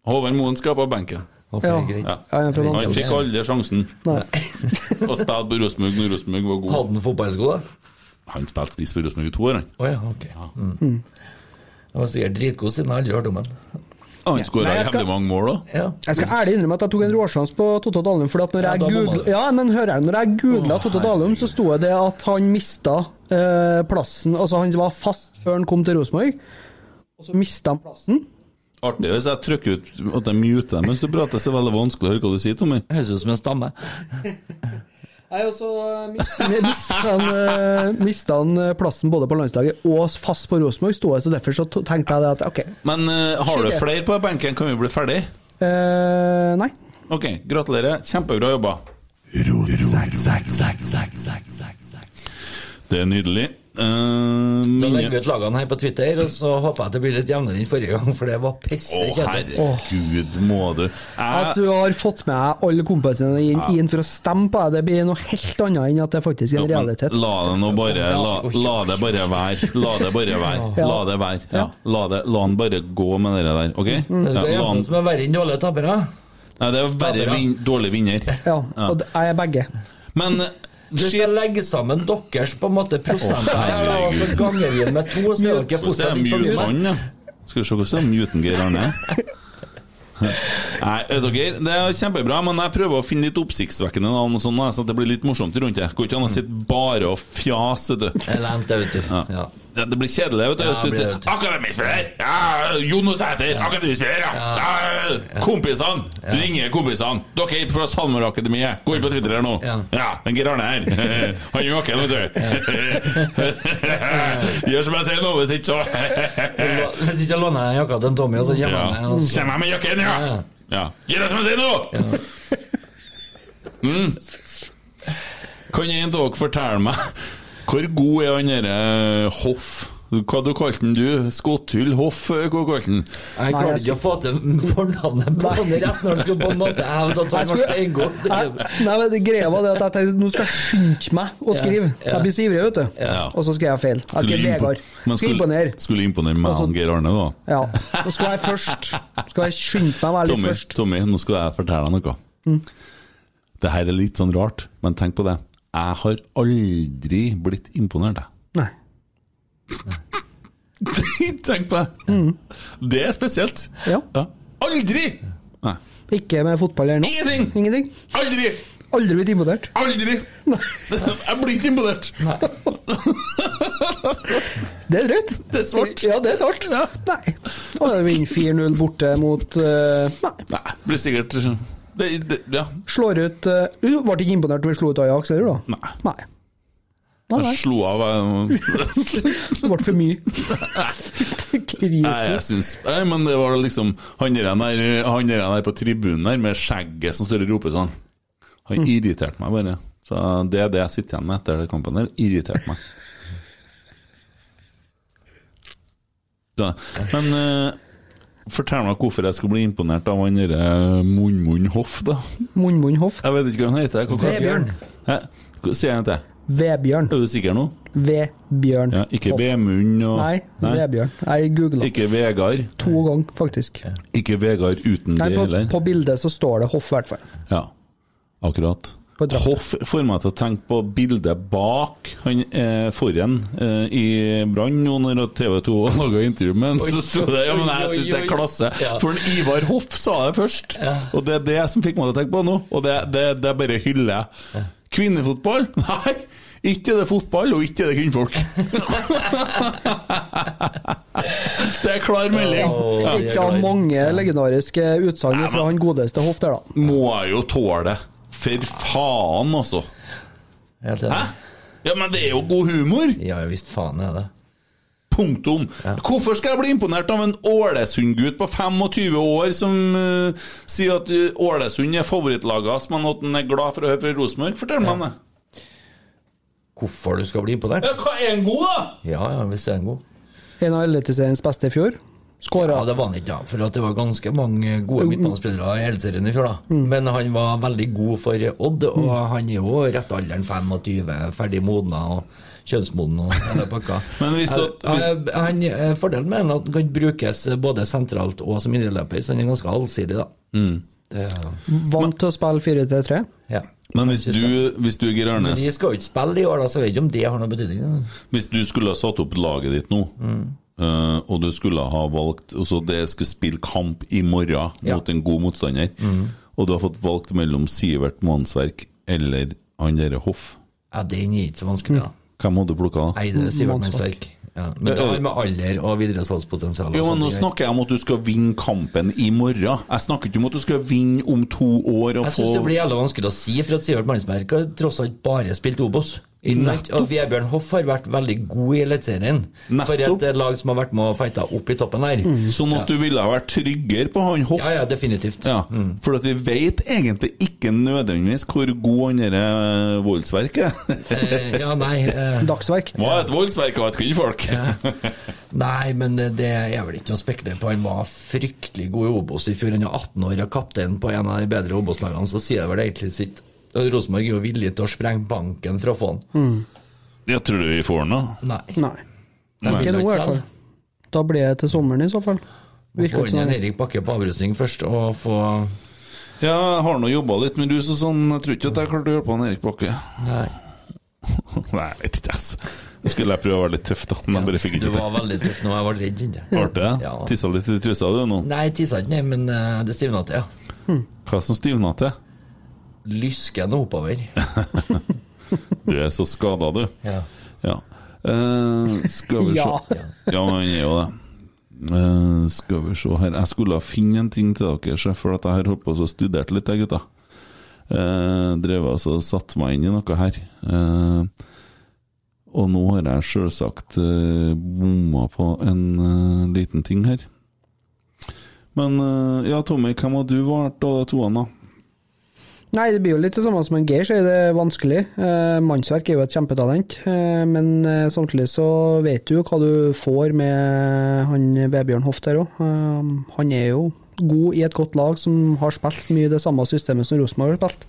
Håvard Moen skal på benken. Ja. Ja. Han fikk aldri sjansen Nei. å spille på Rosenborg når Rosenborg var god. Hadde han fotballsko, da? Han spilte spiss på Rosenborg i to år, han. Oh, ja, ok. Mm. Han var sikkert dritgod siden jeg aldri hørte om han. Han skåra jeg skal- jævlig mange mål, òg. Ja. Jeg skal ærlig innrømme at jeg tok en råsjans på Totto Dalum. For når Ja, jeg man- ja, men hører jeg, når jeg googla Totto Dalum, så sto det at han mista eh, plassen Altså, han var fast før han kom til Rosenborg, og så mista han plassen. Artig hvis jeg trykker ut at jeg muter deg mens du prater, så er det veldig vanskelig å høre hva du sier, Tommy. Høres ut som en stamme. Nei, og så mista han, eh, eh, plassen både på landslaget og fast på Rosenborg, sto jeg, så derfor så tenkte jeg det at OK. Men uh, har du flere på benken, kan vi bli ferdig? Uh, nei. Ok, gratulerer. Kjempebra jobba. Det er nydelig. Eh, Da legger vi ut lagene her på Twitter, og så håper jeg at det blir litt jevnere enn forrige gang, for det var pisse Å, kjedelig. herregud, må du At du har fått med deg alle kompisene inn, inn for å stemme på deg, det blir noe helt annet enn at det faktisk er en realitet. La det nå bare la, la det bare være. La det bare være. La det være. Ja. La, det, la han bare gå med det der, OK? Det Ja, er det han, eneste som er verre enn dårlige tapere. nei, det er verre vin, dårlig vinner. Ja, og jeg er begge. Men legger skal legge sammen deres på en måte prosenter her, og så ganger vi med to, så er dere fortsatt er litt for mute mye. han, ja? Skal vi se hvordan er muten Geir Arne? Nei, dere, det er kjempebra, men jeg prøver å finne litt oppsiktsvekkende navn, sånn, så at det blir litt morsomt rundt det. Går ikke an å sitte bare og fjase, vet du. Det, vet du. Ja. Det, det blir kjedelig. vet du. Ja, blir det. Akademispiller! Ja, Jonas Sæter! Akademispiller, ja! ja. Kompisene! Ringer kompisene! Dere er fra SalMar-akademiet! Gå inn på Twitter her nå! Ja. Ja, den Geir Arne her. *laughs* Han er våken, vet du. *laughs* Gjør som jeg sier nå, hvis ikke så Hvis ikke låner jeg jakka til en Tommy, og så kommer ja. han med. Kommer jeg med jakken, ja! Ja. ja. Gjør som jeg sier nå! Mm. Kan en av dere fortelle meg hvor god er han derre Hoff? Hva du kalte han du? Skotthyll Hoff? Hva kalte han? Jeg klarte ikke å få til *laughs* fornavnet på han rett når han skulle på en måte *laughs* Jeg vet at han var skulle- steingod. Jeg, nei, men det greia var det at jeg tenkte nå skal jeg skynde meg å skrive. Ja, ja. Jeg blir så ivrig, vet du. Ja. Og så skrev jeg feil. Jeg skal Vegard. Skal imponere. Skulle imponere meg og Geir Arne, da. Ja. Så skal jeg først. Skal jeg skynde meg å være litt først. Tommy, nå skal jeg fortelle deg noe. Mm. Det her er litt sånn rart, men tenk på det. Jeg har aldri blitt imponert, jeg. Nei. *laughs* tenk på det! Det er spesielt. Ja. Aldri! Nei. Ikke med fotball eller noe? Ingenting! Ingenting? Aldri! Aldri blitt imponert? Aldri! *laughs* Jeg blir ikke imponert. Det er drøyt. Det er svart. Ja, det er svart. Nei. Og vinner 4-0 borte mot uh, Nei. Nei, blir sikkert det, det, Ja. Slår ut uh, Du ble ikke imponert da vi slo ut Ajax, eller da? Nei. Nei. Nei, Jeg slo av eh, *laughs* Det ble for mye. *laughs* Nei, jeg syns Nei, men det var liksom Han der, der, han der der på tribunen der med skjegget som står og roper sånn. Han irriterte meg bare. Så Det er det jeg sitter igjen med etter den kampen der. Irriterte meg. *laughs* Så, men eh, fortell meg hvorfor jeg skal bli imponert av han derre Munnmunn Hoff, da. Munnmunn Hoff. Jeg vet ikke hva han heter. Hva- Vebjørn. Hæ? Hva- sier han til. Vebjørn. Er du sikker nå? Vebjørn. Ja, ikke. Vemund og Nei, Vebjørn. Jeg googla Ikke Vegard. to ganger, faktisk. Ikke Vegard uten Nei, det heller. på bildet så står det Hoff, i hvert fall. Ja, akkurat. Hoff får meg til å tenke på bildet bak han eh, foran eh, i Brann nå når TV 2 *laughs* laga intervju med ham. Så sto det ja, men jeg syns det er klasse. Ja. For en Ivar Hoff sa det først, og det er det som fikk meg til å tenke på nå. Og det, det, det er bare hyller jeg. Kvinnefotball? *laughs* Nei! Ikke er det fotball, og ikke er det kvinnfolk. *laughs* det er klar melding. Ikke av mange legendariske utsagn fra han godeste Hoff der, da. Må jeg jo tåle det. For faen, altså. Helt Hæ? Ja, men det er jo god humor! Ja ja visst faen er det. Punktum. Hvorfor skal jeg bli imponert av en Ålesund-gutt på 25 år som uh, sier at eh, Ålesund er favorittlaget hans, men at han er glad for å høre fra Rosenborg? Fortell meg om det. Hvorfor du skal bli imponert? Ja, hva er han god, da? Ja ja, hvis det er en god. En av Eliteseriens beste i fjor. Skåra. Ja, det var han ikke, da. For at det var ganske mange gode midtbanespillere i Eliteserien i fjor, da. Men han var veldig god for Odd, og han er jo rett alderen 25, ferdig modna og kjønnsmoden og hele pakka. *laughs* Men hvis Eh, hvis- eh, han, eh, Fordelen med han er at han kan brukes både sentralt og som indreløper, så han er ganske allsidig, da. Det, Vant til å spille 4-3-3. ja. Men hvis du, hvis du Geir Men de skal jo ikke spille i år, da, så jeg vet ikke om det har noe betydning. da. hvis du skulle ha satt opp laget ditt nå, eh, og du skulle ha valgt altså Det skulle spille kamp i morgen Ja. mot en god motstander, og du har fått valgt mellom Sivert Mannsverk eller han derre Hoff, Ja, Den er ikke så vanskelig, da. hvem hadde du plukka da? Nei, det er Sivert Mannsverk. Ja. Men det har med alder og videresalgspotensial salgspotensial Ja, men Nå snakker jeg om at du skal vinne kampen i morgen. Jeg snakker ikke om at du skal vinne om to år og Jeg få syns det blir jævla vanskelig å si, for at Sivert Mannsverk har tross alt bare spilt Obos. Og Vebjørn Hoff har vært veldig god i Eliteserien. For et eh, lag som har vært med og fighta opp i toppen her. Sånn at du ville ha vært tryggere på han Hoff. Ja, ja, definitivt. Ja, For at vi vet egentlig ikke nødvendigvis hvor god han derre voldsverk er. Eh, ja, nei *laughs* eh, Dagsverk. Må ha et voldsverk av et kvinnfolk? Nei, men det er vel ikke å spekulere på. Han var fryktelig god i Obos i fjor. Han er 18 år og kaptein på en av de bedre Obos-lagene, så sier det vel egentlig sitt. Rosenborg er jo villig til å sprenge banken for å få han. Jeg tror du vi får den, da. Nei. Nei. Nei. Ikke nå, i hvert fall. Da blir det til sommeren i så fall. Få Virker inn en. Erik Bakke på avrusning først, og få Ja, jeg har nå jobba litt med rus og sånn. Jeg tror ikke at jeg klarte å hjelpe han Erik Bakke. Nei. *laughs* Nei, jeg vet ikke, altså. Jeg skulle jeg prøve å være litt tøff, da, men jeg bare fikk Du var veldig tøff nå, jeg var redd. kjente. Ble det? Ja. Tissa litt i trusa du nå? Nei, tissa ikke, nei, men eh, det stivna til, ja. Hva som stivna til? Lysken oppover. *laughs* Du er så skada, du. Ja. Ja. Uh, skal vi *laughs* se Ja. Ja, han er jo det. Uh, skal vi se her Jeg skulle finne en ting til dere, sjef, for at jeg har holdt på og studert litt, jeg, gutta. Uh, drevet altså og satt meg inn i noe her. Uh, og nå har jeg sjølsagt uh, bomma på en uh, liten ting her. Men ja, Tommy, hvem har du vært av de toene, da? Nei, det blir jo litt det samme som en Geir, så er det vanskelig. Eh, mannsverk er jo et kjempetalent, eh, men eh, samtidig så vet du jo hva du får med han Vebjørn Hoft her òg. Eh, han er jo god i et godt lag som har spilt mye det samme systemet som Rosenborg har spilt.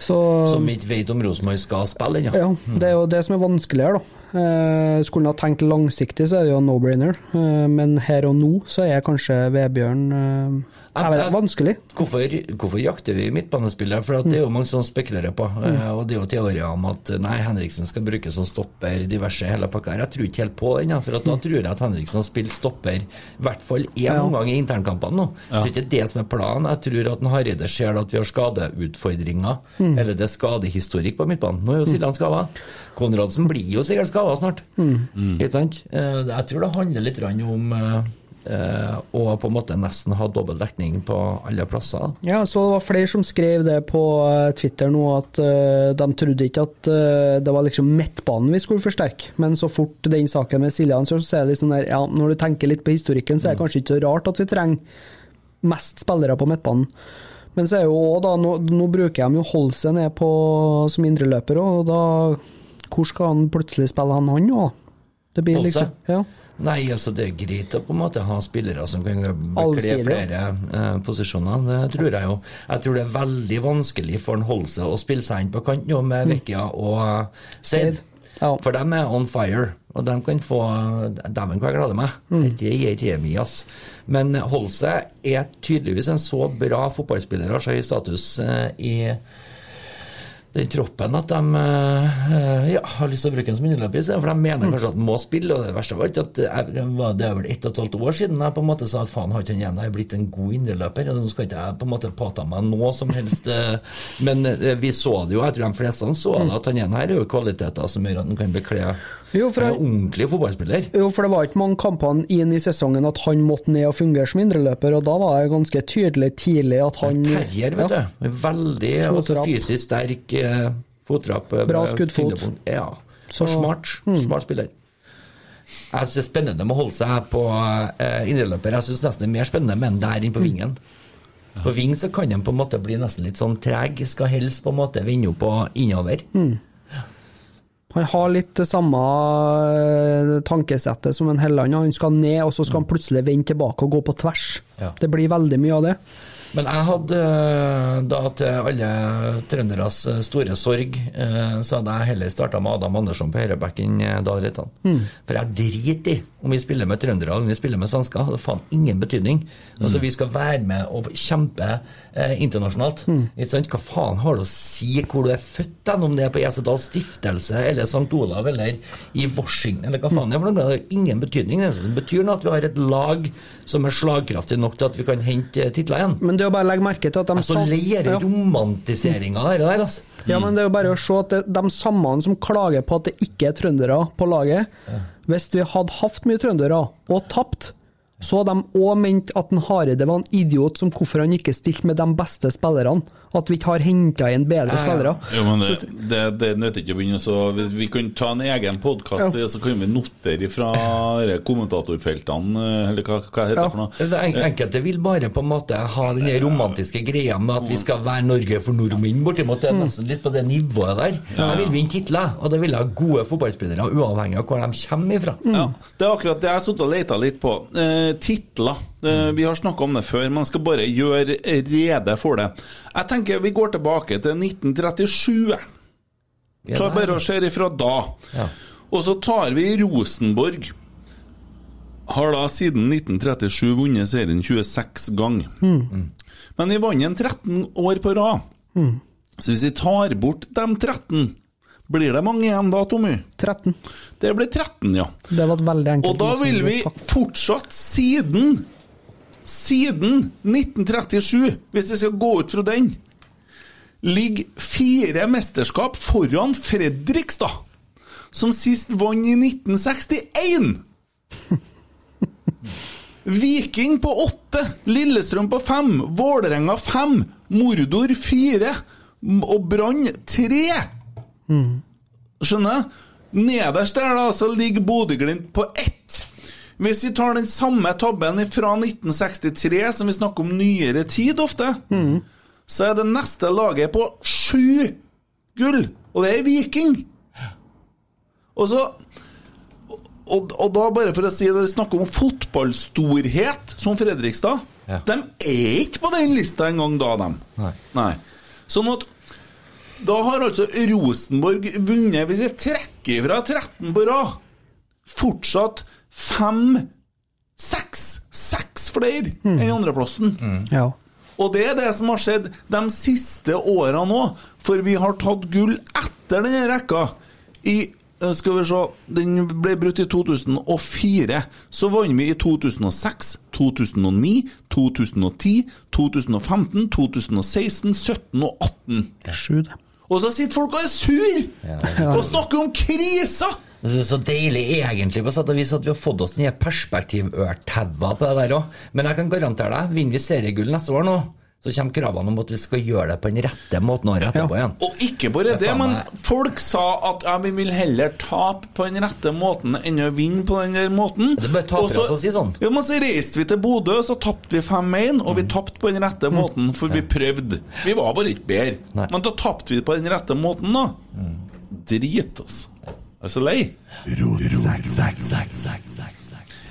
Så Som ikke vet om Rosenborg skal spille ennå. ja, det er jo det som er vanskelig her, da. Eh, skulle en ha tenkt langsiktig, så er det jo no-brainer. Eh, men her og nå så er kanskje Vebjørn jeg vet, Jeg- vanskelig. Hvorfor, hvorfor jakter vi midtbanespillere? For at det er jo mange som spekulerer på. Mm. Og det er jo teorier om at nei, Henriksen skal brukes som stopper, diverse hele pakka her. Jeg tror ikke helt på den, ja, for at da tror jeg at Henriksen har spilt stopper i hvert fall én Ja. omgang i internkampene nå. Ja. ikke det er det som er planen. Jeg tror at Hareide ser at vi har skadeutfordringer, eller det er skadehistorikk på midtbanen. Nå er jo Siljan skada. Konradsen blir jo sikkert skada snart. Ikke sant? Eh, Jeg tror det handler litt om eh, eh, på en måte nesten ha dobbel dekning på alle plasser. Ja, så det var flere som skrev det på eh, Twitter nå, at eh, de trodde ikke at det var liksom midtbanen vi skulle forsterke. Men så fort den saken med Siljan, så er det sånn der, ja, når du tenker litt på historikken, så er det kanskje ikke så rart at vi trenger mest spillere på midtbanen. Men så er jo også da, nå, nå bruker de jo Holse ned på som indreløper, og da Hvor skal han plutselig spille han, han òg? Det blir Holse? liksom Ja. Nei, altså det er greit å på en måte ha spillere som kan bekle flere eh, posisjoner. Det tror jeg jo. Jeg tror det er veldig vanskelig for en Holse å spille seg inn på kant nå med Vecchia og eh, Seid. Ja. For dem er on fire, og de kan få Dæven, hva jeg gleder meg. Det gir er ass. Men Holse er tydeligvis en så bra fotballspiller, har så høy status eh, i den troppen at de eh, ja, har lyst til å bruke den som innløper, i for de mener kanskje at de må spille. og Det verste var ikke at jeg, det er vel ett og et halvt år siden jeg på en måte sa at faen, har ikke han er blitt en god indreløper? Nå skal ikke jeg på en måte påta meg noe som helst. eh, Men eh, vi så det jo, jeg tror de fleste så det, at han igjen her er jo kvaliteter som gjør at han kan bekle Jo, for han- ordentlig fotballspiller. Jo, for det var ikke mange kampene inn i sesongen at han måtte ned og fungere som indreløper, og da var det ganske tydelig tidlig at han Terrier, vet Ja. du. Veldig altså, fysisk sterk eh, fottrapp. eh, Bra skuddfot. Ja. Så- smart. Smart spiller. Jeg synes det er spennende med å holde seg på eh, indreløper. Jeg syns nesten det er mer spennende med en der enn på vingen. På ving så kan de på en måte bli nesten litt sånn treg, skal helst på en måte vende opp og innover. Han har litt samme eh, tankesettet som en Helland. Han skal ned, og så skal han plutselig vende tilbake og gå på tvers. Ja. Det blir veldig mye av det. Men jeg hadde eh, da til alle trønderes eh, store sorg, så hadde jeg heller starta med Adam Andersson på høyreback enn Dahl Reitan. For jeg driter i om vi spiller med trøndere eller om vi spiller med svensker. Det har faen ingen betydning. Altså Vi skal være med og kjempe eh, internasjonalt. Ikke sant? Hva faen har det å si hvor du er født, den, om det er på Esedals stiftelse eller St. Olav eller i Washington eller hva faen det er for noe? Det har ingen betydning. Det eneste som betyr noe, at vi har et lag som er slagkraftig nok til at vi kan hente eh, titler igjen. Men det jo bare legge merke til at de Altså, satt... Leire Ja. romantiseringa av det der, altså. Ja, men det er jo bare å se at det, de samme som klager på at det ikke er trøndere på laget Hvis vi hadde hatt mye trøndere og tapt, så hadde de òg ment at en Hareide var en idiot som hvorfor han ikke stilte med de beste spillerne. At vi ikke har henta inn bedre Ja, ja. spillere. Jo, men det, det, det nytter ikke å begynne så Vi vi kan ta en egen podkast, ja. så kan vi notere fra kommentatorfeltene, eller hva, hva heter det for noe? En- Enkelte vil bare på en måte ha den romantiske greia med at vi skal være Norge for nordmenn. Bortimot det er nesten litt på det nivået der. Jeg vil vinne titler, og det vil jeg ha gode fotballspillere, uavhengig av hvor de kommer ifra. Ja, Det er akkurat det jeg har sittet og leita litt på. Eh, titler. Eh, vi har snakka om det før, men skal bare gjøre rede for det. Jeg tenker vi går tilbake til 1937. jeg. Ja, Ta det er- bare og ser ifra da. Ja. Og så tar vi Rosenborg. Har da siden 1937 vunnet serien 26 ganger. Men vi vant den 13 år på rad. Så hvis vi tar bort de 13, blir det mange igjen da, Tommy? 13. Det blir 13, ja. Det var et veldig enkelt Og da vil vi fortsatt siden Siden 1937, hvis vi skal gå ut fra den, ligger fire mesterskap foran Fredrikstad, som sist vant i 1961. *laughs* Viking på åtte, Lillestrøm på fem, Vålerenga fem, Mordor fire og Brann tre. Skjønner? Nederst der da, så ligger Bodø-Glimt på ett. Hvis vi tar den samme tabben fra 1963, som vi snakker om nyere tid ofte, så er det neste laget på sju gull, og det er Viking. Og så og, og da, bare for å si det, vi snakker om fotballstorhet, som Fredrikstad. Ja. De er ikke på den lista engang da, dem. Nei. Sånn at da har altså Rosenborg vunnet, hvis jeg trekker fra 13 på rad, fortsatt fem Seks! Seks flere enn andreplassen. Ja. Og det er det som har skjedd de siste åra nå, for vi har tatt gull etter denne rekka. I eh, skal vi se, Den ble brutt i 2004. Så vant vi i 2006, 2009, 2010, 2015, 2016, 17 og 18. Sju, det. Og så sitter folk og er sur og snakker om kriser! Det er så deilig egentlig på sett og vis at vi har fått oss nye perspektivørtaua på det der òg. Men jeg kan garantere deg, vinner vi seriegull neste år nå, så kommer kravene om at vi skal gjøre det på den rette måten året etterpå igjen. Og ikke bare Det er det, men folk sa at ja, vi vil heller tape på den rette måten enn å vinne på den der måten. Det er bare taper Og så- som sier sånn. Ja, men så reiste vi til Bodø, så tapte vi 5-1, og vi tapte på den rette måten, for vi prøvde. Vi var bare ikke bedre. Nei. Men da tapte vi på den rette måten, da. Drit, altså. Jeg er så lei.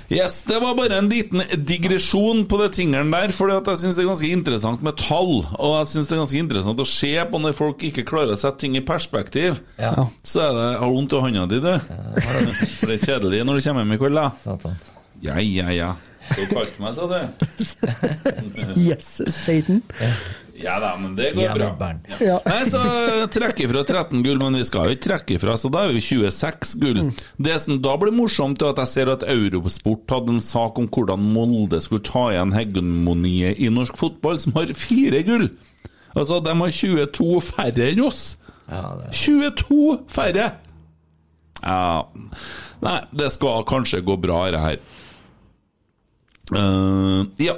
Yes, Det var bare en liten digresjon på det tingene der, for jeg syns det er ganske interessant med tall. Og jeg synes det er ganske interessant å se på når folk ikke klarer å sette ting i perspektiv. Ja. Så er det Har du vondt i hånda di, du? *laughs* For det er kjedelig når du kommer hjem i kveld, da. Satan. Ja, ja, ja. Du kalte meg, sa du? *laughs* Yes, Satan. Ja da, men det går Ja, bra. Ja. Ja. Nei, så trekker fra 13 gull, men vi skal jo ikke trekke fra, så da er vi 26 gull. Det som da blir morsomt, er at jeg ser at Eurosport hadde en sak om hvordan Molde skulle ta igjen hegemoniet i norsk fotball, som har fire gull. Altså, de har 22 færre enn oss. Ja, det 22 færre! Ja Nei, det skal kanskje gå bra, det her. Uh, ja.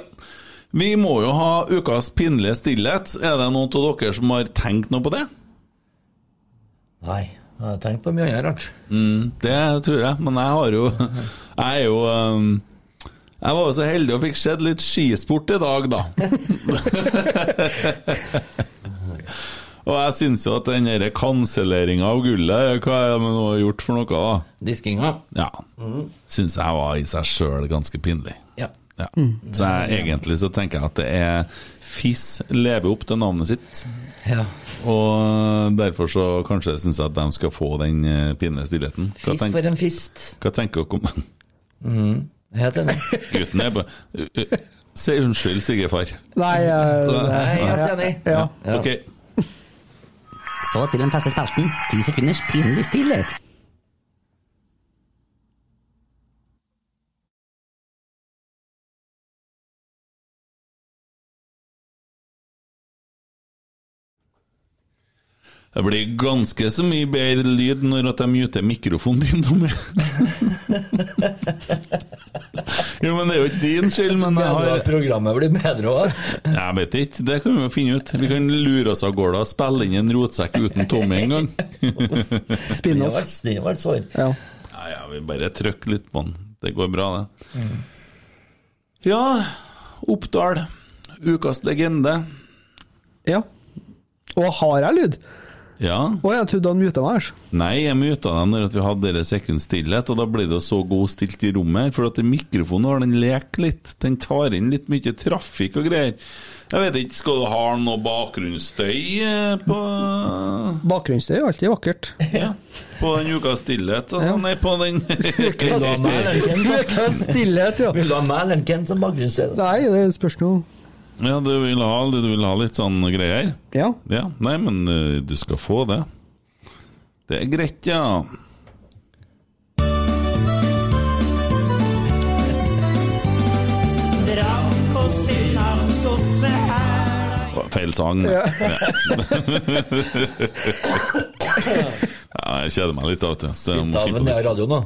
Vi må jo ha ukas pinlige stillhet. Er det noen av dere som har tenkt noe på det? Nei, jeg har tenkt på mye annet rart. Mm, det tror jeg, men jeg har jo *laughs* Jeg er jo um, Jeg var jo så heldig og fikk sett litt skisport i dag, da. *laughs* og jeg syns jo at den kanselleringa av gullet Hva er det man har gjort for noe, da? Diskinga. Ja. Syns jeg var i seg sjøl ganske pinlig. Ja. Ja. Så jeg, egentlig så tenker jeg at det er Fiss lever opp til navnet sitt. ja. Og derfor så kanskje syns jeg at de skal få den eh, pinlige stillheten. Hva, Fist tenk, for en fist. hva tenker dere om Helt enig. *laughs* Gutten er bare uh, uh, Si unnskyld, svigerfar. Nei, uh, *laughs* Nei, helt enig. ja. Ja. Ok. Så til den feste spalten, ti sekunders pinlig stillhet. Det blir ganske så mye bedre lyd når at jeg muter mikrofonen din, Tommy. *laughs* Jo, men det er jo ikke din skyld, men jeg har programmet blir bedre òg? Jeg vet ikke, det kan vi jo finne ut. Vi kan lure oss av gårde og spille inn en rotsekk uten Tommy en gang. Det *laughs* Spin-off. det var et sår. Ja. Ja, ja, vi bare trykker litt på den. Det går bra, det. Ja, Oppdal. Ukas legende. ja. Og har jeg lyd? Ja. Å, jeg trodde han muta meg. Nei, jeg muta den når vi hadde dere sekund stillhet, og da ble det så god stilt i rommet. For at mikrofonen har den lekt litt. Den tar inn litt mye trafikk og greier. Jeg vet ikke, skal du ha noe bakgrunnsstøy eh, på, Bakgrunnsstøy er alltid vakkert. ja, på den ukas stillhet? Altså, Nei, på den? Ukas stillhet, ja. Vil du ha Mæland Kent som bakgrunnsstøy? Nei, det spørs nå. Ja, du vil ha, du vil ha litt sånn greier? Ja. Ja, nei, men eh, du skal få det. Det er greit, ja. Feil sang. Ja. *laughs* ja, jeg kjeder meg litt av den radioen, jeg *laughs* må Ta finne på ned det. av radioen, da.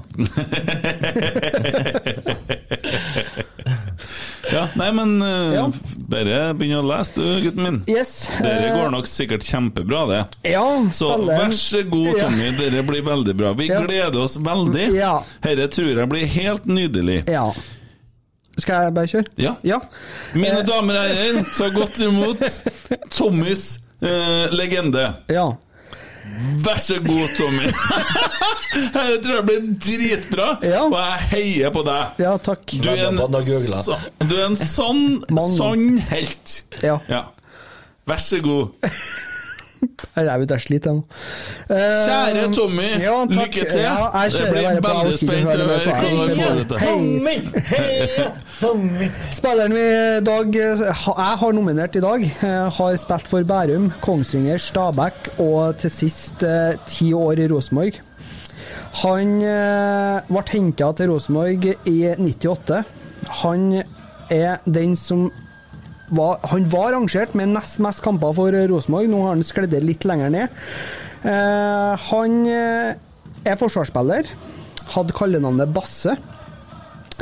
Ja, nei, men eh, Ja. bare begynn å lese, du, gutten min. Yes. Dere eh, går nok sikkert kjempebra, det. Ja, Så vær så god, Ja. Tommy. Dere blir veldig bra. Vi Ja. gleder oss veldig. Ja. Dette tror jeg blir helt nydelig. Ja. Skal jeg bare kjøre? Ja. Ja. Mine Eh, damer og herrer, ta godt imot *laughs* Tommys eh, legende. Ja. Vær så god, Tommy. *laughs* Dette tror jeg blir dritbra, Ja. og jeg heier på deg. Ja, takk. Du er en, du er en sånn, Mann. sånn helt. Ja. Ja. Vær så god. *laughs* Jeg vet jeg sliter jeg nå. Eh, Kjære Tommy, ja, takk. lykke til. Ja, jeg det blir veldig spent å høre hva du får til. Tommy! Heia Tommy! Spilleren vi dag jeg har nominert i dag, eh, har spilt for Bærum, Kongsvinger, Stabæk og til sist eh, ti år i Rosenborg. Han ble henta til Rosenborg i 98. Han er den som var, han var rangert med nest mest kamper for Rosenborg. Nå har han skledd litt lenger ned. Eh, han eh, er forsvarsspiller. Hadde kallenavnet Basse.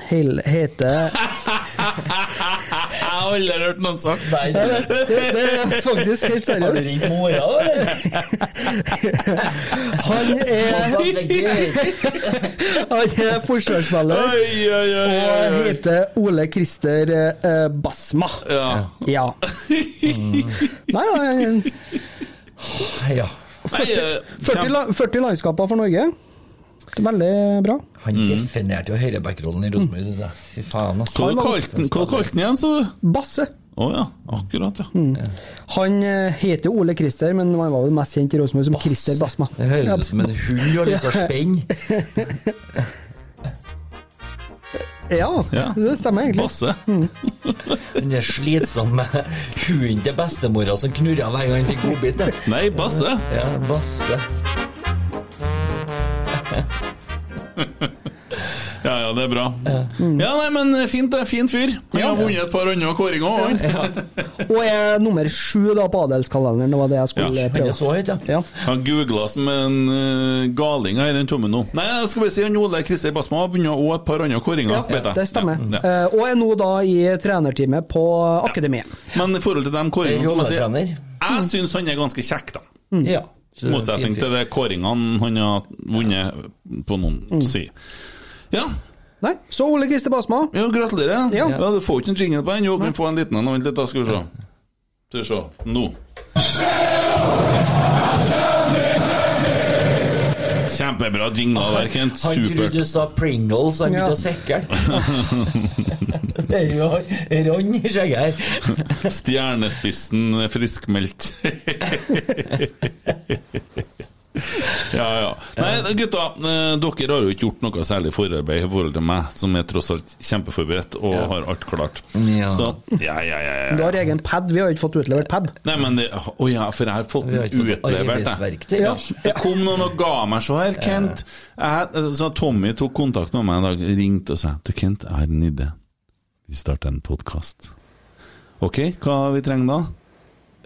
Hel, heter *laughs* har aldri hørt noen sagt Nei, det, det, det er faktisk helt har du seriøst. ringt mora, eller? Han er, han er forsvarsspiller Oi, oi, oi, oi, og heter Ole Christer eh, Basma. Ja. Ja. *laughs* Nei, Ja. Nei, eh, 40, la- 40 landskaper for Norge. Veldig bra. Han definerte jo høyrebackrollen i Rosenborg, syns jeg. Fy faen, ass. Hva kalte han den igjen, sa du? Basse. Å ja, akkurat, ja. Han eh, heter jo Ole Christer, men han var jo mest kjent i Rosenborg som Christer Basma. Det høres ut som en hund har lyst til å spenne. Ja, Ja. det stemmer egentlig. Basse. *laughs* Den er slitsom hunden til bestemora som knurra hver gang han fikk godbit. Nei, Basse. Ja, Basse. *laughs* Ja, ja, det er bra. Ja, nei, men fint, det. Fin fyr. Han har vunnet et par andre kåringer òg, han. Og er nummer sju da på adelskalenderen, det var det jeg skulle Ja, Han prøve. er så høyt, ja. Ja. Han googla som en uh, galing her, den tommen nå. Nei, jeg skal bare si han Ole Christer Basma har vunnet òg et par andre kåringer, Ja, vet jeg. det stemmer. Ja, ja. Eh, og er nå da i trenerteamet på akademiet. Men i forhold til de kåringene, som jeg sier Jeg syns han er ganske kjekk, da. Ja. I motsetning til det kåringene han har vunnet på noen Mm. si. Ja, Nei, så Ole Krister Basma. ja gratulerer. Ja. Du får ikke en jingle på den. Jo, kan få en liten en. Vent litt, da skal vi se. Skal vi se. Nå. Kjempebra jingle der, Kent. Han trodde du sa Pringles, han begynte å sekle. Det er jo ronn i skjegget her. Stjernespissen friskmeldt. *laughs* *laughs* ja, ja. Nei, gutta. eh, Dere har jo ikke gjort noe særlig forarbeid i forhold til meg, som er tross alt kjempeforberedt og har alt klart. Ja. Så ja, ja, ja, Du har egen pad, vi har jo ikke fått utlevert pad. Nei, men det, Å ja, for jeg har fått den utlevert, jeg. Ja. Det kom noen og ga meg så her, Kent. Jeg, så Tommy tok kontakt med meg en dag, ringte og sa Du, Kent, jeg har en idé. Vi starter en podkast. Ok, hva vi trenger da?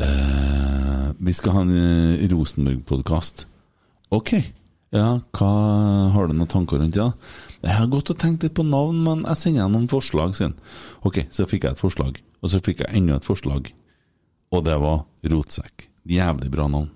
Uh, vi skal ha en uh, Rosenborg-podkast. Ok. Ja, hva har du noen tanker rundt det? Jeg har gått og tenkt litt på navn, men jeg sender noen forslag, sin. Ok, så fikk jeg et forslag, og så fikk jeg enda et forslag, og det var Rotsekk. Jævlig bra navn.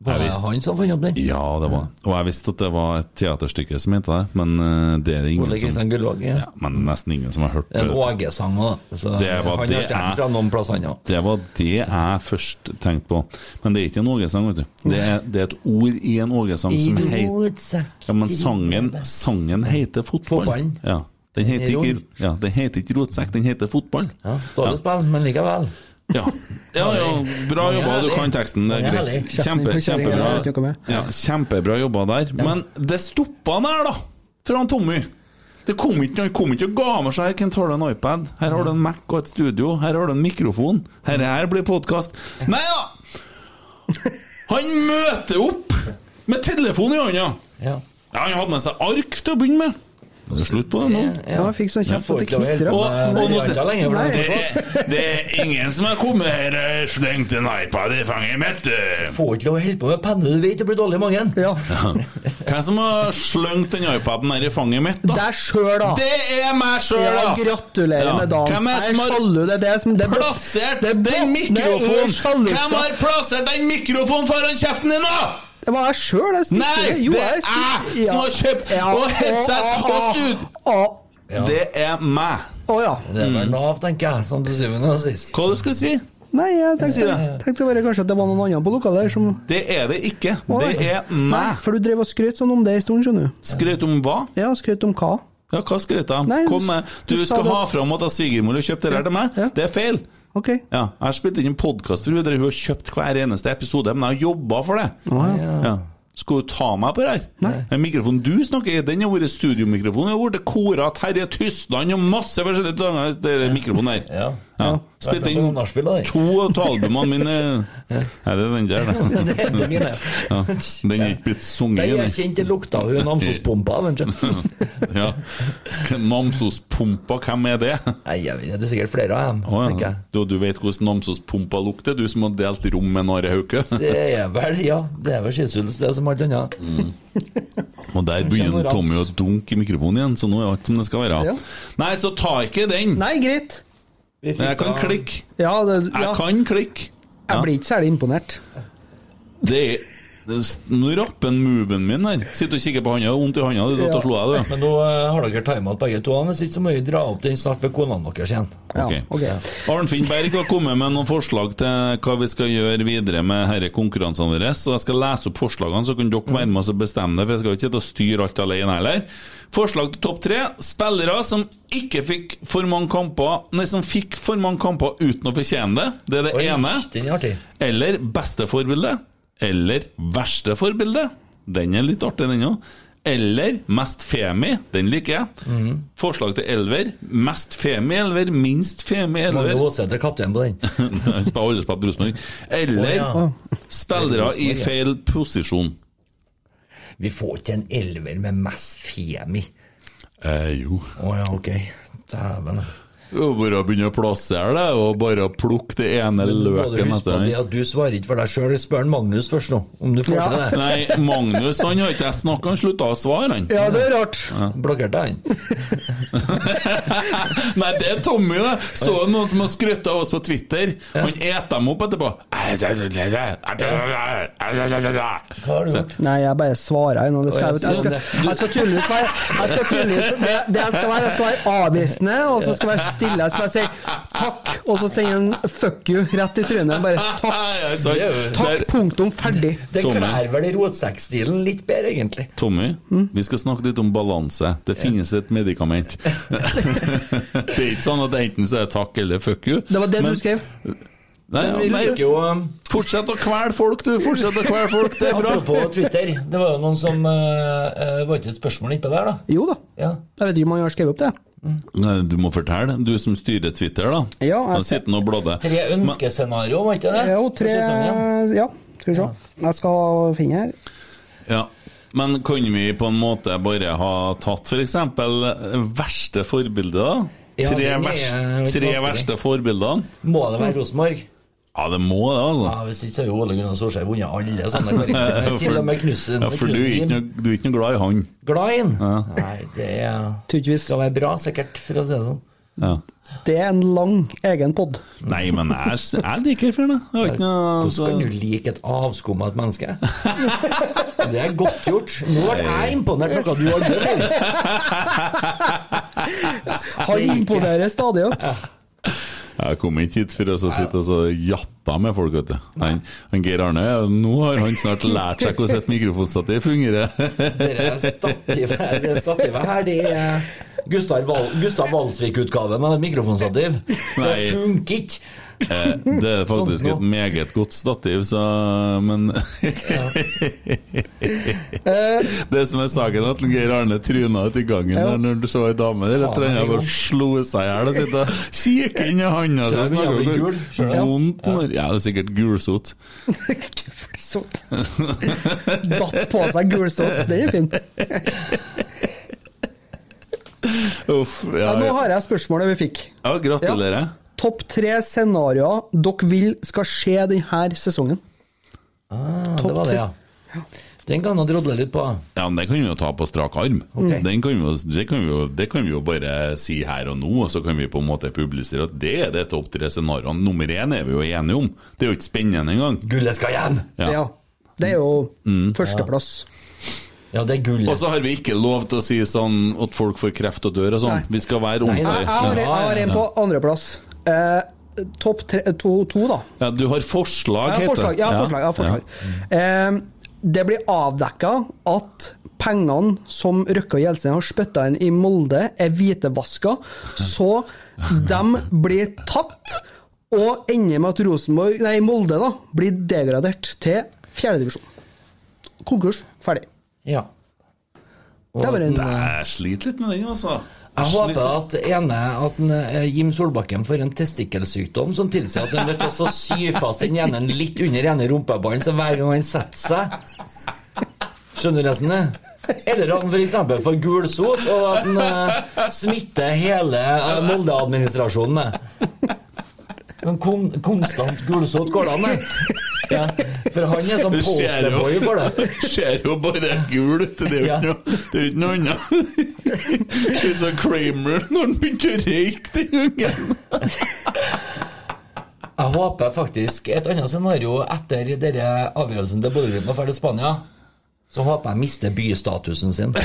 Var det han som fant opp den? Ja, det var Og jeg visste at det var et teaterstykke som het det, men eh, det er det Ole ingen som Kristian Gullvåg? Ja. ja, Men nesten ingen som har hørt En det. Åge-sang òg. Så Det var han det har fra noen plasser, òg. Det var det jeg først tenkte på. Men det er ikke en Åge-sang, vet du. Det er, det er et ord i en Åge-sang som heter Ja, men sangen, sangen heter fotball. Fotballen. Ja. Den heter ikke, ja, den heter ikke rotsekk, den heter fotball. Ja, Dårlig spill, men likevel. Ja. ja, ja, bra jobba, du kan teksten, det er greit. Kjempe, kjempebra. Ja, kjempebra jobba der. Men det stoppa der, da! Fra han Tommy. Det kom ikke noe, kom ikke og ga med seg Her har du en iPad? Her har du en Mac og et studio. Her har du en mikrofon. Her, her blir podkast. Nei da! Han møter opp med telefon i hånda! Ja. Ja, han hadde med seg ark til å begynne med. Det er slutt på det nå. Ja, jeg fikk sånn kjeft at det knitrer. Det Det er ingen som har kommet her og slengt en iPad i fanget mitt. Får ikke lov å holde på med penne, du vet det blir dårlig i magen. Ja. *laughs* Hvem som har slengt den iPaden her i fanget mitt, da? Deg sjøl, da. Det er meg sjøl, Ja, da! gratulerer Ja. med dagen. Jeg er sjalu. Det er det som det er- Plassert er den mikrofonen! Hvem har plassert den mikrofonen foran kjeften din, da?! Det var jeg sjøl, jeg Nei, stikker. Jo, det er jeg som har kjøpt og headset og stud- Ja. Det er meg. å ja. Det er Nav, tenker jeg, som til syvende og sist. Hva du skal si? Nei, jeg tenkte, det. tenkte bare kanskje at det var noen andre på lokalet her som Det er det ikke. Det er er Nei, meg. for du drev og skrøt sånn om det en stund, skjønner du. Skrøt om hva? Ja, skrøt om hva? Ja, hva skrøt jeg om? Kom du- med. du Du skal det- ha fram at svigermor har kjøpt det der til meg. Ja. Det er feil. Ok. Ja, jeg har spilt inn en podkast der hun har kjøpt hver eneste episode, men jeg har jobba for det. Ja. Ja. Skal du ta meg på det her? Nei. Den mikrofonen du snakker i, den har vært studiomikrofon. Den har vært Kora, Terje Tysland og masse forskjellige mikrofoner den. Ja. Ja. Spilt inn to av albumene mine. Nei, det er den der, da. *laughs* Det er mine. Ja. Den er ikke blitt sunget Nei, i. jeg kjente lukta av er du. *laughs* Ja. Namsospumpa, hvem er det? Nei, det er sikkert flere av dem, Oh, ja. du, du vet hvordan Namsospumpa lukter, du som har delt rom med Are Hauke? *laughs* Det er vel, ja, det er vel skisuls, det er som alt annet. Og der begynner Tommy å dunke i mikrofonen igjen, så nå er alt som det skal være. Ja. Nei, så ta ikke den! Nei, greit. Vi Jeg kan klikke. Ja, det, Jeg kan klikke. jeg blir ikke særlig imponert. Er det er- Nå rapper moven min her. Sitter og kikker på handa, vondt i handa. Du, Ja. Men nå eh, har dere timet begge to, hvis ikke så må vi dra opp den snart med konene deres igjen. Ja, Ok. ok. Arnfinn Berg har kommet med noen forslag til hva vi skal gjøre videre med disse konkurransene våre. Så jeg skal lese opp forslagene, så kan dere være med oss og bestemme det. For jeg skal ikke sitte og styre alt alene heller. Forslag til topp tre. Spillere som ikke fikk for mange kamper Nei, som fikk for mange kamper uten å fortjene det. Det er det Oi, ene. Den er artig. Eller beste forbilde. Eller verste forbilde. Den er litt artig, den òg. Eller mest femi. Den liker jeg. Forslag til elver. Mest femi elver, minst femi elver. Må låse til kaptein på den. *laughs* Han spiller alle på Rosenborg. Eller Å, spillere i feil posisjon. Vi får ikke en elver med mest femi. Eh, jo. Å ja, ok. Dæven. Jo, Bare å begynne å plassere det, og bare å plukke det ene løken etter det den. du svarer ikke for deg sjøl. Spør Magnus først nå, om du får Ja. til det. Nei, Magnus han har ikke jeg snakka, han slutta å svare, han. Ja, det er rart. Blokkerte han. *laughs* Nei, det er Tommy, det. Så du noen som har skrytt av oss på Twitter? Han eter dem opp etterpå. Hva har du gjort? Nei, jeg bare svarer ennå. Jeg, ja, jeg, skal, sånn, jeg skal tydeligvis være jeg skal tydeligvis, det, det jeg skal være, jeg skal være avvisende, og så skal jeg være stille. så skal bare si takk, og så sier han fuck you rett i trynet. Bare takk, *laughs* takk, punktum, ferdig. Det kler vel rotsekkstilen litt bedre, egentlig. Tommy, vi skal snakke litt om balanse. Det finnes et medikament. *laughs* *laughs* det er ikke sånn at enten så er det takk eller fuck you. Det var det Men- du skrev. Nei, ja, men, jo um, fortsett å kvele folk, du. Fortsett å kvele folk, det er bra. Apropos Twitter, det var jo noen som uh, uh, Var ikke et spørsmål innpå der, da? Jo da. Ja. Jeg vet ikke om han har skrevet opp det. Nei, Du må fortelle, du som styrer Twitter, da. Ja, jeg sitter og bladder. Tre ønskescenario, var ikke det? Jo, tre. Ja, skal vi se. Jeg skal finne her. Ja. Men kan vi på en måte bare ha tatt f.eks. verste forbildet, da? Ja, Tre, er verste, tre verste forbildene? Må det være Rosenborg? Ja, det må det, altså. Ja, Hvis ikke så har jo Ole Gunnar Solskjær vunnet alle sånne karakterer. *laughs* Til og med knussen. ja, for du er, ikke du er ikke noe glad i han. Glad i han? Nei, det er, skal være bra, sikkert, for å si det sånn. Ja. Det er en lang egen pod. Nei, men jeg, jeg liker fyren, jeg. Jeg har ikke noe Hvordan altså, kan du like et avskum av et menneske? Det er godt gjort. Nå ble jeg imponert, noe du har gjort. Han imponerer stadig. Ja. Jeg kom ikke hit for å så sitte og så jatta med folk, vet du. Han, han Geir Arne, nå har han snart lært seg hvordan et mikrofonstativ fungerer. Stativet, det stativet her, det er Gustav, Val, Gustav Walsvik-utgaven av et mikrofonstativ. Det funker ikke! Eh, Det er faktisk Sånn et meget godt stativ, så Men *laughs* Det som er saken, er at Geir Arne tryna ut i gangen Ja. der når du så ei dame der. Jeg tror han det bare slo seg i hjel og sitter og kikker inn i handa si. jeg begynner å bli gul, vondt når Ja, det er sikkert gulsot. Gulsott. Datt på seg gulsott. Det er fint. Uff. Ja, Ja, nå har jeg spørsmålet vi fikk. ja gratulerer. Topp tre scenarioer dere vil skal skje denne sesongen. Ah, det var det, ja. Den kan jeg drodle litt på. Ja, men Det kan vi jo ta på strak arm. Okay. Den kan vi det, kan vi jo, det kan vi jo bare si her og nå, og så kan vi på en måte publisere at det er det topp tre scenarioene. Nummer én er vi jo enige om. Det er jo ikke spennende engang. Gullet skal igjen! Ja. Ja. Det er jo Mm. førsteplass. Ja, det er gull. Og så har vi ikke lov til å si sånn at folk får kreft og dør og sånn. Vi skal være ordentlige. jeg, jeg har en på andreplass. Eh, Topp to, to, da. Ja, du har forslag, heter det. heter forslag. Ja. forslag, Ja. Eh, det blir avdekka at pengene som Røkke og Gjelsten har spytta inn i Molde, er hvitevaska, så de blir tatt, og ender med at Rosenborg, nei, Molde da, blir degradert til fjerdedivisjon. Konkurs. Ferdig. Ja. Og Det var en- eh, Jeg sliter litt med den, altså. Jeg håper at ene at en, eh, Jim Solbakken får en testikkelsykdom som tilsier at han er nødt til å sy fast den ene litt under ene rumpebånd, så hver gang han setter seg Skjønner du resten? det? Eller at han f.eks. får gulsot, og at han uh, smitter hele uh, Molde-administrasjonen med. En kon konstant gulsott går det an, det? Ja, for han er sånn posterboy for det. *laughs* ser jo bare gul ut. Det er jo Ja. ikke noe annet. *laughs* Ser ut som Kramer når han begynte å røyke den ungen. Jeg håper faktisk et annet scenario etter denne avgjørelsen til Bodø-Glimt var ferdig i Spania. Så håper jeg mister bystatusen sin. *laughs*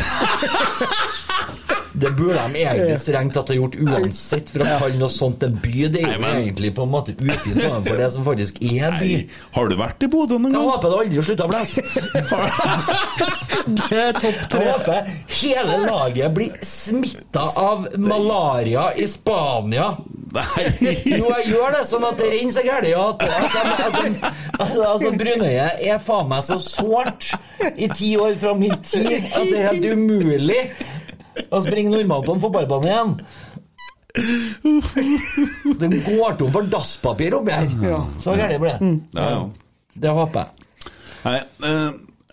Det burde de egentlig strengt tatt ha gjort uansett, for å kalle noe sånt en by, det er jo Nei, egentlig på en måte ufint overfor det som faktisk er en by. Nei, har du vært i Bodø noen gang? Jeg håper det aldri slutter å blåse. Det er topp Jeg håper hele laget blir smitta av malaria i Spania. Nei. Jo, jeg gjør det, sånn at det renner seg gærent altså, altså, er faen meg så sårt i ti år fra min tid at det er helt umulig å springe normalt på en fotballbane igjen. Den går tom for dasspapir oppi her. Så gærent blir det. Ja, ja. Det håper jeg. Nei,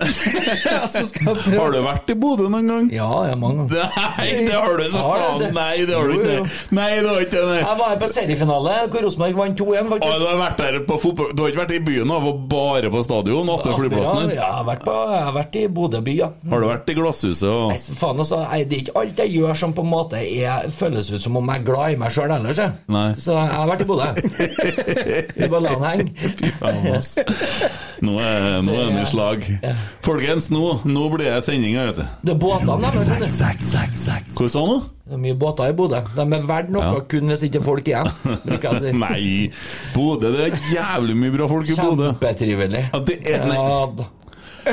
*laughs* har du vært i Bodø noen gang? Ja, ja, mange ganger. Nei, det har du så Har faen! det? Nei, det har du ikke. Nei, det har ikke det. Jeg var her på seriefinale hvor Rosenborg vant 2-1, Å, du har vært der på fotball Du har ikke vært i byen, du var bare på stadion? Atte flyplassen Ja, jeg har vært, på, jeg har vært i Bodø by, ja. Har du vært i Glasshuset og Nei, faen altså, jeg, Det er ikke alt jeg gjør som på en måte er, føles ut som om jeg er glad i meg sjøl ellers. jeg. Nei. Så jeg har vært i Bodø. *laughs* Vi bare la den henge. Fy faen, altså. Nå er, nå er den i slag. Folkens, nå, nå blir det sending her, vet du. Det er båtene de. Hva sa du? Det er mye båter i Bodø. De er verdt noe Ja. kun hvis ikke folk igjen. bruker jeg å si. *laughs* Nei, Bodø. Det er jævlig mye bra folk i Bodø. Kjempetrivelig. Ja, det er nei, Ja da. *laughs*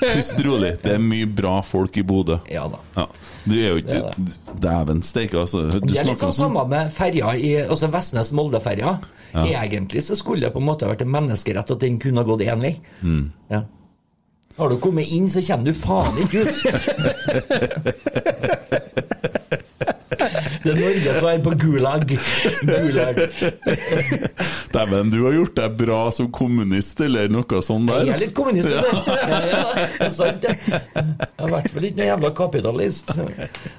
Pust rolig. Det er mye bra folk i Bodø. Ja, da. Ja. Du er jo ikke Det Dæven steike, altså. Du Det er litt sånn samme med ferja i altså Vestnes-Molde-ferja. Egentlig så skulle det på en måte vært en menneskerett at den kunne gått én vei. Mm. Ja. Har du kommet inn, så kommer du faen ikke ut! *laughs* Det er Norges vei på Gulag. Gulag. Dæven, du har gjort deg bra som kommunist, eller noe sånt der. Jeg er litt kommunist. Ja, ja, det er sant, det. Jeg er i hvert fall ikke noen jævla kapitalist.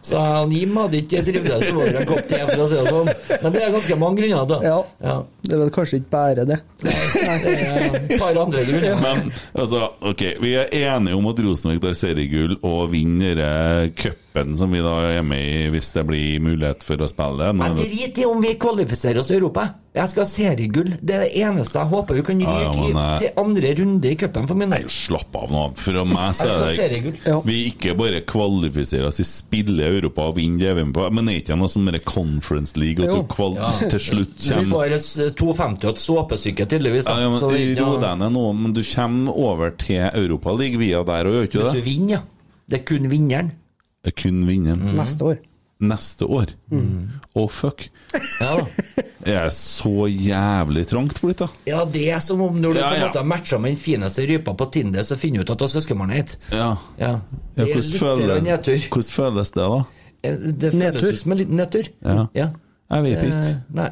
Så han Jim hadde ikke trivdes over en kopp te, for å si det sånn. Men det er ganske mange grunner, da. Ja. Ja. Det er vel kanskje ikke bare det. Det er et par andre grunner. Men altså, ok, vi er enige om at Rosenborg tar seriegull og vinner eh, cupen som vi da er med i, hvis det blir mulighet for å spille det. Jeg driter drit i om vi kvalifiserer oss i Europa. Jeg skal ha seriegull. Det er det eneste jeg håper vi kan Ja, ja, ryke men, eh, til andre runde i cupen for min del. slapp av nå. For meg så Jeg er det. Ja. Vi ikke bare kvalifiserer oss i spille i Europa og vinner det vi er med på, men er ikke noe sånn Conference League at du kval Ja. til slutt Vi kommer får et s- 2,50 og et såpesyke, tydeligvis. Ja, ja, men, Så det men, Ro deg ned nå, men du kommer over til Europaligaen via der og gjør ikke det? Hvis du vinner, ja. Det er kun vinneren. Er kun vinneren. Neste år. Neste år. Å, fuck. Ja, da. Jeg er så jævlig trangt blitt, da. ja, det er som om når du Ja, på en ja. måte har matcha med den fineste rypa på Tinder, så finner du ut at du har søskenbarnet ditt. Ja. Ja. Ja, hvordan, litt føles, hvordan føles det, da? Eh, Det føles ut som en liten nedtur. Ja. Ja. Jeg vet ikke. Eh, Nei.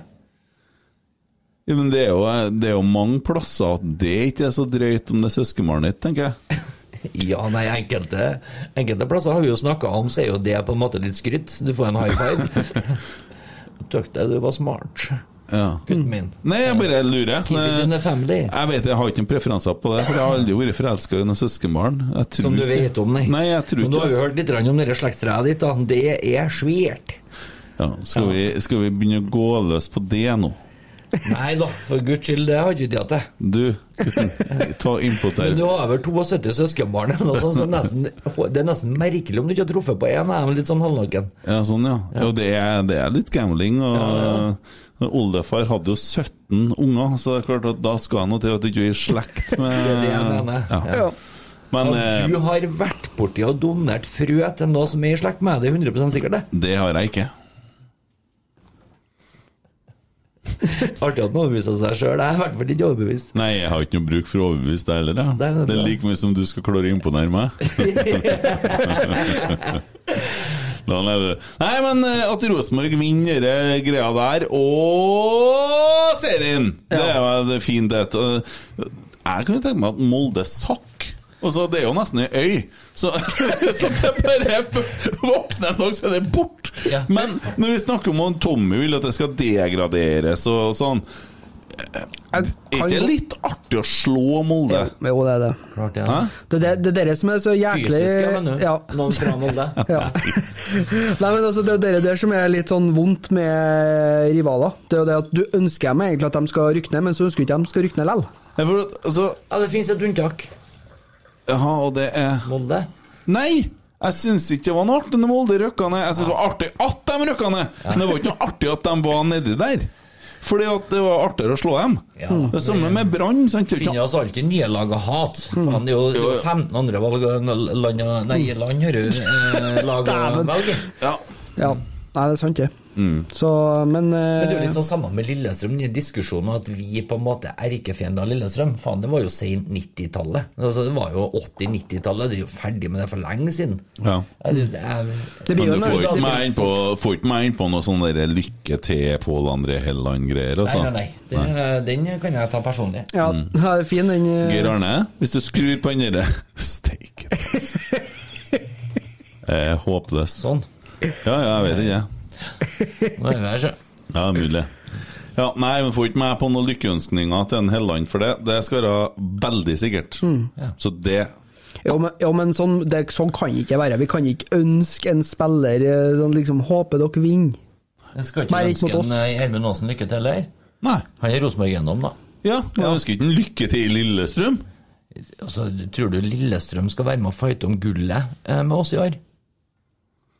Ja, men det er, jo, det er jo mange plasser at det ikke er så drøyt om det er søskenbarnet ditt, tenker jeg. *laughs* Ja, nei, enkelte, enkelte plasser har vi jo snakka om, så er jo det på en måte litt skryt. Du får en high five. *laughs* Tøk deg, du var smart, Ja. gutten min. Nei, jeg bare lurer. The family. Jeg vet, jeg har ikke noen preferanser på det, for jeg har aldri vært forelska i noen søskenbarn. Som du ikke- vet om, nei. Nei, jeg tror Men du har jo hørt litt om det slektstreet ditt, da. Det er svært. Ja, skal, vi, skal vi begynne å gå løs på det nå? Nei da, for guds skyld, det har ikke tid til. Du, ta input der. Men du har vel 72 søskenbarn, eller noe sånt, så nesten, det er nesten merkelig om du ikke har truffet på én. Jeg er litt sånn halvnaken. Ja, sånn, ja. Jo, det er, det er litt gambling. Og Oldefar hadde jo 17 unger, så det er klart at da skal han noe til at du ikke er i slekt *laughs* med Det er det jeg mener. Ja. Ja. Men Og eh, du har vært borti og donert frø til noe som er i slekt med deg, 100 sikkert det. det har jeg ikke. *laughs* Artig at han overbeviser seg sjøl. Jeg er i hvert fall ikke overbevist. Nei, jeg har ikke noe bruk for å overbevise deg heller. jeg. Det Det er like mye som du skal klare å imponere meg. *laughs* Nei, men eh, at Rosenborg vinner eh, greia der, og serien! Det er jo det fint, det. Eh, Jeg kunne tenke meg at Molde sakk. Og så Det er jo nesten ei øy, så, *laughs* så det bare våkner en dag, så er det bort. Ja. Men når vi snakker om at Tommy vil at det skal degraderes og sånn, er ikke det litt artig å slå Molde? Jo, det er det. Klart det. Det er det, det er dere som er så jæklig Fysisk, ja, men. Ja. Noen fra Molde. *laughs* Ja. Nei, men altså, Det er det der som er litt sånn vondt med rivaler. Det er jo det at Du ønsker dem egentlig at de skal rykke ned, men så ønsker du ikke at de skal rykke ned likevel. Altså, Ja, det finnes et unntak. Jaha, og det er Molde. Nei! Jeg syns ikke det var noe artig når Molde røkka ned. Jeg syns det var artig at de røkka ned, men det var ikke noe artig at de var nedi der. Fordi at det var artigere å slå dem. Ja. Det samme med Brann. Det finnes alltid nye lag å hate. Faen, det er jo, er jo 15 andre valg, land, nei, land hører du eh, lag å velge. Ja. Ja, Nei, det er sant, det. Så, men, Men det er jo eh, litt sånn samme med Lillestrøm, den diskusjonen at vi på en måte er erkefiender av Lillestrøm. Faen, det var jo sent 90-tallet. Altså, det var jo 80-90-tallet. Det er jo ferdig med det for lenge siden. ja. Det, det er, Det Men du får ikke meg inn på, ikke inn noe sånn derre lykke til Pål André Helland-greier, Nei, altså. nei, nei. Det, Den kan jeg ta personlig. ja, Mm. det er fin, den. eh, Geir Arne, hvis du skrur på den derre Steike. *laughs* Eh, håpløst. Sånn. Ja, ja, jeg vet ikke. Nå er vi her, sjø. Ja, mulig. Ja, nei, vi får ikke meg på noen lykkeønskninger til en Helland for det. Det skal være veldig sikkert. Så det Jo, men, jo, men sånn, det, sånn kan ikke være. Vi kan ikke ønske en spiller eh, sånn liksom Håper dere vinner. Jeg skal ikke ønske en Hermund Gjermund Aasen lykke til, heller. Nei. Han er Rosenborg gjennom, da. Ja, men jeg ønsker ikke en lykke til i Lillestrøm. Altså, tror du Lillestrøm skal være med og fighte om gullet eh, med oss i år?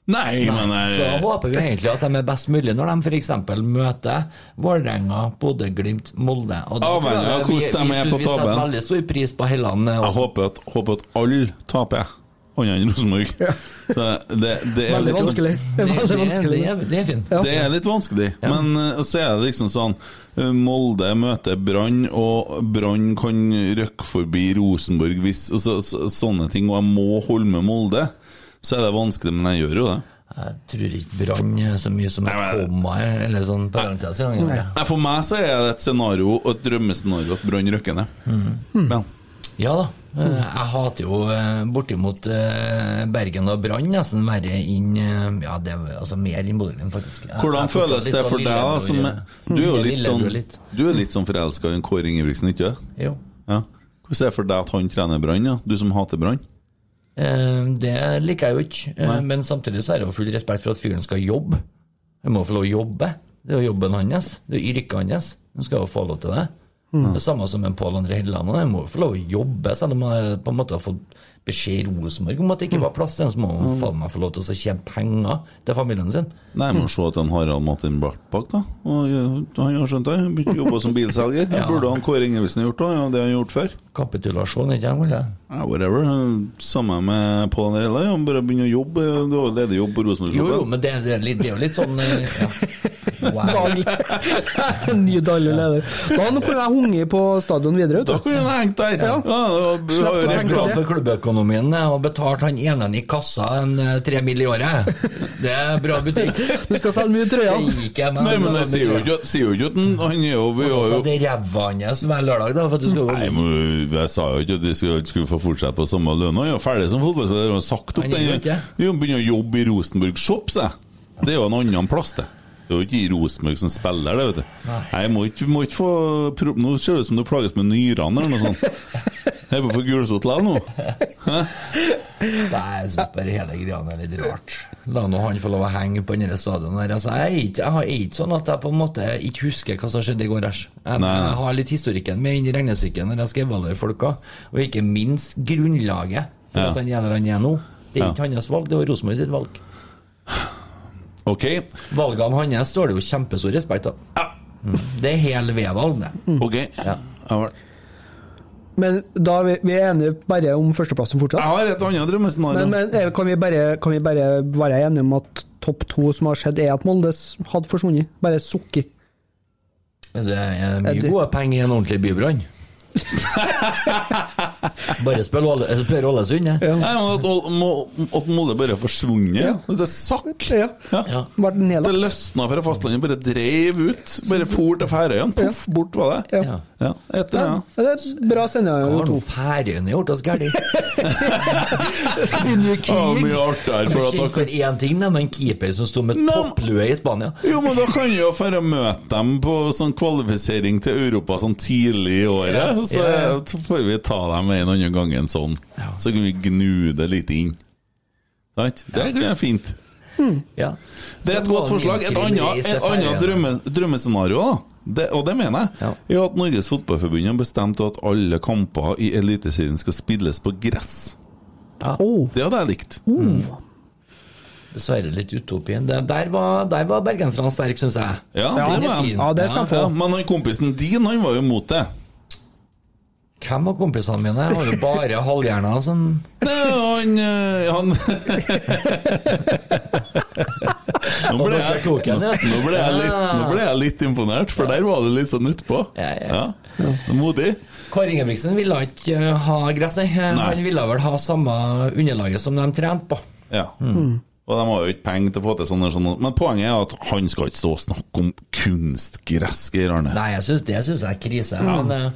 Nei, men Så håper vi egentlig at de er best mulig når de f.eks. møter Vålerenga, Bodø-Glimt, Molde. Og da tror Avhengig av jeg vi- hvordan de vi- er på Vi setter veldig stor pris på Helland. eh, jeg håper at, håper at alle taper, jeg. Annet enn Rosenborg. *laughs* Så det, det er Veldig litt vanskelig. Det er Det, veldig det, vanskelig. det, er, det er Det er litt vanskelig, men uh, så er det liksom sånn uh, Molde møter Brann, og Brann kan røkke forbi Rosenborg hvis og så, så, Sånne ting, og jeg må holde med Molde. Så er det vanskelig, men jeg gjør jo det. Jeg tror ikke Brann er så mye som et komma eller sånn parentes. For meg så er det et scenario og et drømmescenario at Brann røkker ned. Mm. Ja. Ja da. Jeg hater jo eh, bortimot eh, Bergen og Brann nesten verre inn eh, Ja, det er altså mer inn Bodø-Glimt, faktisk. Jeg- Hvordan jeg føles det sånn for deg, da? Som, du er jo *laughs* litt sånn litt. Du er litt sånn forelska i Kåre Ingebrigtsen, ikke sant? Jo. Ja. Hvordan er det for deg at han trener Brann, ja? du som hater Brann? Eh, Det liker jeg jo ikke, eh, men samtidig så er det jo full respekt for at fyren skal jobbe. Han må få lov å jobbe. Det er jo jobben hans. Det er yrket hans. Han skal jo få lov til det. Det samme som en Pål André Helleland. Han må jo få lov å jobbe, selv om han på en måte har fått beskjed i Rosenborg om at det ikke var plass til ham. Så må han faen meg få lov til å tjene penger til familien sin. Nei, må se at han Harald Martin Bartbakk, da. Han har skjønt det. Begynte å jobbe som bilselger. *laughs* Ja. burde han Kåre Ingebrigtsen gjort òg, ja, det han gjort før. Kapitulasjon, ikke sant? Ja, whatever. Samme med Pål André Helleland. Bare begynner å jobbe. Du har ledig jobb på Jo, jo, men det, det, er litt, det er jo litt sånn eh, ja. *laughs* Wow. Daglig. *laughs* Ny daglig leder. Da kunne jeg hunget på stadion videre, Da kunne han hengt der. Ja. Ja, Jeg er glad for klubbøkonomien og betalt han ene i kassa en eh, tre mill. i året. Det er bra butikk. Du skal selge mye trøyer. Jeg. Nei, men jeg sier jo ikke at- sier jo ikke han er jo Vi har jo Det er ræva hans hver lørdag, da, for at du skal Nei, men jeg sa jo ikke at vi skulle, skulle få fortsette på samme lønn. Han er jo ferdig som fotballspiller. Han har sagt opp den. Han begynner å jobbe i Rosenborg Shops, jeg. Det er jo en annen plass, det. Det er jo ikke i Rosenborg som spiller, det, vet du. Nei, Jeg må ikke, må ikke få pro- Nå ser det ut som du plages med nyrene eller noe sånt. *laughs* Jeg er på gulsott likevel nå. Nei, jeg syns bare hele greia er litt rart. La nå han få lov å henge på denne stadionet her. Altså, jeg, er ikke, jeg har- ikke sånn at jeg på en måte ikke husker hva som skjedde i går. Jeg, jeg har litt historikken med inn i regnestykket når jeg skal evaluere folka, og ikke minst grunnlaget for Ja. at han er der han er nå. Det er Ja. hans valg, det var Rosenborg sitt valg. OK. Valgene hans står det jo kjempestor respekt av. Ja. Det er hel vedvalg, det. ok Ja. Ja. Men da er vi, vi er enige bare om førsteplassen fortsatt? Jeg har et annet drømmescenario. Men, men eh, kan, vi bare, kan vi bare være enige om at topp to som har skjedd, er at Molde hadde forsvunnet? Bare sukket. Det er Er mye det- gode penger i en ordentlig bybrann. *laughs* Bare spør Åle- spør Ålesund, jeg. Ja. At, Molde bare har forsvunnet. Det er sakk. Ja. Ja. Det løsna fra fastlandet, bare dreiv ut. Bare for til Færøyene. Poff, bort var det. Ja. Ja. Ja, etter det, Ja. ja. Det er et bra Hva scenario har to. nå Færøyene gjort oss galt? Begynner Ja, krig. mye artigere for at Kjent for dere én ting, nemlig en keeper som sto med topplue i Spania. Jo, men da kan jo dra møte dem på sånn kvalifisering til Europa sånn tidlig i året. Ja, Så ja, ja. får vi ta dem en annen gang enn sånn. Så kan vi gnu det litt inn. Sant? Det kan være fint. Ja. Det er et godt forslag. Et annet, drømmescenario, da, det, og det mener jeg, Ja. er at Norges Fotballforbund har bestemt at alle kamper i Eliteserien skal spilles på gress. Oh. Det hadde jeg likt. Dessverre litt utopien. Det, der var, der var bergenserne sterke, syns jeg. Ja, ja, det var. Ja, det skal han få. Ja, men han kompisen din, han var jo mot det. Hvem av kompisene mine? Jeg har jo bare halvhjerna som Det han, eh, han Nå ble, jeg, nå, nå, ble jeg litt, nå ble jeg litt imponert, for der var du litt sånn utpå. Ja, ja. Ja. Modig. Kåre Ingebrigtsen ville ikke eh, ha gress. Nei. Han ville vel ha samme underlaget som de trente på. Ja. Mm. Og de har jo ikke penger til å få til sånne, og sånn. Men poenget er at han skal ikke stå og snakke om kunstgress, Geir Arne. Nei, jeg synes, det syns jeg er krise. Men eh,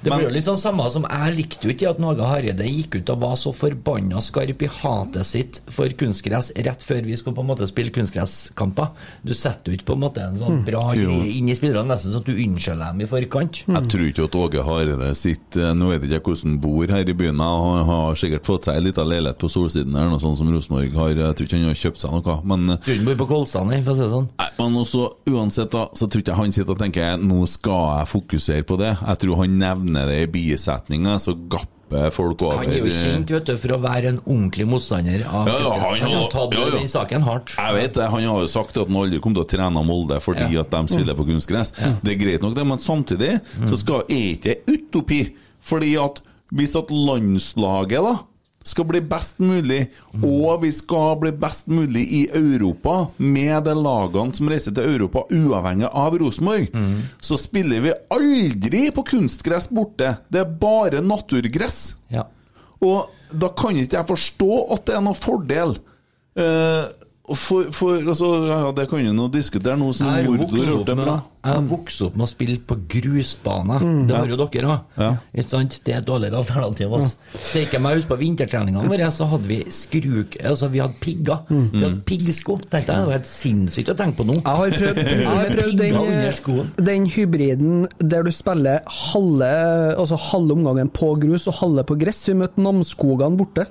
det Men- blir jo litt sånn samme som jeg likte jo ikke at Någe Hareide gikk ut og var så forbanna skarp i hatet sitt for kunstgress rett før vi skulle på en måte spille kunstgresskamper. Du setter jo ikke på en måte en sånn bra mm, greie inn i spillerne, nesten så at du unnskylder dem i forkant. Jeg tror ikke at Åge Hareide sitter Nå vet jeg ikke hvordan han bor her i byen, han har sikkert fått seg en liten leilighet på Solsiden her, noe sånt som Rosenborg har. Jeg tror ikke han har kjøpt seg noe. Men, Du ikke bor på Kolstad, for å si det sånn. nei, men også, uansett, da, så tror jeg han sitter og tenker nå skal jeg fokusere på det. Jeg tror han nevner det i bisetninga, så gapper folk over. Han er jo kjent vet du, for å være en ordentlig motstander av Ja, ja, han Han har tatt ja, ja. den saken hardt. Jeg vet det, Han har jo sagt at han aldri kommer til å trene Molde fordi at de spiller på kunstgress. Det er greit nok, det, men samtidig så skal er ikke utopi. Fordi at hvis at landslaget da skal bli best mulig, og vi skal bli best mulig i Europa med de lagene som reiser til Europa, uavhengig av Rosenborg, så spiller vi aldri på kunstgress borte. Det er bare naturgress. Ja. Og da kan ikke jeg forstå at det er noen fordel. Eh, for, for altså, ja, Det kan vi nå diskutere nå som Jeg bra. jeg har vokst opp med å spille på grusbaner. Det har jo dere òg. Ja. Det er et dårligere alternativ. Altså. Steike meg husk på vintertreningene våre, så hadde vi skruk... Altså, vi hadde pigger. Vi hadde piggsko. Tenkte jeg, Det var helt sinnssykt å tenke på nå. Jeg har prøvd, jeg har prøvd den, eh, den hybriden der du spiller halve, altså halve omgangen på grus og halve på gress. Vi møtte Namsskogan borte.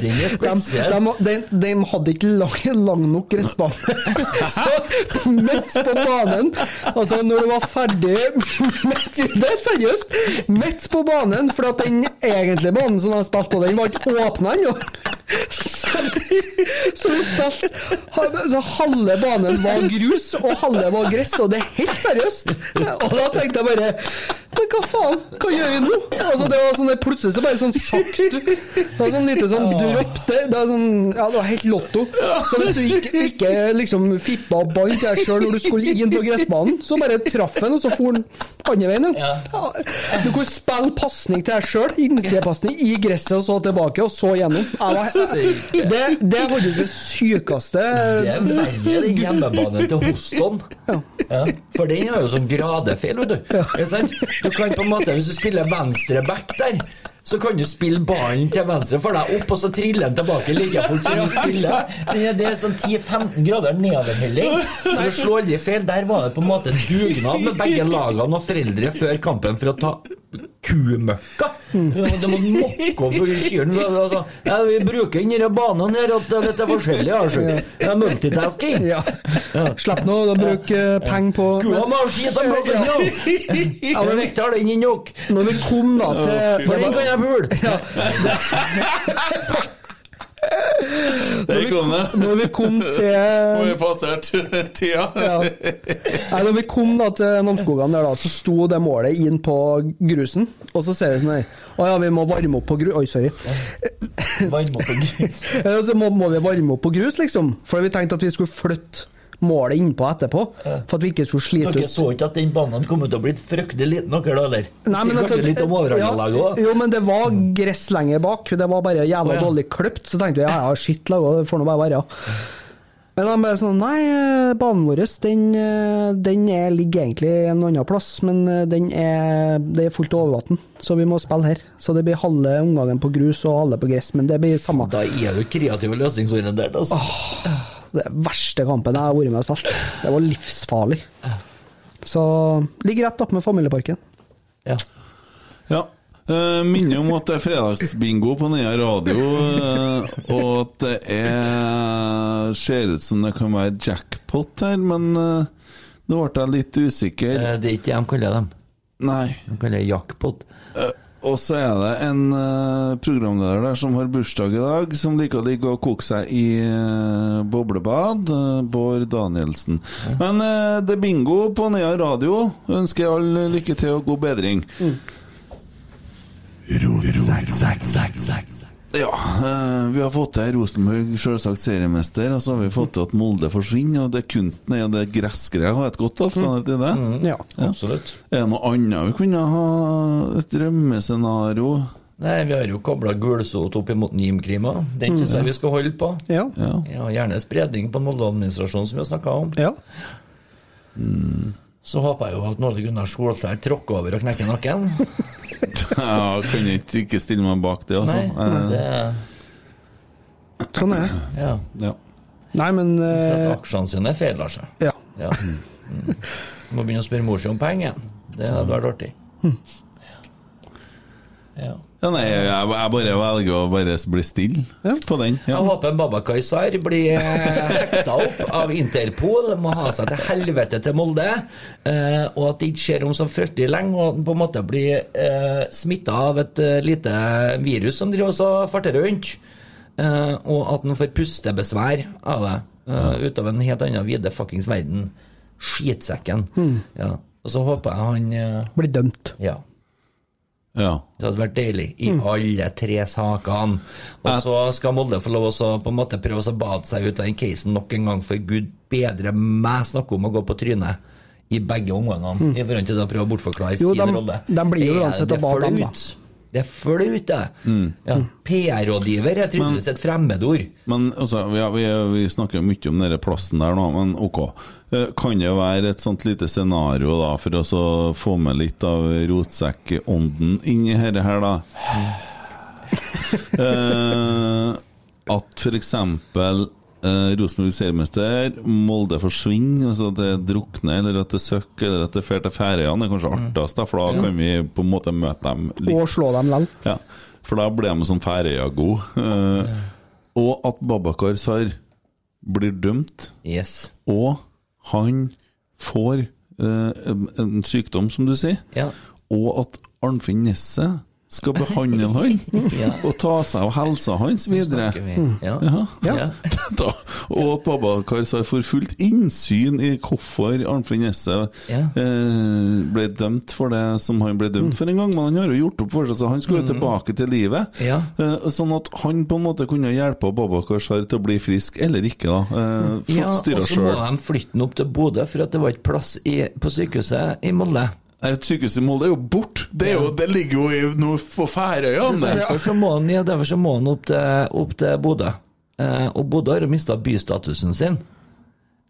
Den er *laughs* De, spesiell. de, de, de hadde ikke lang, lang nok gressbane. *laughs* Så midt på banen Altså, når det var ferdig midt, *laughs* Det er seriøst! Midt på banen, for at den egentlige banen som de spilte på, den var ikke åpna ennå. Så, så vi spilte så Halve banen var grus, og halve var gress, og det er helt seriøst! Og da tenkte jeg bare Men hva faen? Hva gjør vi nå? Altså, det var sånn, plutselig så bare sånn sakte Det var sånn lite sånn dropp der. Det var sånn Ja, det var helt lotto. Så hvis du ikke, ikke liksom fippa og bandt deg sjøl når du skulle inn på gressbanen, så bare traff den, og så for den andre veien. Ja. Ja. Du kunne spille pasning til deg sjøl, innsidepasning i gresset, og så tilbake, og så gjennom. Det, det er faktisk det sykeste Det er verre enn hjemmebanen til Hoston. Ja, for den har jo sånn gradefeil, vet du. Sant? Du kan på en måte, Hvis du spiller venstre back der, så kan du spille ballen til venstre for deg opp, og så triller den tilbake like fort som du spiller. Det er, sånn 10-15 grader nedoverhelling. Så slår de feil. Der var det på en måte dugnad med begge lagene og foreldre før kampen for å ta kumøkka. Du må mokke opp skyren. Altså, ja, vi bruker denne banen her at det er litt forskjellig. Altså. Det er multitasking. Ja. Slipp nå å bruke penger på Kua må ha skit av plassen nå! Ja, men Vekter har den inn nok. Når vi kom da til For den kan jeg pule. Der kom det! Når vi kom *laughs* Nå til har vi passert *laughs* tida. ja. Nei, når vi kom da til Namsskogan der, da, så sto det målet inn på grusen. Og så ser vi sånn her Å ja, vi må varme opp på grus Oi, sorry. Varme opp på grus. *laughs* Ja, Så må, må vi varme opp på grus, liksom. For vi tenkte at vi skulle flytte målet innpå etterpå. For at vi ikke skulle slite Dere ut. så ikke at den banen kom til å bli fryktelig liten, dere da, eller? Nei, men altså, litt om overhåndlaget ja, òg? Jo, men det var gress lenger bak. Det var bare jævla oh, ja. dårlig kløpt. Så tenkte vi ja, ja, shit, laga, det får nå bare være. Men de bare sånn Nei, eh, banen vår den, eh, den er, ligger egentlig en annen plass, men eh, den er, det er fullt overvann, så vi må spille her. Så det blir halve omgangen på grus og halve på gress, men det blir samme. Da er du kreativ og løsningsorientert, altså. Det er verste kampen jeg har vært med og spilt. Det var livsfarlig. Så ligger rett opp med familieparken. Ja. Ja. Uh, minner om at det er fredagsbingo på Nea radio, uh, og at det er ser ut som det kan være jackpot her, men uh, nå ble jeg litt usikker. Det er ikke det de kaller dem. Nei. De kaller det jackpot. Og så er det en uh, programleder der som har bursdag i dag, som liker å ligge og koke seg i uh, boblebad. Uh, Bård Danielsen. Men eh, det er bingo på Nea radio. Ønsker alle lykke til og god bedring. Ja, eh, vi har fått til Rosenborg selvsagt seriemester, og så har vi fått til at Molde forsvinner. Og det kunsten er det gressgreia har et godt alternativ til det. Ja. Absolutt. Er det noe annet vi kunne ha? Et drømmescenario? Nei, vi har jo kobla gulsot opp imot Nimkrima. Den syns jeg vi skal holde på. Ja. Ja. Ja, gjerne spredning på Molde-administrasjonen, som vi har snakka om. ja. Så håper jeg jo at Nåle Gunnar Solstad tråkker over og knekker nakken. *laughs* Jeg kan ikke, ikke stille meg bak det, altså. Nei, det, Sånn er det. ja. ja. Nei, men uh... at eh, aksjene sine er feil, Lars. Ja. Ja. Mm. Må begynne å spørre mor si om penger igjen. Det hadde vært artig. Ja. Ja, nei, jeg, jeg bare velger å bare bli stille på den. Ja. Jeg håper Babakar Sar blir eh, hekta opp av Interpol, må ha seg til helvete til Molde, eh, og at det ikke skjer om så fryktelig lenge, og at han på en måte blir eh, smitta av et uh, lite virus som driver og farter rundt, eh, og at han får pustebesvær av det, eh, ut av en helt annen vide fuckings verden. Skitsekken. Ja. Og så håper jeg han eh, blir dømt. Ja. Ja. Det hadde vært deilig i alle tre sakene. Og så skal Molde få lov å på en måte prøve å bade seg ut av den casen nok en gang, for gud bedre meg snakke om å gå på trynet i begge omgangene, i forhold til å prøve å bortforklare Jo, sin de- rolle. de blir jo uansett å bade dem, da. Det er flaut, det. Mm. Ja. PR-rådgiver er tydeligvis et fremmedord. Men altså, vi, vi, vi snakker mye om den plassen der nå, men ok. Eh, Kan det være et sånt lite scenario da, for å så få med litt av rotsekkånden i dette her, da? Eh, at f.eks. Eh, Rosenborg seriemester, Molde forsvinner, altså at det drukner, eller at det søkker, eller at det drar til Færøyene. Det er kanskje artigst, da, for da kan vi på en måte møte dem litt Og slå dem vel. ja, for da blir de sånn Færøya-god. Eh, og at Babakar Sar blir dømt, Yes. og han får eh, en- en sykdom, som du sier, Ja. og at Arnfinn Nesset skal behandle *laughs* han Ja. og ta seg av helsa hans videre. Vi. Ja. Ja. Ja. *laughs* Da, og at Babakar har for fullt innsyn i hvorfor Arnfinn Nesset Ja. eh, ble dømt for det som han ble dømt for en gang, men han har jo gjort opp for seg, så han skulle mm. tilbake til livet. Ja. Eh, sånn at han på en måte kunne hjelpe Babakar Sar til å bli frisk, eller ikke, da. Eh, Ja, Folk styrer og så må de flytte han opp til Bodø, for det var ikke plass i, på sykehuset i Molde. Et sykehus i Molde er jo borte! Det, det ligger jo i, noe på Færøyene! Derfor så må han, ja, derfor så må han opp til, opp til Bodø. Eh, og Bodø har jo mista bystatusen sin.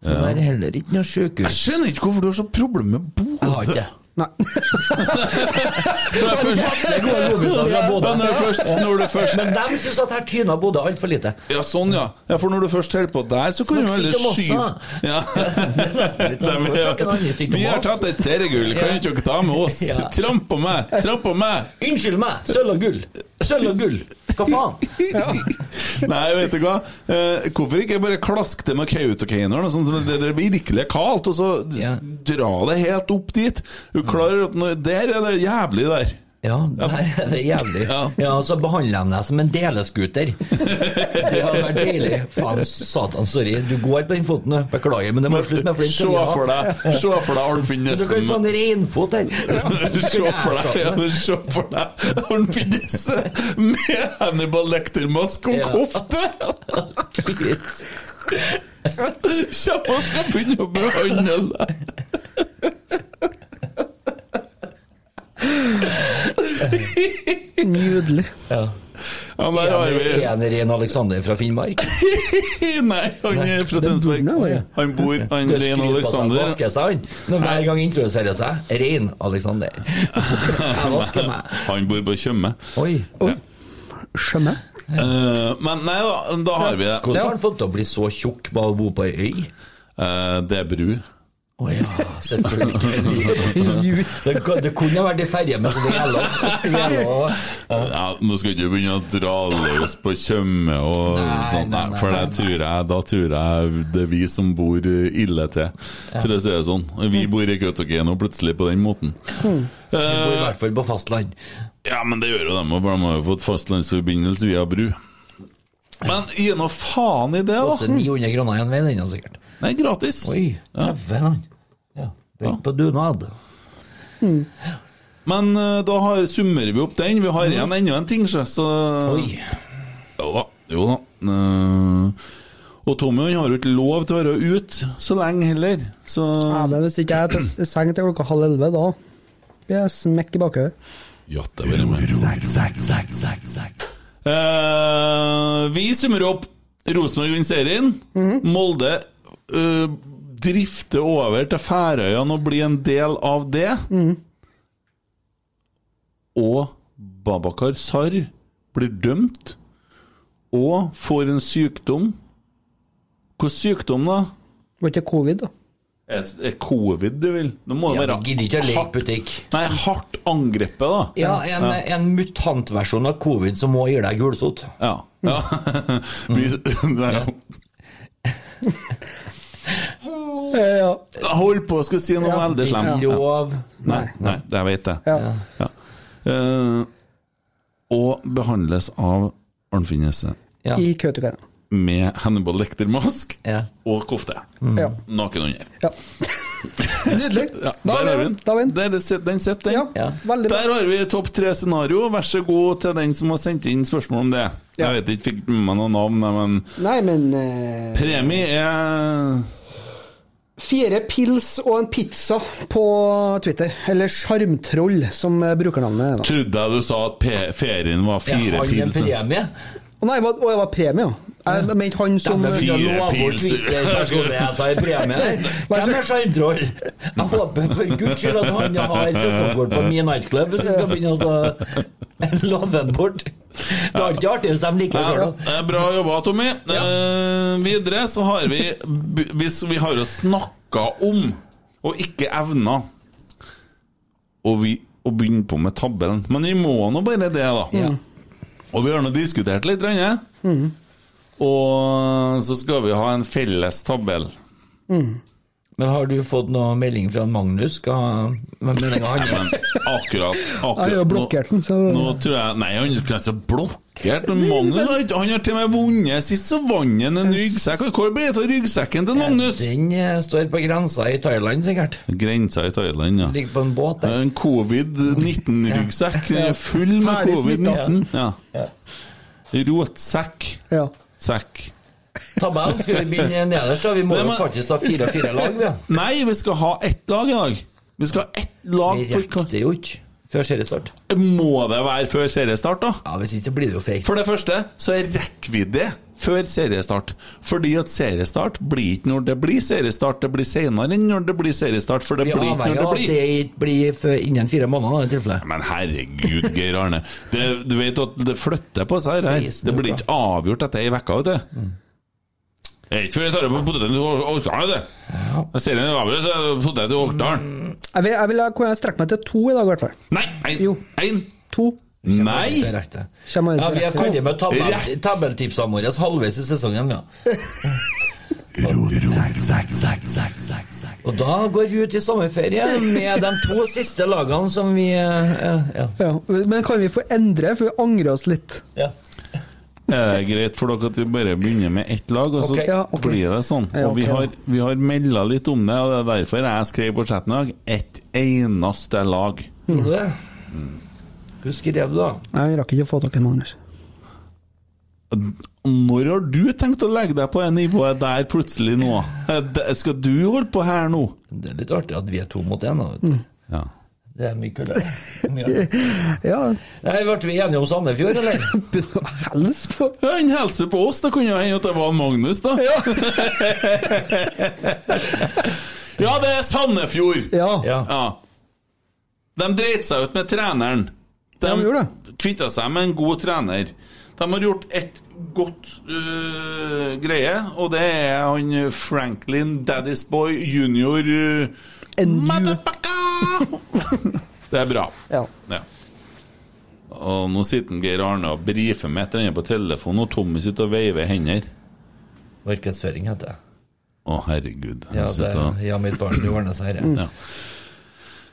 Så det er heller ikke noe sykehus. Jeg skjønner ikke hvorfor du har så problemer med Bodø! Jeg har ikke det. Nei. *laughs* Når først-. Men når først, når du først Men de syns at her tyna Bodø altfor lite. Ja, sånn, ja. ja. For når du først holder på der, så kan du heller skyve ja. *laughs* Vi har tatt et seriegull, kan ikke dere ta med oss? Ja. Tramp på meg! Tramp på meg! Unnskyld meg! Sølv og gull! Sølv og gull! Hva faen? Nei, vet du hva? Eh, hvorfor ikke bare klaske det med Kautokeinoen, sånn at det er virkelig kaldt, og så Ja. dra det helt opp dit? Du klarer at når, Der er det jævlig der. Ja, der er det jævlig. Ja. Ja, så behandler de deg som en deleskuter. Det hadde vært deilig. Faen, satan, sorry. Du går på den foten. Beklager, men det må slutte med flint. Se for deg Se for deg Arnfinn Du kan få en reinfot her. *laughs* Se for deg Se for deg Arnfinn Nesse med Hannibal Lecter-mask og kofte! *laughs* Kjem og skal begynne å behandle deg. Nydelig. Ja. Ja, der har vi En ren Alexander fra Finnmark. *laughs* Nei, han er fra Tønsberg. Han bor Han Rein skryter Alexander. vasker seg han. Når hver gang introduserer seg. Rein Alexander. *laughs* Jeg vasker meg. Han bor på Tjøme. Oi. Skjønner. Uh, men nei da, da har vi det. Hvordan har han fått til å bli så tjukk bare å bo på ei øy? Uh, det er bru. Å ja, selvfølgelig. *laughs* Det, det kunne vært i ferje med gjeller. Ja, nå skal ikke begynne å dra løs på Tjøme og Nei, sånt, nei, nei, nei, for nei, det tror jeg, da tror jeg det er vi som bor ille til, for å si det sånn. Vi bor i Kautokeino plutselig på den måten. Vi bor i hvert fall på fastland. Ja, men det gjør jo dem, for de har jo fått fastlandsforbindelse via bru. Men gi nå faen i det, da! Koster da! 900 kroner én vei, den sikkert. Nei, gratis. Oi, dæven. Ja, Begynn på dunad. Men eh, da har, summerer vi opp den. Vi har igjen enda en ting, så Oi. Jo da. Jo da. Uh, og Tommy han har jo ikke lov til å være ute så lenge heller, så Ja, men hvis ikke jeg er til seng til klokka halv elleve, da blir jeg smekk i bakhodet. Jatte være med. Eh, vi summer opp. Rosenborg vinner serien. Molde eh, drifter over til Færøyene og blir en del av det. Og Babakar Sar blir dømt og får en sykdom. Hvilken sykdom, da? Det var ikke covid, da. Er covid du vil? Det må Ja, være gidder ikke å leke hardt, butikk. nei, hardt angrepet, da. Ja, en, en mutantversjon av covid som òg gir deg gulsott. Ja. ja. *laughs* Vi, *laughs* nei, *laughs* Ja. Hold på skulle si noe veldig slemt. Lov. Nei, nei, jeg vet det. Ja. Ja. Eh, og behandles av Arnfinn Nesse Ja. I Kautokeino. med Hannibal Lecter-mask Ja. og kofte. Ja. Naken under. ja. *laughs* Nydelig. Ja, Da der er har vi den. er. Der er Den sitter, den. Ja, Ja. Der har vi topp tre-scenario. Vær så god til den som har sendt inn spørsmål om det. Ja. Jeg vet ikke, fikk med meg noen navn, men Nei, men uh... premie er Fire pils og en pizza på Twitter. Eller Sjarmtroll, som eh, brukernavnet er. Trodde jeg du sa at ferien var Jeg fire har en premie. Å nei, og det var premie, ja. Jeg mente han som. Twitter-personligheter i premie der. *laughs* Hvem er Sjarmtroll? Jeg håper for guds skyld at han har sesongkort på Me Nightclub, hvis vi skal begynne å så- *laughs* love ham bort. Det er alltid artig hvis de liker det Ja, sjøl. bra jobba, Tommy. Eh, videre så har vi Hvis vi har jo snakka om, og ikke evna, og vi å begynne på med tabellen Men vi må nå bare det, da. Ja. Og vi har nå diskutert litt, Rønne. Og så skal vi ha en felles tabell. Men har du fått noe melding fra Magnus? Skal men? Men akkurat, akkurat Jeg blokkert den, så Nå, nå tror jeg Nei, han er ikke så blokkert. Men Magnus har ikke- han har til og med vunnet. Sist så vant han en ryggsekk. Hvor ble det av ryggsekken til Magnus? Den eh, står på grensa i Thailand, sikkert. Grensa i Thailand, ja. Ligger på en båt der. En covid-19-ryggsekk. Er full med covid-19. Ja. Ja. Rotsekk. ja. Sekk. Tabellen skal vi begynne nederst, da. Vi må Nei, jo faktisk ha fire og fire lag, vi. Nei, vi skal ha ett lag i dag. Vi skal ha ett lag Det for rekker jo ikke før seriestart. Må det være før seriestart, da? Ja, Hvis ikke så blir det jo fake. For det første så rekker vi det før seriestart. Fordi at seriestart blir ikke når det blir seriestart, det blir senere enn når det blir seriestart. For det Vi blir ikke når av det at blir. det blir før innen fire måneder, i tilfellet. Men herregud, Geir Arne. Det, du vet at det flytter på seg her. Det blir ikke avgjort etter ei uke, vet du. Det er ikke før jeg tar det på poteten til Orkdalen, vet du. Jeg ser en avgjørelse, så er det potet til Orkdalen. Jeg vil, jeg vil kunne strekke meg til to i dag, i hvert fall. Nei, én! Jo. Én! To. Nei! Direkte. Kommer Ja, vi er direkte. ferdig med tabell, Rett. tabelltipsene våre halvveis i sesongen, ja. Og da går vi ut i sommerferie med de to *laughs* siste lagene som vi eh, Ja. Ja. Men kan vi få endre, for vi angrer oss litt? ja. Er det greit for dere at vi bare begynner med ett lag, og så okay, Ja, okay. blir det sånn? Ja, Og vi har, vi har melda litt om det, og det er derfor jeg skrev på chatten i dag ett eneste lag. Gjorde du det? Hva skrev du, da? Jeg rakk ikke å få dere, Magnus. Når har du tenkt å legge deg på det nivået der plutselig nå? Eh, Skal du holde på her nå? Det er litt artig at vi er to mot én. da, vet du. Ja. Det er *laughs* kulere. Ja, Nei, Ble vi enige om Sandefjord, eller? *laughs* helse på Han hilste på oss, det kunne hende at det var Magnus, da. *laughs* Ja, det er Sandefjord! Ja. Ja. Ja. De dreit seg ut med treneren. De, Ja, de kvitta seg med en god trener. De har gjort et godt uh, greie, og det er han Franklin Daddy's Boy junior Uh! *laughs* Det er bra. Ja. Ja. Og nå sitter en Geir Arne og brifer med et eller annet på telefonen, og Tommy sitter og veiver hender. Markedsføring heter det. Å, herregud. Ja, det sitter ja, mitt barn det ordner seg her. Ja.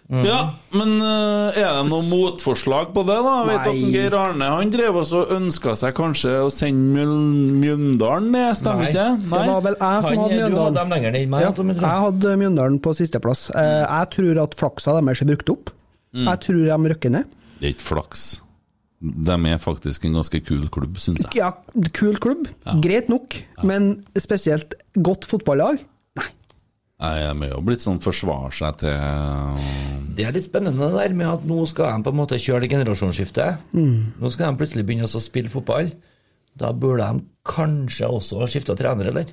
Ja, men uh, er det noe motforslag på det, da? Jeg vet at Geir Arne han drev også og ønska seg kanskje å sende Mjøndalen ned, stemmer Nei. ikke det? Det var vel jeg som Han, hadde du hadde dem meg. Ja, jeg jeg hadde Mjøndalen på sisteplass. Uh, Jeg tror at flaksa deres er brukt opp. Jeg tror de rykker ned. Det er ikke flaks. De er faktisk en ganske kul klubb, syns jeg. Ja, kul klubb. Greit nok, men spesielt godt fotballag? Nei. Nei, De er jo blitt sånn forsvare seg til Det er litt spennende det der med at nå skal de på en måte kjøre det generasjonsskiftet. Nå skal de plutselig begynne å spille fotball. Da burde de kanskje også skifte trener, eller?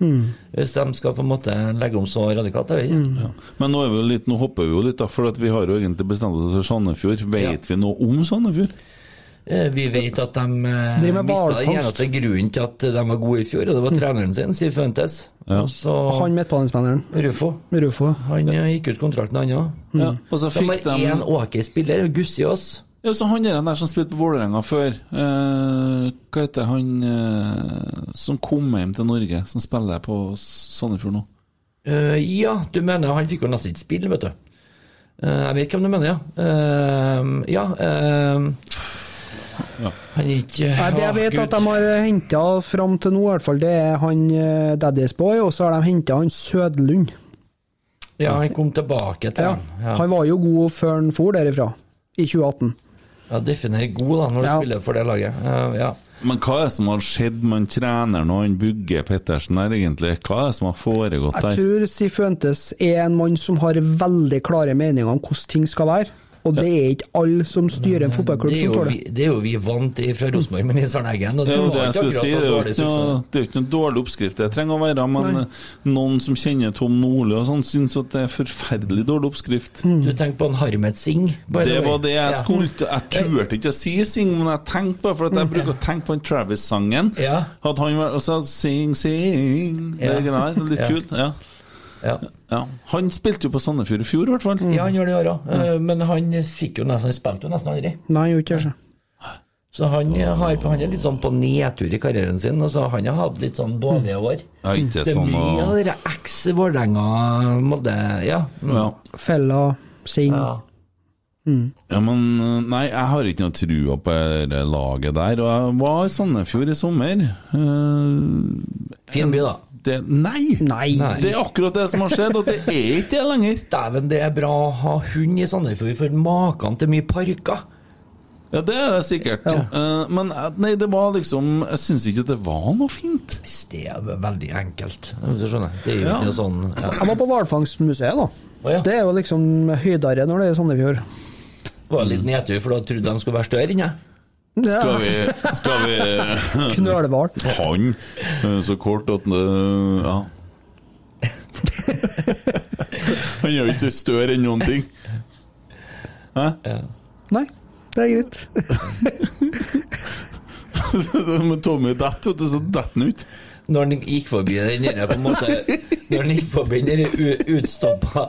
Hvis de skal på en måte legge om så radikalt. Jeg vet ikke. Men nå, er vi litt, nå hopper vi jo litt, da, for at vi har jo egentlig bestemt oss for Sandefjord. Vet vi noe om Sandefjord? Eh, Vi vet at de eh, mista den eneste grunnen til at de var gode i fjor, og det var treneren sin, Siv Fuentes. Og så Han midtbanespilleren. Rufo. Rufo. Han eh, gikk ut kontrakten, han òg. Ja, og så De fikk de én ok spiller, Gussiås. Ja, så han der, der som spilte på Vålerenga før, eh, hva heter han eh, som kom hjem til Norge, som spiller på Sandefjord nå? Uh, ja, du mener han fikk jo nesten ikke spille, vet du. Uh, jeg vet hvem du mener, ja. Uh, ja eh, Han er ikke Nei, det jeg vet Gud. at de har henta fram til nå, i hvert fall, det er han eh, Daddy's Boy, og så har de henta han Sødlund. Ja, han kom tilbake til Ja. dem. Ja. Han var jo god før han for derifra, i 2018. Ja, Definer god, da, når du Ja. spiller for det laget. Uh, ja. Men hva er det som har skjedd med han treneren og han Bugge Pettersen der, egentlig? Hva er det som har foregått der? Jeg tror Sifuentes er en mann som har veldig klare meninger om hvordan ting skal være. Og det er ikke alle som styrer en fotballklubb Det som tåler det. det er jo vi vant i fra Rosenborg med Nils Arne Eggen, og Det det det ikke si, det er jo ikke det er jo ikke noen dårlig oppskrift det trenger å være, men Nei. noen som kjenner Tom Nordli og sånn, syns at det er forferdelig dårlig oppskrift. Du tenker på en Harmet Singh? Det var det jeg Ja. skulle Jeg turte ikke å si sing, men jeg tenkte bare for at jeg bruker å tenke på den Travis-sangen. Ja. At han var Og så sing, sing Det er greit. Litt Ja. kult. Ja. Ja. ja. Han spilte jo på Sandefjord i fjor, i hvert fall. ja, han gjør det i år òg, men han fikk jo nesten Han spilte jo nesten aldri. Nei, gjorde ikke det. Så han, har, han er litt sånn på nedtur i karrieren sin. Altså, han har hatt litt sånn dårlige år. Ja, ikke Det er sånn mye av det eks-Vålerenga måtte Ja. ja. Fella, Sing ja. ja, men eh, Nei, jeg har ikke noe trua på det laget der. Og jeg var i Sandefjord i sommer. Uh, Fin by, da. Det Nei! Nei. Det er akkurat det som har skjedd, og det er ikke det lenger. Dæven, det er bra å ha hund i Sandefjord, for maken til mye parker. Ja, det er det sikkert. Eh, men eh, nei, det var liksom Jeg syns ikke det var noe fint. Det er veldig enkelt. hvis Du skjønner. Det er jo Ja. ikke noe sånn ja. Jeg var på hvalfangstmuseet, da. Oh, ja. Det er jo liksom høydere når det er i Sandefjord. Det var litt nedtur, for da trodde de skulle være større enn jeg. Skal vi, skal vi *laughs* Knølhval. Han eh, så kort at Ja. *laughs* Han er jo ikke større enn noen ting. Hæ? Nei, det er greit. *laughs* Men Tommy detter, vet du, så detter han ut. Når han gikk forbi den der på en måte Når han gikk forbi den der utstoppa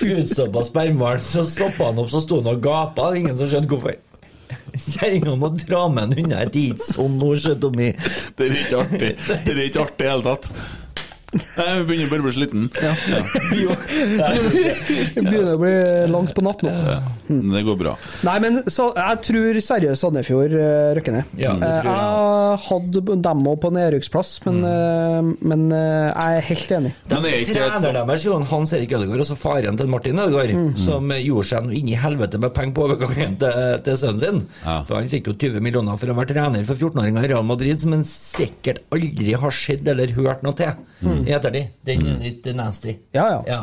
Utstoppa spermhvalen, så stoppa han opp, så sto han og gapa. Ingen som skjønte hvorfor. Kjerringa må dra med han unna. Ikke sånn sjø, Det er ikke artig. Det er ikke artig i det hele tatt. Jeg begynner bare å bli sliten. Ja. Det begynner å bli langt på natt nå. Det går bra. Nei, men så, jeg tror seriøst Sandefjord røkker ned. Ja, jeg. jeg hadde dem òg på nedrykksplass, men, mm. men eh, jeg er helt enig. Men er ikke Treneren deres, Johan Hans Erik Ødegaard, altså faren til Martin Ødegaard, som gjorde seg noe inni helvete med penger på overgangen til, til sønnen sin. Ja. For han fikk jo 20 millioner for å være trener for 14-åringer i Real Madrid, som han sikkert aldri har sett eller hørt noe til i ettertid. Den er litt nasty. Ja, ja.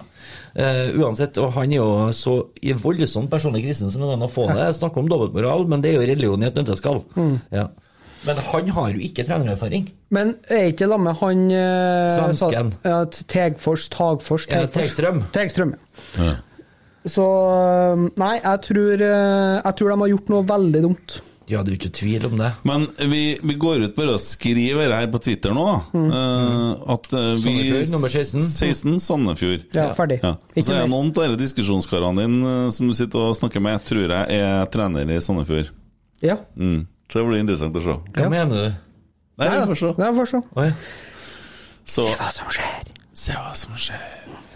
Eh, uansett, og han er jo så i voldsomt personlig kristen som går å få det. Jeg snakker om dobbeltmoral, men det er jo religion i et nøtteskall. Ja. Men han har jo ikke trenererfaring. Men er ikke det med han eh, Svensken. sa- Ja, Tegfors, Tagfors Ja, Tegstrøm. Tegstrøm, ja. Ja. Så eh, Nei, jeg tror, eh, jeg tror de har gjort noe veldig dumt. Ja, det er jo ikke tvil om det. Men vi, vi går ut bare og skriver her på Twitter nå, da. uh, at uh, vi Sandefjord, nummer 16. 16 Sandefjord. Ja, Ja. ferdig. Ja. Så er det noen av disse diskusjonskarene dine uh, som du sitter og snakker med, tror jeg er trener i Sandefjord. Ja. Mm. Så det blir interessant å se. Hva Ja. mener du? Nei, vi får se. Nei, får se. Oi. Så Hva som skjer. se hva som skjer.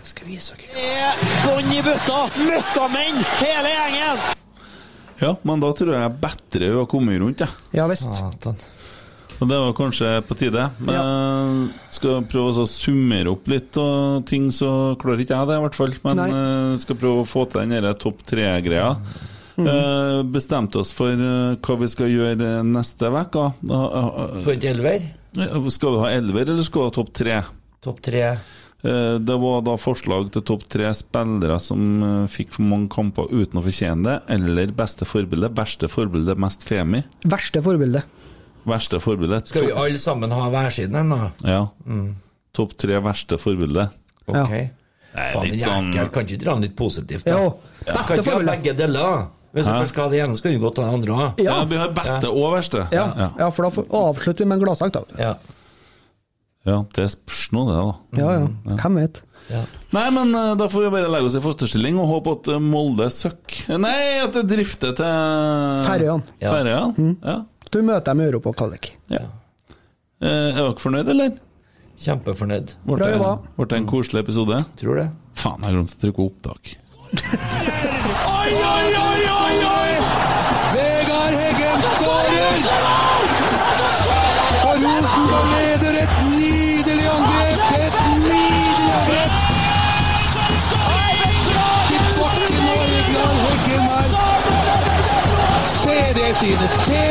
Jeg skal vise dere. Det er bånn i bøtta. Møkkamenn, hele gjengen. Ja, men da tror jeg bedre hun har kommet rundt, jeg. Ja visst. Satan. Og det var kanskje på tide. Men ja. skal prøve å summere opp litt og ting, så klarer ikke jeg det, i hvert fall. Men Nei. eh, skal prøve å få til den derre topp tre-greia. Eh, bestemte oss for eh, hva vi skal gjøre neste uke. For et elver? Skal vi ha elver, eller skal vi ha topp tre? Topp tre. Eh, Det var da forslag til topp tre spillere som eh, fikk for mange kamper uten å fortjene det, eller beste forbilde, verste forbilde, mest femi. Verste forbilde. Verste forbilde. Skal vi alle sammen ha hver siden en, da? Ja. Topp tre verste forbilde. Ok. Ja. Nei, Faen, litt sånn Jeg kan ikke dra den litt positivt, da? Jo. Kan Beste ikke ha forbilde. begge deler? Hvis du først skal ha det ene, så kan du godt ha det andre òg. Ja, Ja. vi har beste og verste. Ja, ja. ja, for da avslutter vi med en gladsak, da. Ja. Ja, det spørs nå, det, da. Ja, ja. Hvem vet. ja. Nei, men eh, da får vi bare legge oss i fosterstilling og håpe at eh, Molde søkker Nei, at det drifter til Færøyene. Ja. Færøyene? Ja. Du møter dem i Europa Kvalik. ja. Eh, er dere fornøyd, eller? Kjempefornøyd. Ble det en koselig episode? Tror det. Faen, jeg glemte å trykke opptak. *laughs* Til bakken og Vegard